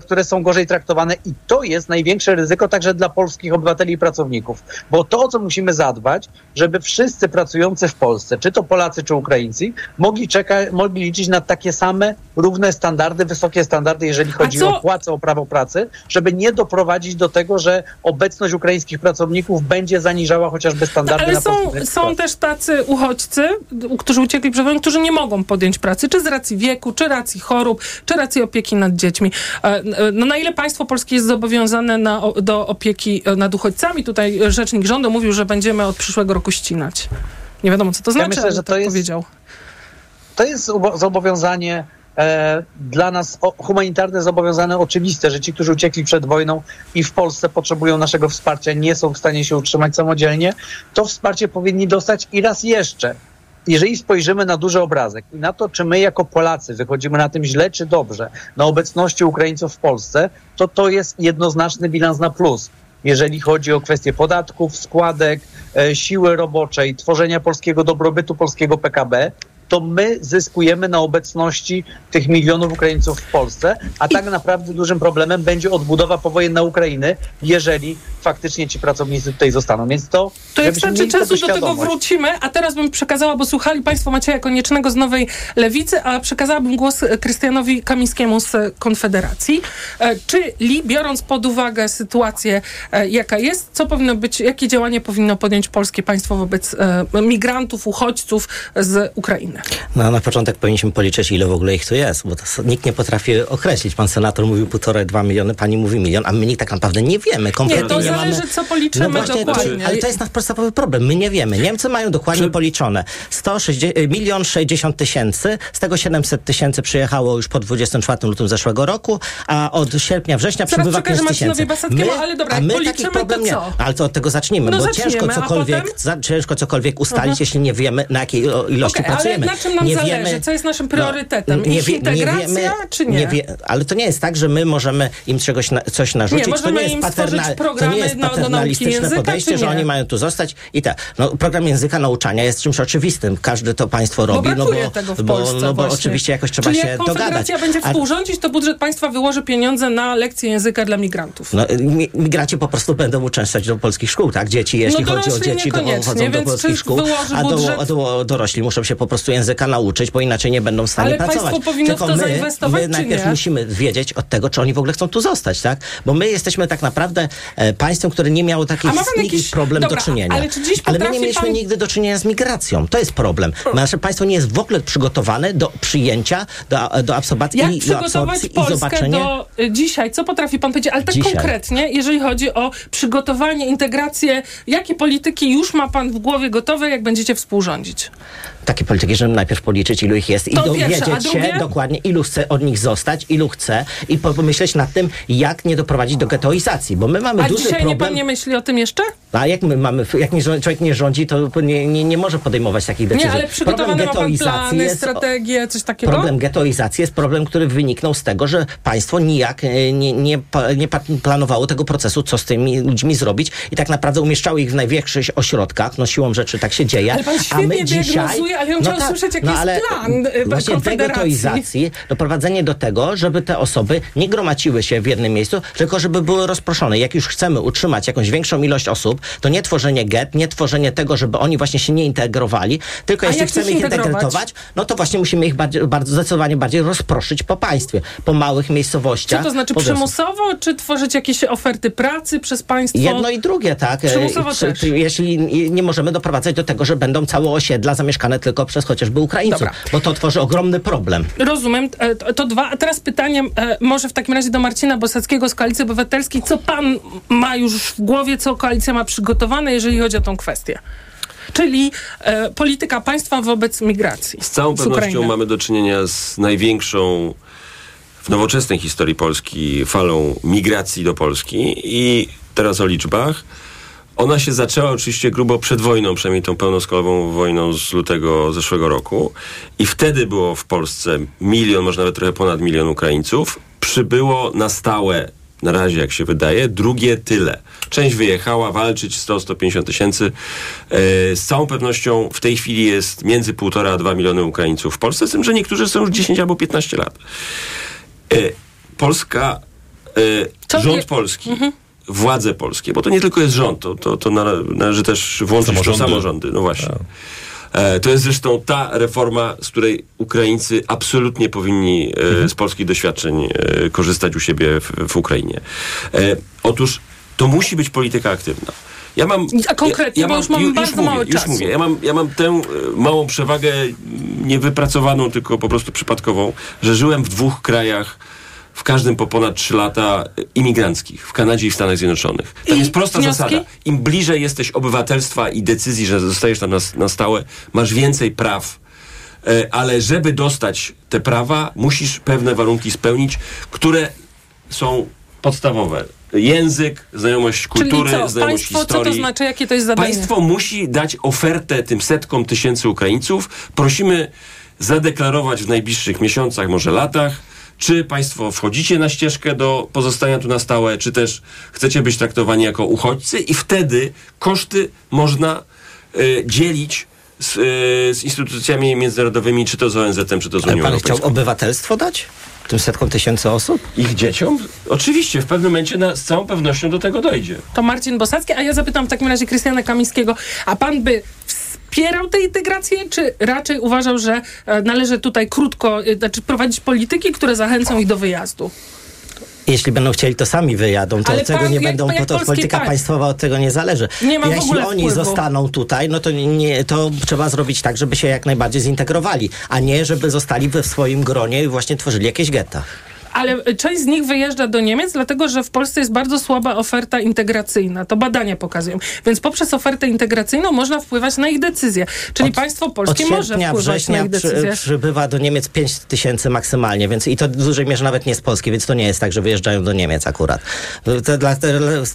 [SPEAKER 9] które są gorzej traktowane i to jest największe ryzyko także dla polskich obywateli i pracowników. Bo to, o co musimy zadbać, żeby wszyscy pracujący w Polsce, czy to Polacy, czy Ukraińcy, mogli, czekać, mogli liczyć na takie same równe standardy, wysokie standardy, jeżeli chodzi o płacę, o prawo pracy, żeby nie doprowadzić do tego, że obecność ukraińskich pracowników będzie zaniżała chociażby standardy
[SPEAKER 10] Ale
[SPEAKER 9] na
[SPEAKER 10] są, są też tacy uchodźcy, którzy uciekli przed wojną, którzy nie mogą podjąć pracy, czy z racji wieku, czy racji chorób, czy racji opieki nad dziećmi. E, No na ile państwo polskie jest zobowiązane na, do opieki e, nad uchodźcami? Tutaj rzecznik rządu mówił, że będziemy od przyszłego roku ścinać. Nie wiadomo, co to
[SPEAKER 9] Ja
[SPEAKER 10] znaczy,
[SPEAKER 9] myślę,
[SPEAKER 10] ale
[SPEAKER 9] że
[SPEAKER 10] tak
[SPEAKER 9] to jest-
[SPEAKER 10] powiedział.
[SPEAKER 9] To jest zobowiązanie e, dla nas, o, humanitarne zobowiązanie oczywiste, że ci, którzy uciekli przed wojną i w Polsce potrzebują naszego wsparcia, nie są w stanie się utrzymać samodzielnie, to wsparcie powinni dostać i raz jeszcze. Jeżeli spojrzymy na duży obrazek i na to, czy my jako Polacy wychodzimy na tym źle czy dobrze, na obecności Ukraińców w Polsce, to to jest jednoznaczny bilans na plus. Jeżeli chodzi o kwestie podatków, składek, e, siły roboczej, tworzenia polskiego dobrobytu, polskiego PKB, to my zyskujemy na obecności tych milionów Ukraińców w Polsce, a tak naprawdę dużym problemem będzie odbudowa powojenna Ukrainy, jeżeli faktycznie ci pracownicy tutaj zostaną. Więc to,
[SPEAKER 10] To
[SPEAKER 9] żebyśmy
[SPEAKER 10] starczy czasu, do tego wrócimy, a teraz bym przekazała, bo słuchali Państwo Macieja Koniecznego z Nowej Lewicy, a przekazałabym głos Krystianowi Kamińskiemu z Konfederacji. E, Czyli biorąc pod uwagę sytuację, e, jaka jest, co powinno być, jakie działanie powinno podjąć polskie państwo wobec e, migrantów, uchodźców z Ukrainy?
[SPEAKER 13] No na początek powinniśmy policzyć, ile w ogóle ich tu jest, bo to nikt nie potrafi określić. Pan senator mówił półtorej, dwa miliony, pani mówi milion, a my nikt tak naprawdę nie wiemy. Kompletnie
[SPEAKER 10] Nie, to
[SPEAKER 13] nie
[SPEAKER 10] zależy,
[SPEAKER 13] mamy...
[SPEAKER 10] co policzymy
[SPEAKER 13] No właśnie, to,
[SPEAKER 10] dokładnie.
[SPEAKER 13] ale to jest nasz podstawowy problem. My nie wiemy. Niemcy mają dokładnie policzone 160, milion 60 tysięcy, z tego 700 tysięcy przyjechało już po 24 lutym zeszłego roku, a od sierpnia, września
[SPEAKER 10] Zaraz
[SPEAKER 13] przybywa
[SPEAKER 10] przekażę
[SPEAKER 13] 5 tysięcy.
[SPEAKER 10] Baseckiemu, ale dobra,
[SPEAKER 13] a my takich
[SPEAKER 10] to
[SPEAKER 13] problem nie.
[SPEAKER 10] co?
[SPEAKER 13] Ale to od tego zacznijmy,
[SPEAKER 10] No
[SPEAKER 13] bo
[SPEAKER 10] zaczniemy,
[SPEAKER 13] ciężko cokolwiek, za, ciężko cokolwiek ustalić,
[SPEAKER 10] Mhm.
[SPEAKER 13] jeśli nie wiemy, na jakiej ilości
[SPEAKER 10] Okej, ale
[SPEAKER 13] pracujemy.
[SPEAKER 10] na czym nam
[SPEAKER 13] nie
[SPEAKER 10] zależy?
[SPEAKER 13] Wiemy,
[SPEAKER 10] Co jest naszym priorytetem?
[SPEAKER 13] nie
[SPEAKER 10] Ich
[SPEAKER 13] wie- nie
[SPEAKER 10] integracja,
[SPEAKER 13] wiemy,
[SPEAKER 10] czy nie?
[SPEAKER 13] wie, ale to nie jest tak, że my możemy im czegoś na, coś narzucić.
[SPEAKER 10] Nie,
[SPEAKER 13] to
[SPEAKER 10] możemy
[SPEAKER 13] nie jest
[SPEAKER 10] im stworzyć
[SPEAKER 13] paterna- to
[SPEAKER 10] programy
[SPEAKER 13] nie jest
[SPEAKER 10] do
[SPEAKER 13] paternalistyczne
[SPEAKER 10] języka,
[SPEAKER 13] podejście, że
[SPEAKER 10] nie?
[SPEAKER 13] oni mają tu zostać i tak. No, program języka nauczania jest czymś oczywistym. Każde to państwo robi, no
[SPEAKER 10] brakuje
[SPEAKER 13] bo,
[SPEAKER 10] tego w
[SPEAKER 13] bo,
[SPEAKER 10] Polsce
[SPEAKER 13] no bo oczywiście jakoś trzeba
[SPEAKER 10] Czyli
[SPEAKER 13] się
[SPEAKER 10] jak
[SPEAKER 13] dogadać.
[SPEAKER 10] Konfederacja będzie współrządzić, to budżet państwa wyłoży pieniądze na lekcje języka dla migrantów.
[SPEAKER 13] no, mi- migranci po prostu będą uczęszczać do polskich szkół, tak? Dzieci, jeśli
[SPEAKER 10] No
[SPEAKER 13] chodzi o dzieci, to
[SPEAKER 10] niekoniecznie,
[SPEAKER 13] chodzą do polskich szkół, a do, do, dorośli muszą się po prostu języka nauczyć, bo inaczej nie będą w stanie
[SPEAKER 10] Ale
[SPEAKER 13] pracować.
[SPEAKER 10] państwo powinno w
[SPEAKER 13] Tylko
[SPEAKER 10] to
[SPEAKER 13] my,
[SPEAKER 10] zainwestować,
[SPEAKER 13] my
[SPEAKER 10] czy
[SPEAKER 13] najpierw
[SPEAKER 10] nie?
[SPEAKER 13] musimy wiedzieć od tego, czy oni w ogóle chcą tu zostać, tak? Bo my jesteśmy tak naprawdę e, państwem, które nie miało takich
[SPEAKER 10] jakiś-
[SPEAKER 13] problem
[SPEAKER 10] dobra,
[SPEAKER 13] do czynienia.
[SPEAKER 10] ale czy
[SPEAKER 13] ale my nie mieliśmy
[SPEAKER 10] pan-
[SPEAKER 13] nigdy do czynienia z migracją. To jest problem. Nasze państwo nie jest w ogóle przygotowane do przyjęcia, do, do absorbacji
[SPEAKER 10] Jak
[SPEAKER 13] i do
[SPEAKER 10] przygotować
[SPEAKER 13] i
[SPEAKER 10] Polskę
[SPEAKER 13] zobaczenia.
[SPEAKER 10] do y, dzisiaj? Co potrafi pan powiedzieć? Ale tak
[SPEAKER 13] Dzisiaj.
[SPEAKER 10] konkretnie, jeżeli chodzi o przygotowanie, integrację, jakie polityki już ma pan w głowie gotowe, jak będziecie współrządzić?
[SPEAKER 13] Takie polityki, żeby najpierw policzyć, ilu ich jest i dowiedzieć
[SPEAKER 10] pierwsze,
[SPEAKER 13] się dokładnie, ilu chce od nich zostać, ilu chce i po- pomyśleć nad tym, jak nie doprowadzić do getoizacji, bo my mamy
[SPEAKER 10] A
[SPEAKER 13] duży
[SPEAKER 10] dzisiaj nie pan nie myśli o tym jeszcze?
[SPEAKER 13] A jak my mamy, jak nie, człowiek nie rządzi, to nie, nie, nie może podejmować takich decyzji.
[SPEAKER 10] Nie, ale przygotowane ma pan plany, strategie, coś takiego?
[SPEAKER 13] Problem getoizacji jest problem, który wyniknął z tego, że państwo nijak e, nie, nie, nie planowało tego procesu, co z tymi ludźmi zrobić i tak naprawdę umieszczało ich w największych ośrodkach, no siłą rzeczy tak się dzieje.
[SPEAKER 10] Ale pan
[SPEAKER 13] a my dzisiaj...
[SPEAKER 10] diagnozuje, ale ja bym chciała usłyszeć, jaki jest plan,
[SPEAKER 13] Właśnie
[SPEAKER 10] Konfederacji.
[SPEAKER 13] doprowadzenie do tego, żeby te osoby nie gromadziły się w jednym miejscu, tylko żeby były rozproszone. Jak już chcemy utrzymać jakąś większą ilość osób, to nie tworzenie get, nie tworzenie tego, żeby oni właśnie się nie integrowali, tylko
[SPEAKER 10] A
[SPEAKER 13] jeśli chcemy
[SPEAKER 10] ich integrować?
[SPEAKER 13] no to właśnie musimy ich bardziej, bardzo, zdecydowanie bardziej rozproszyć po państwie, po małych miejscowościach.
[SPEAKER 10] Co to znaczy przymusowo, czy tworzyć jakieś oferty pracy przez państwo?
[SPEAKER 13] Jedno i drugie, tak. E,
[SPEAKER 10] Przymusowo
[SPEAKER 13] Przy-
[SPEAKER 10] też.
[SPEAKER 13] Jeśli nie możemy doprowadzać do tego, że będą całe osiedla zamieszkane tylko przez chociażby Ukraińców,
[SPEAKER 10] Dobra.
[SPEAKER 13] bo to tworzy ogromny problem.
[SPEAKER 10] Rozumiem, e, to, to dwa. A teraz pytanie e, może w takim razie do Marcina Bosackiego z Koalicji Obywatelskiej. Co pan ma już w głowie, co koalicja ma przygotowane, jeżeli chodzi o tą kwestię? Czyli e, polityka państwa wobec migracji.
[SPEAKER 12] Z całą
[SPEAKER 10] z
[SPEAKER 12] pewnością
[SPEAKER 10] Ukrainy.
[SPEAKER 12] mamy do czynienia z największą w nowoczesnej historii Polski falą migracji do Polski i teraz o liczbach. Ona się zaczęła oczywiście grubo przed wojną, przynajmniej tą pełnoskalową wojną z lutego zeszłego roku. I wtedy było w Polsce milion, może nawet trochę ponad milion Ukraińców. Przybyło na stałe, na razie jak się wydaje, drugie tyle. Część wyjechała walczyć 100-150 tysięcy. E, z całą pewnością w tej chwili jest między 1,5 a 2 miliony Ukraińców w Polsce, z tym, że niektórzy są już 10 albo 15 lat. E, Polska, e, rząd polski władze polskie, bo to nie tylko jest rząd, to, to, to nale- należy też włączyć samorządy.
[SPEAKER 11] Samorządy.
[SPEAKER 12] No właśnie. E, to jest zresztą ta reforma, z której Ukraińcy absolutnie powinni e, z polskich doświadczeń e, korzystać u siebie w, w Ukrainie. E, otóż to musi być polityka aktywna. Ja mam,
[SPEAKER 10] A konkretnie, bo już mamy
[SPEAKER 12] ju-
[SPEAKER 10] bardzo
[SPEAKER 12] mówię,
[SPEAKER 10] mało
[SPEAKER 12] już
[SPEAKER 10] czasu.
[SPEAKER 12] mówię. Ja mam, ja mam tę e, małą przewagę, niewypracowaną, tylko po prostu przypadkową, że żyłem w dwóch krajach, w każdym po ponad 3 lata e, imigranckich, w Kanadzie i w Stanach Zjednoczonych. Tam
[SPEAKER 10] I
[SPEAKER 12] jest prosta
[SPEAKER 10] wnioski?
[SPEAKER 12] zasada. Im bliżej jesteś obywatelstwa i decyzji, że zostajesz tam na, na stałe, masz więcej praw. E, ale żeby dostać te prawa, musisz pewne warunki spełnić, które są podstawowe. Język, znajomość kultury,
[SPEAKER 10] Czyli co?
[SPEAKER 12] znajomość
[SPEAKER 10] Państwo,
[SPEAKER 12] historii.
[SPEAKER 10] co to znaczy? Jakie to jest zadanie?
[SPEAKER 12] Państwo musi dać ofertę tym setkom tysięcy Ukraińców. Prosimy zadeklarować w najbliższych miesiącach, może latach, czy Państwo wchodzicie na ścieżkę do pozostania tu na stałe, czy też chcecie być traktowani jako uchodźcy i wtedy koszty można y, dzielić z, y, z instytucjami międzynarodowymi, czy to z ONZ-em, czy to z
[SPEAKER 13] Ale
[SPEAKER 12] Unią
[SPEAKER 13] pan
[SPEAKER 12] Europejską.
[SPEAKER 13] chciał obywatelstwo dać? Tym setkom tysięcy osób?
[SPEAKER 12] Ich dzieciom? Oczywiście, w pewnym momencie na, z całą pewnością do tego dojdzie.
[SPEAKER 10] To Marcin Bosacki, a ja zapytam w takim razie Krystiana Kamińskiego, a pan by wspierał tę integrację, czy raczej uważał, że e, należy tutaj krótko, e, znaczy prowadzić polityki, które zachęcą ich do wyjazdu?
[SPEAKER 13] Jeśli będą chcieli, to sami wyjadą. To
[SPEAKER 10] Ale
[SPEAKER 13] od tego
[SPEAKER 10] pan-
[SPEAKER 13] nie
[SPEAKER 10] jak-
[SPEAKER 13] będą,
[SPEAKER 10] jak
[SPEAKER 13] po to polityka
[SPEAKER 10] państw-
[SPEAKER 13] państwowa od tego nie zależy.
[SPEAKER 10] Nie ma
[SPEAKER 13] Jeśli oni
[SPEAKER 10] wpływu.
[SPEAKER 13] zostaną tutaj, no to, nie, to trzeba zrobić tak, żeby się jak najbardziej zintegrowali, a nie żeby zostali we w swoim gronie i właśnie tworzyli jakieś getta.
[SPEAKER 10] Ale część z nich wyjeżdża do Niemiec, dlatego że w Polsce jest bardzo słaba oferta integracyjna. To badania pokazują. Więc poprzez ofertę integracyjną można wpływać na ich decyzje. Czyli państwo
[SPEAKER 13] Od
[SPEAKER 10] polskie może wpływać na
[SPEAKER 13] września
[SPEAKER 10] ich
[SPEAKER 13] przy,
[SPEAKER 10] decyzje.
[SPEAKER 13] przybywa do Niemiec 5 tysięcy maksymalnie, więc i to w dużej mierze nawet nie z Polski, więc to nie jest tak, że wyjeżdżają do Niemiec akurat. To, dla,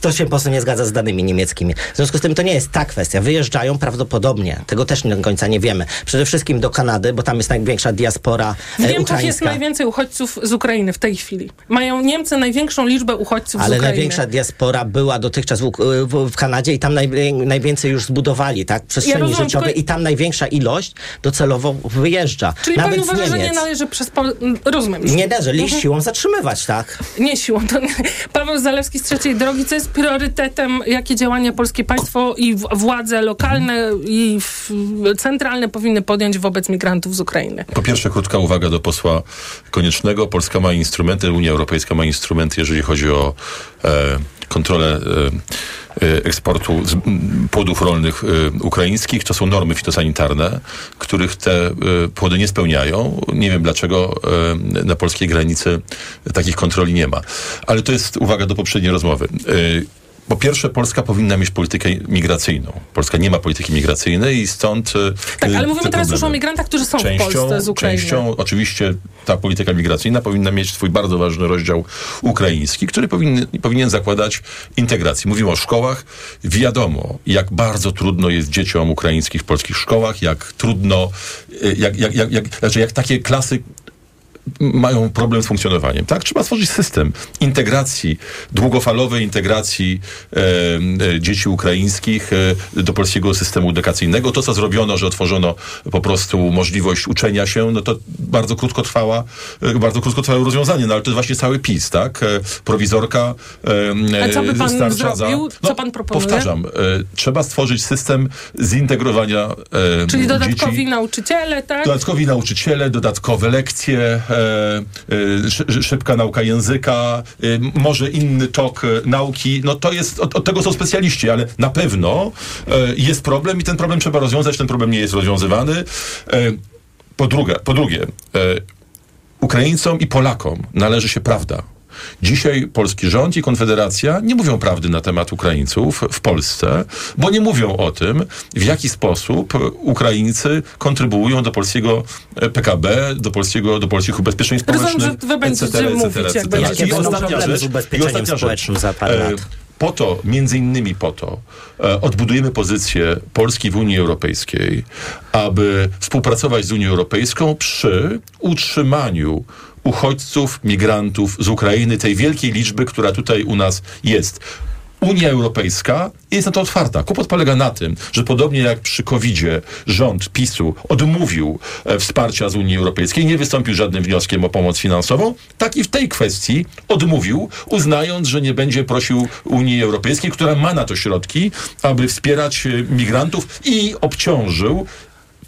[SPEAKER 13] to się po prostu nie zgadza z danymi niemieckimi. W związku z tym to nie jest ta kwestia. Wyjeżdżają prawdopodobnie, tego też nie do końca nie wiemy. Przede wszystkim do Kanady, bo tam jest największa diaspora
[SPEAKER 10] W
[SPEAKER 13] e,
[SPEAKER 10] Niemczech jest najwięcej uchodźców z Ukrainy w tej chwili. Mają Niemcy największą liczbę uchodźców z
[SPEAKER 13] Ale
[SPEAKER 10] Ukrainy.
[SPEAKER 13] największa diaspora była dotychczas w, w, w Kanadzie i tam naj, najwięcej już zbudowali, tak? Przestrzeni
[SPEAKER 10] rozumiem,
[SPEAKER 13] życiowej
[SPEAKER 10] tylko-
[SPEAKER 13] i tam największa ilość docelowo wyjeżdża.
[SPEAKER 10] Czyli
[SPEAKER 13] Nawet
[SPEAKER 10] pan
[SPEAKER 13] z
[SPEAKER 10] uważa, że nie
[SPEAKER 13] Niemiec.
[SPEAKER 10] należy przez Pol... Rozumiem. już.
[SPEAKER 13] Nie należy
[SPEAKER 10] Mhm.
[SPEAKER 13] siłą zatrzymywać, tak?
[SPEAKER 10] Nie siłą. To... Paweł Zalewski z Trzeciej Drogi, co jest priorytetem, jakie działania polskie państwo i w- władze lokalne i w... centralne powinny podjąć wobec migrantów z Ukrainy?
[SPEAKER 11] Po pierwsze, krótka uwaga do posła Koniecznego. Polska ma instrumenty, Unia Europejska ma instrumenty, jeżeli chodzi o e, kontrolę e, e, eksportu z, m, płodów rolnych e, ukraińskich. To są normy fitosanitarne, których te e, płody nie spełniają. Nie wiem dlaczego e, na polskiej granicy takich kontroli nie ma. Ale to jest uwaga do poprzedniej rozmowy. Po pierwsze, Polska powinna mieć politykę migracyjną. Polska nie ma polityki migracyjnej i stąd. e,
[SPEAKER 10] Tak, ale
[SPEAKER 11] te
[SPEAKER 10] mówimy teraz już o migrantach, którzy są w Polsce z Ukrainy.
[SPEAKER 11] częścią oczywiście ta polityka migracyjna powinna mieć swój bardzo ważny rozdział ukraiński, który powinien, powinien zakładać integrację. Mówimy o szkołach. Wiadomo, jak bardzo trudno jest dzieciom ukraińskich w polskich szkołach, jak trudno, y, jak, jak, jak, jak, znaczy jak takie klasy mają problem z funkcjonowaniem. Tak, trzeba stworzyć system integracji, długofalowej integracji e, e, dzieci ukraińskich e, do polskiego systemu edukacyjnego. To, co zrobiono, że otworzono po prostu możliwość uczenia się, no to bardzo krótko trwała, e, bardzo krótko trwało rozwiązanie, no ale to jest właśnie cały PiS, tak? E, prowizorka e,
[SPEAKER 10] A co by pan zrobił?
[SPEAKER 11] Za,
[SPEAKER 10] Co pan proponuje?
[SPEAKER 11] Powtarzam, trzeba stworzyć system zintegrowania
[SPEAKER 10] Czyli dodatkowi
[SPEAKER 11] dzieci.
[SPEAKER 10] nauczyciele, tak?
[SPEAKER 11] Dodatkowi nauczyciele, dodatkowe lekcje, szybka nauka języka, e, może inny tok e, nauki. No to jest, od, od tego są specjaliści, ale na pewno e, jest problem i ten problem trzeba rozwiązać, ten problem nie jest rozwiązywany. E, po, drugie, po drugie, e, Ukraińcom i Polakom należy się prawda. Dzisiaj polski rząd i Konfederacja nie mówią prawdy na temat Ukraińców w Polsce, bo nie mówią o tym, w jaki sposób Ukraińcy kontrybuują do polskiego e, PKB, do polskiego, do polskich ubezpieczeń społecznych,
[SPEAKER 10] Rozumiem, że wy będziecie
[SPEAKER 11] etc.,
[SPEAKER 10] mówić,
[SPEAKER 11] etc.
[SPEAKER 10] jak będziecie
[SPEAKER 11] I
[SPEAKER 10] będą
[SPEAKER 11] ostatnia
[SPEAKER 13] z
[SPEAKER 11] rzecz, i
[SPEAKER 13] ubezpieczeniem społecznym za parę
[SPEAKER 11] E,
[SPEAKER 13] lat.
[SPEAKER 11] Po to, między innymi po to, e, odbudujemy pozycję Polski w Unii Europejskiej, aby współpracować z Unią Europejską przy utrzymaniu uchodźców, migrantów z Ukrainy, tej wielkiej liczby, która tutaj u nas jest. Unia Europejska jest na to otwarta. Kłopot polega na tym, że podobnie jak przy COVID-zie rząd PiSu odmówił e, wsparcia z Unii Europejskiej, nie wystąpił żadnym wnioskiem o pomoc finansową, tak i w tej kwestii odmówił, uznając, że nie będzie prosił Unii Europejskiej, która ma na to środki, aby wspierać e, migrantów i obciążył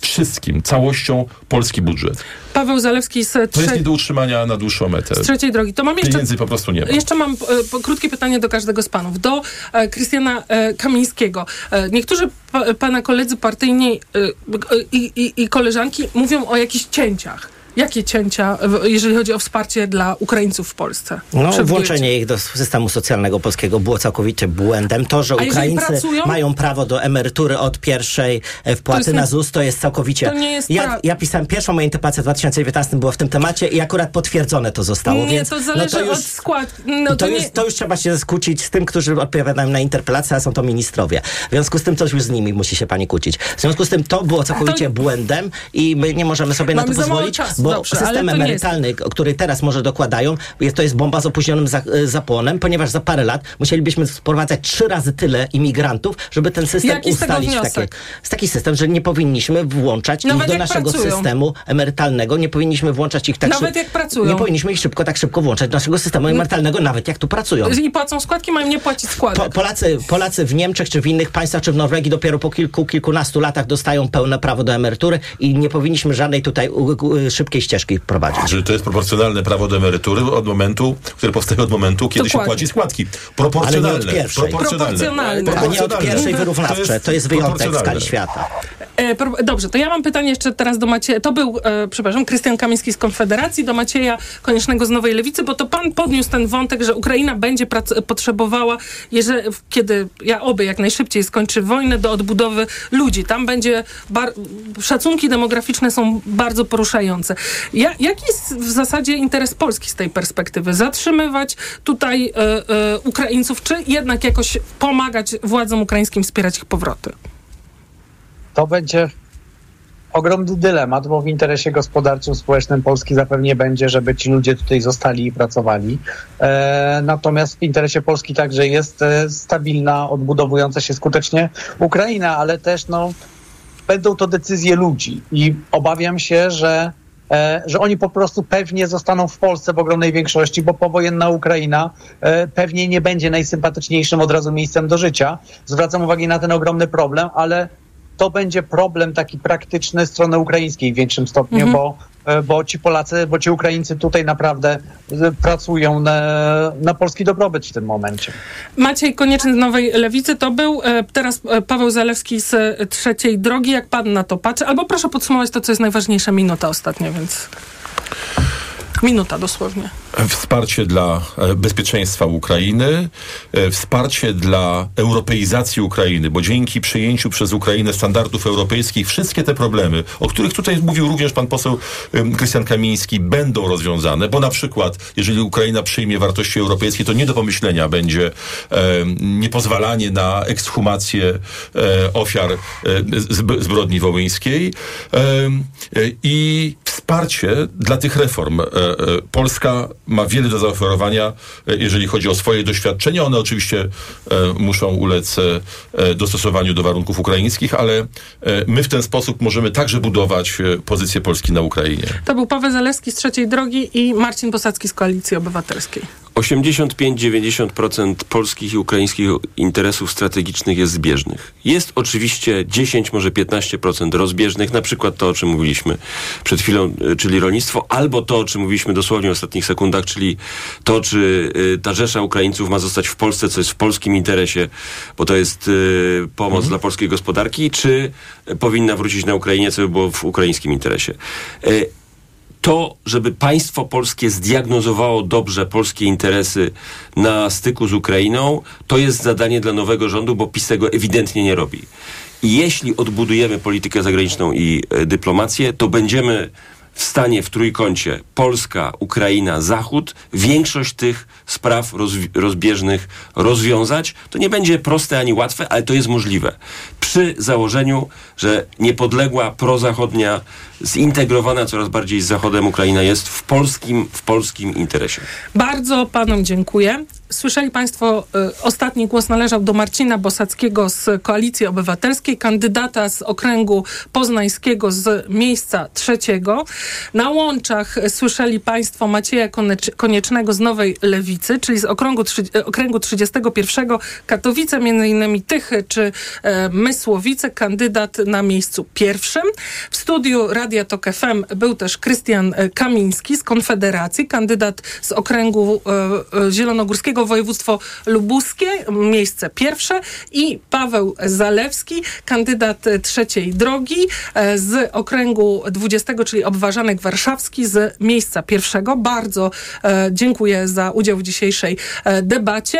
[SPEAKER 11] wszystkim, całością polski budżet.
[SPEAKER 10] Paweł Zalewski z,
[SPEAKER 11] To jest nie do utrzymania na dłuższą metę.
[SPEAKER 10] z trzeciej drogi. To mam jeszcze...
[SPEAKER 11] Pieniędzy po prostu nie ma.
[SPEAKER 10] Jeszcze mam e, krótkie pytanie do każdego z panów. Do e, Krystiana e, Kamińskiego. E, niektórzy pa, pana koledzy partyjni e, e, i, i, i koleżanki mówią o jakichś cięciach. Jakie cięcia, jeżeli chodzi o wsparcie dla Ukraińców w Polsce?
[SPEAKER 13] No, włączenie ich do systemu socjalnego polskiego było całkowicie błędem. To, że Ukraińcy
[SPEAKER 10] pracują?
[SPEAKER 13] mają prawo do emerytury od pierwszej e, wpłaty na ZUS, to jest całkowicie...
[SPEAKER 10] To nie jest
[SPEAKER 13] ja, ja pisałem pierwszą moją interpelację w 2019 było w tym temacie i akurat potwierdzone to zostało,
[SPEAKER 10] Nie,
[SPEAKER 13] więc...
[SPEAKER 10] to zależy
[SPEAKER 13] no to już,
[SPEAKER 10] od skład. No,
[SPEAKER 13] to,
[SPEAKER 10] to nie...
[SPEAKER 13] jest, to już trzeba się skłócić z tym, którzy odpowiadają na interpelację, a są to ministrowie. W związku z tym to już z nimi musi się pani kłócić. W związku z tym to było całkowicie błędem i my nie możemy sobie na to pozwolić,
[SPEAKER 10] czasu,
[SPEAKER 13] bo
[SPEAKER 10] dobrze,
[SPEAKER 13] system
[SPEAKER 10] nie jest-
[SPEAKER 13] emerytalny, który teraz może dokładają, jest, to jest bomba z opóźnionym za, e, zapłonem, ponieważ za parę lat musielibyśmy sprowadzać trzy razy tyle imigrantów, żeby ten system
[SPEAKER 10] Jaki z
[SPEAKER 13] ustalić. w Takie, z taki system, że nie powinniśmy włączać
[SPEAKER 10] Nawet
[SPEAKER 13] ich do naszego
[SPEAKER 10] pracują.
[SPEAKER 13] systemu emerytalnego, nie powinniśmy włączać ich tak
[SPEAKER 10] Nawet
[SPEAKER 13] szyb-
[SPEAKER 10] jak pracują.
[SPEAKER 13] Nie powinniśmy ich szybko, tak szybko włączać do naszego systemu emerytalnego, nawet jak tu pracują.
[SPEAKER 10] I płacą składki, mają nie płacić składek.
[SPEAKER 13] Po, Polacy, Polacy w Niemczech, czy w innych państwach, czy w Norwegii dopiero po kilku, kilkunastu latach dostają pełne prawo do emerytury i nie powinniśmy żadnej tutaj u, szybkiej ścieżki prowadzić.
[SPEAKER 11] Że to jest proporcjonalne prawo do emerytury od momentu, które powstaje od momentu, kiedy
[SPEAKER 10] Dokładnie.
[SPEAKER 11] się płaci składki. Proporcjonalne.
[SPEAKER 13] Ale nie od pierwszej.
[SPEAKER 10] Proporcjonalne.
[SPEAKER 13] A nie od pierwszej wyrównawcze. To jest wyjątek w skali
[SPEAKER 11] proporcjonalne.
[SPEAKER 13] świata.
[SPEAKER 10] E, pro- Dobrze, to ja mam pytanie jeszcze teraz do Macieja. To był, e, przepraszam, Krystian Kamiński z Konfederacji, do Macieja Koniecznego z Nowej Lewicy, bo to pan podniósł ten wątek, że Ukraina będzie prac- potrzebowała, jeżeli, kiedy, ja oby jak najszybciej skończy wojnę, do odbudowy ludzi. Tam będzie, bar- szacunki demograficzne są bardzo poruszające. Ja, jaki jest w zasadzie interes Polski z tej perspektywy? Zatrzymywać tutaj e, e, Ukraińców, czy jednak jakoś pomagać władzom ukraińskim wspierać ich powroty?
[SPEAKER 9] to będzie ogromny dylemat, bo w interesie gospodarczym, społecznym Polski zapewnie będzie, żeby ci ludzie tutaj zostali i pracowali. E, natomiast w interesie Polski także jest e, stabilna, odbudowująca się skutecznie Ukraina, ale też no, będą to decyzje ludzi i obawiam się, że że oni po prostu pewnie zostaną w Polsce w ogromnej większości, bo powojenna Ukraina e, pewnie nie będzie najsympatyczniejszym od razu miejscem do życia. Zwracam uwagę na ten ogromny problem, ale to będzie problem taki praktyczny strony ukraińskiej w większym stopniu,
[SPEAKER 10] Mhm.
[SPEAKER 9] bo, e, bo ci Polacy, bo ci Ukraińcy tutaj naprawdę e, pracują na, na polski dobrobyt w tym momencie.
[SPEAKER 10] Maciej Konieczny z Nowej Lewicy to był, e, teraz e, Paweł Zalewski z e, Trzeciej Drogi. Jak pan na to patrzy? Albo proszę podsumować to, co jest najważniejsze, minuta ostatnia, więc... Minuta dosłownie.
[SPEAKER 11] Wsparcie dla e, bezpieczeństwa Ukrainy, e, wsparcie dla europeizacji Ukrainy, bo dzięki przyjęciu przez Ukrainę standardów europejskich wszystkie te problemy, o których tutaj mówił również pan poseł Krystian Kamiński, będą rozwiązane, bo na przykład, jeżeli Ukraina przyjmie wartości europejskie, to nie do pomyślenia będzie niepozwalanie na ekshumację e, ofiar e, zb- zbrodni wołyńskiej e, i wsparcie dla tych reform. E, Polska ma wiele do zaoferowania, e, jeżeli chodzi o swoje doświadczenia. One oczywiście e, muszą ulec dostosowaniu do warunków ukraińskich, ale my w ten sposób możemy także budować pozycję Polski na Ukrainie.
[SPEAKER 10] To był Paweł Zalewski z Trzeciej Drogi i Marcin Bosacki z Koalicji Obywatelskiej.
[SPEAKER 12] 85-90% polskich i ukraińskich interesów strategicznych jest zbieżnych. Jest oczywiście 10, może 15% rozbieżnych, na przykład to, o czym mówiliśmy przed chwilą, y, czyli rolnictwo, albo to, o czym mówiliśmy dosłownie w ostatnich sekundach, czyli to, czy y, ta rzesza Ukraińców ma zostać w Polsce, co jest w polskim interesie, bo to jest y, pomoc dla polskiej gospodarki, czy powinna wrócić na Ukrainie, co by było w ukraińskim interesie. To, żeby państwo polskie zdiagnozowało dobrze polskie interesy na styku z Ukrainą, to jest zadanie dla nowego rządu, bo PiS tego ewidentnie nie robi. I jeśli odbudujemy politykę zagraniczną i e, dyplomację, to będziemy w stanie w trójkącie Polska, Ukraina, Zachód większość tych spraw rozwi- rozbieżnych rozwiązać. To nie będzie proste ani łatwe, ale to jest możliwe. Przy założeniu, że niepodległa, prozachodnia, zintegrowana coraz bardziej z Zachodem Ukraina jest w polskim, w polskim interesie.
[SPEAKER 10] Bardzo panom dziękuję. Słyszeli Państwo, y, ostatni głos należał do Marcina Bosackiego z Koalicji Obywatelskiej, kandydata z okręgu poznańskiego z miejsca trzeciego. Na łączach słyszeli Państwo Macieja Koniecznego z Nowej Lewicy, czyli z okręgu, trzy, y, okręgu 31 Katowice, między innymi Tychy czy e, Mysłowice, kandydat na miejscu pierwszym. W studiu Radia Tok FM był też Krystian e, Kamiński z Konfederacji, kandydat z okręgu e, województwo lubuskie, miejsce pierwsze i Paweł Zalewski, kandydat trzeciej drogi e, z okręgu 20, czyli Obwarzanek Warszawski z miejsca pierwszego. Bardzo e, dziękuję za udział w dzisiejszej e, debacie.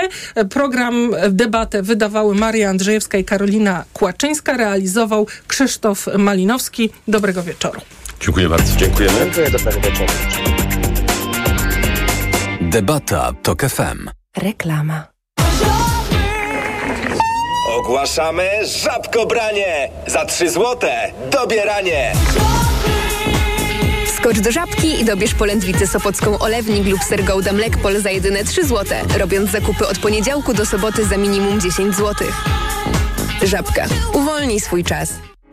[SPEAKER 10] Program, debatę wydawały Maria Andrzejewska i Karolina Kłaczyńska, realizował Krzysztof Malinowski. Dobrego wieczoru.
[SPEAKER 11] Dziękuję bardzo.
[SPEAKER 12] Dziękujemy.
[SPEAKER 9] Dziękuję, dobrego wieczoru.
[SPEAKER 28] Debata TOK FM.
[SPEAKER 29] Reklama.
[SPEAKER 30] Ogłaszamy żabkobranie! Za 3 złote dobieranie!
[SPEAKER 16] Skocz do żabki i dobierz polędwicę sopocką olewnik lub ser Gouda Mlekpol za jedyne 3 zł, robiąc zakupy od poniedziałku do soboty za minimum 10 zł. Żabka. Uwolnij swój czas.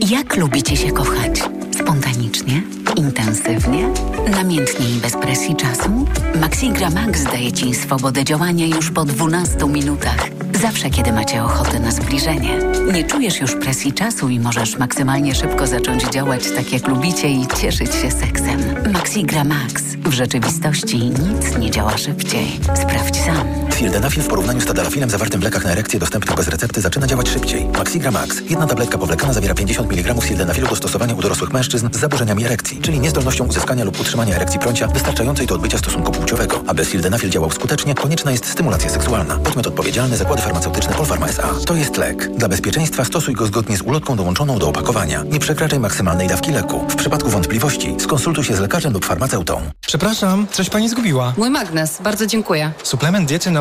[SPEAKER 18] Jak lubicie się kochać? Spontanicznie? Intensywnie? Namiętnie i bez presji czasu? Maxigra Max daje Ci swobodę działania już po 12 minutach. Zawsze, kiedy macie ochotę na zbliżenie. Nie czujesz już presji czasu i możesz maksymalnie szybko zacząć działać tak, jak lubicie i cieszyć się seksem. Maxigra Max. W rzeczywistości nic nie działa szybciej. Sprawdź sam.
[SPEAKER 31] Sildenafil w porównaniu z tadalafilem zawartym w lekach na erekcję dostępnych bez recepty zaczyna działać szybciej. Maxigra Max. Jedna tabletka powlekana zawiera 50 mg sildenafilu do stosowania u dorosłych mężczyzn z zaburzeniami erekcji, czyli niezdolnością uzyskania lub utrzymania erekcji prącia wystarczającej do odbycia stosunku płciowego. Aby sildenafil działał skutecznie, konieczna jest stymulacja seksualna. Podmiot odpowiedzialny zakłady farmaceutyczne Polpharma S.A. To jest lek. Dla bezpieczeństwa stosuj go zgodnie z ulotką dołączoną do opakowania. Nie przekraczaj maksymalnej dawki leku. W przypadku wątpliwości skonsultuj się z lekarzem lub farmaceutą.
[SPEAKER 32] Przepraszam, coś pani zgubiła.
[SPEAKER 33] Mój magnes, bardzo dziękuję.
[SPEAKER 32] Suplement diety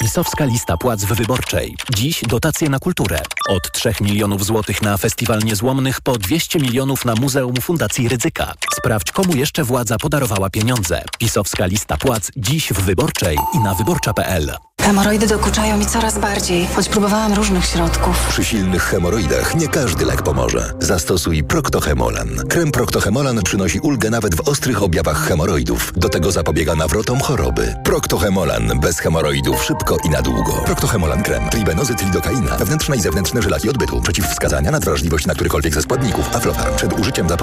[SPEAKER 5] Pisowska lista płac w wyborczej. Dziś dotacje na kulturę. Od 3 milionów złotych na Festiwal Niezłomnych po 200 milionów na Muzeum Fundacji Rydzyka. Sprawdź, komu jeszcze władza podarowała pieniądze. Pisowska lista płac dziś w wyborczej i na wyborcza.pl.
[SPEAKER 29] Hemoroidy dokuczają mi coraz bardziej, choć próbowałam różnych środków.
[SPEAKER 34] Przy silnych hemoroidach nie każdy lek pomoże. Zastosuj Proctohemolan. Krem Proctohemolan przynosi ulgę nawet w ostrych objawach hemoroidów. Do tego zapobiega nawrotom choroby. Proctohemolan. Bez hemoroidów szybko i na długo. Proctohemolan krem. Tribenozyt lidokaina. Wewnętrzne i zewnętrzne żylaki odbytu. Przeciwwskazania na wrażliwość na którykolwiek ze składników. Aflofarm. Przed użyciem zapoznaj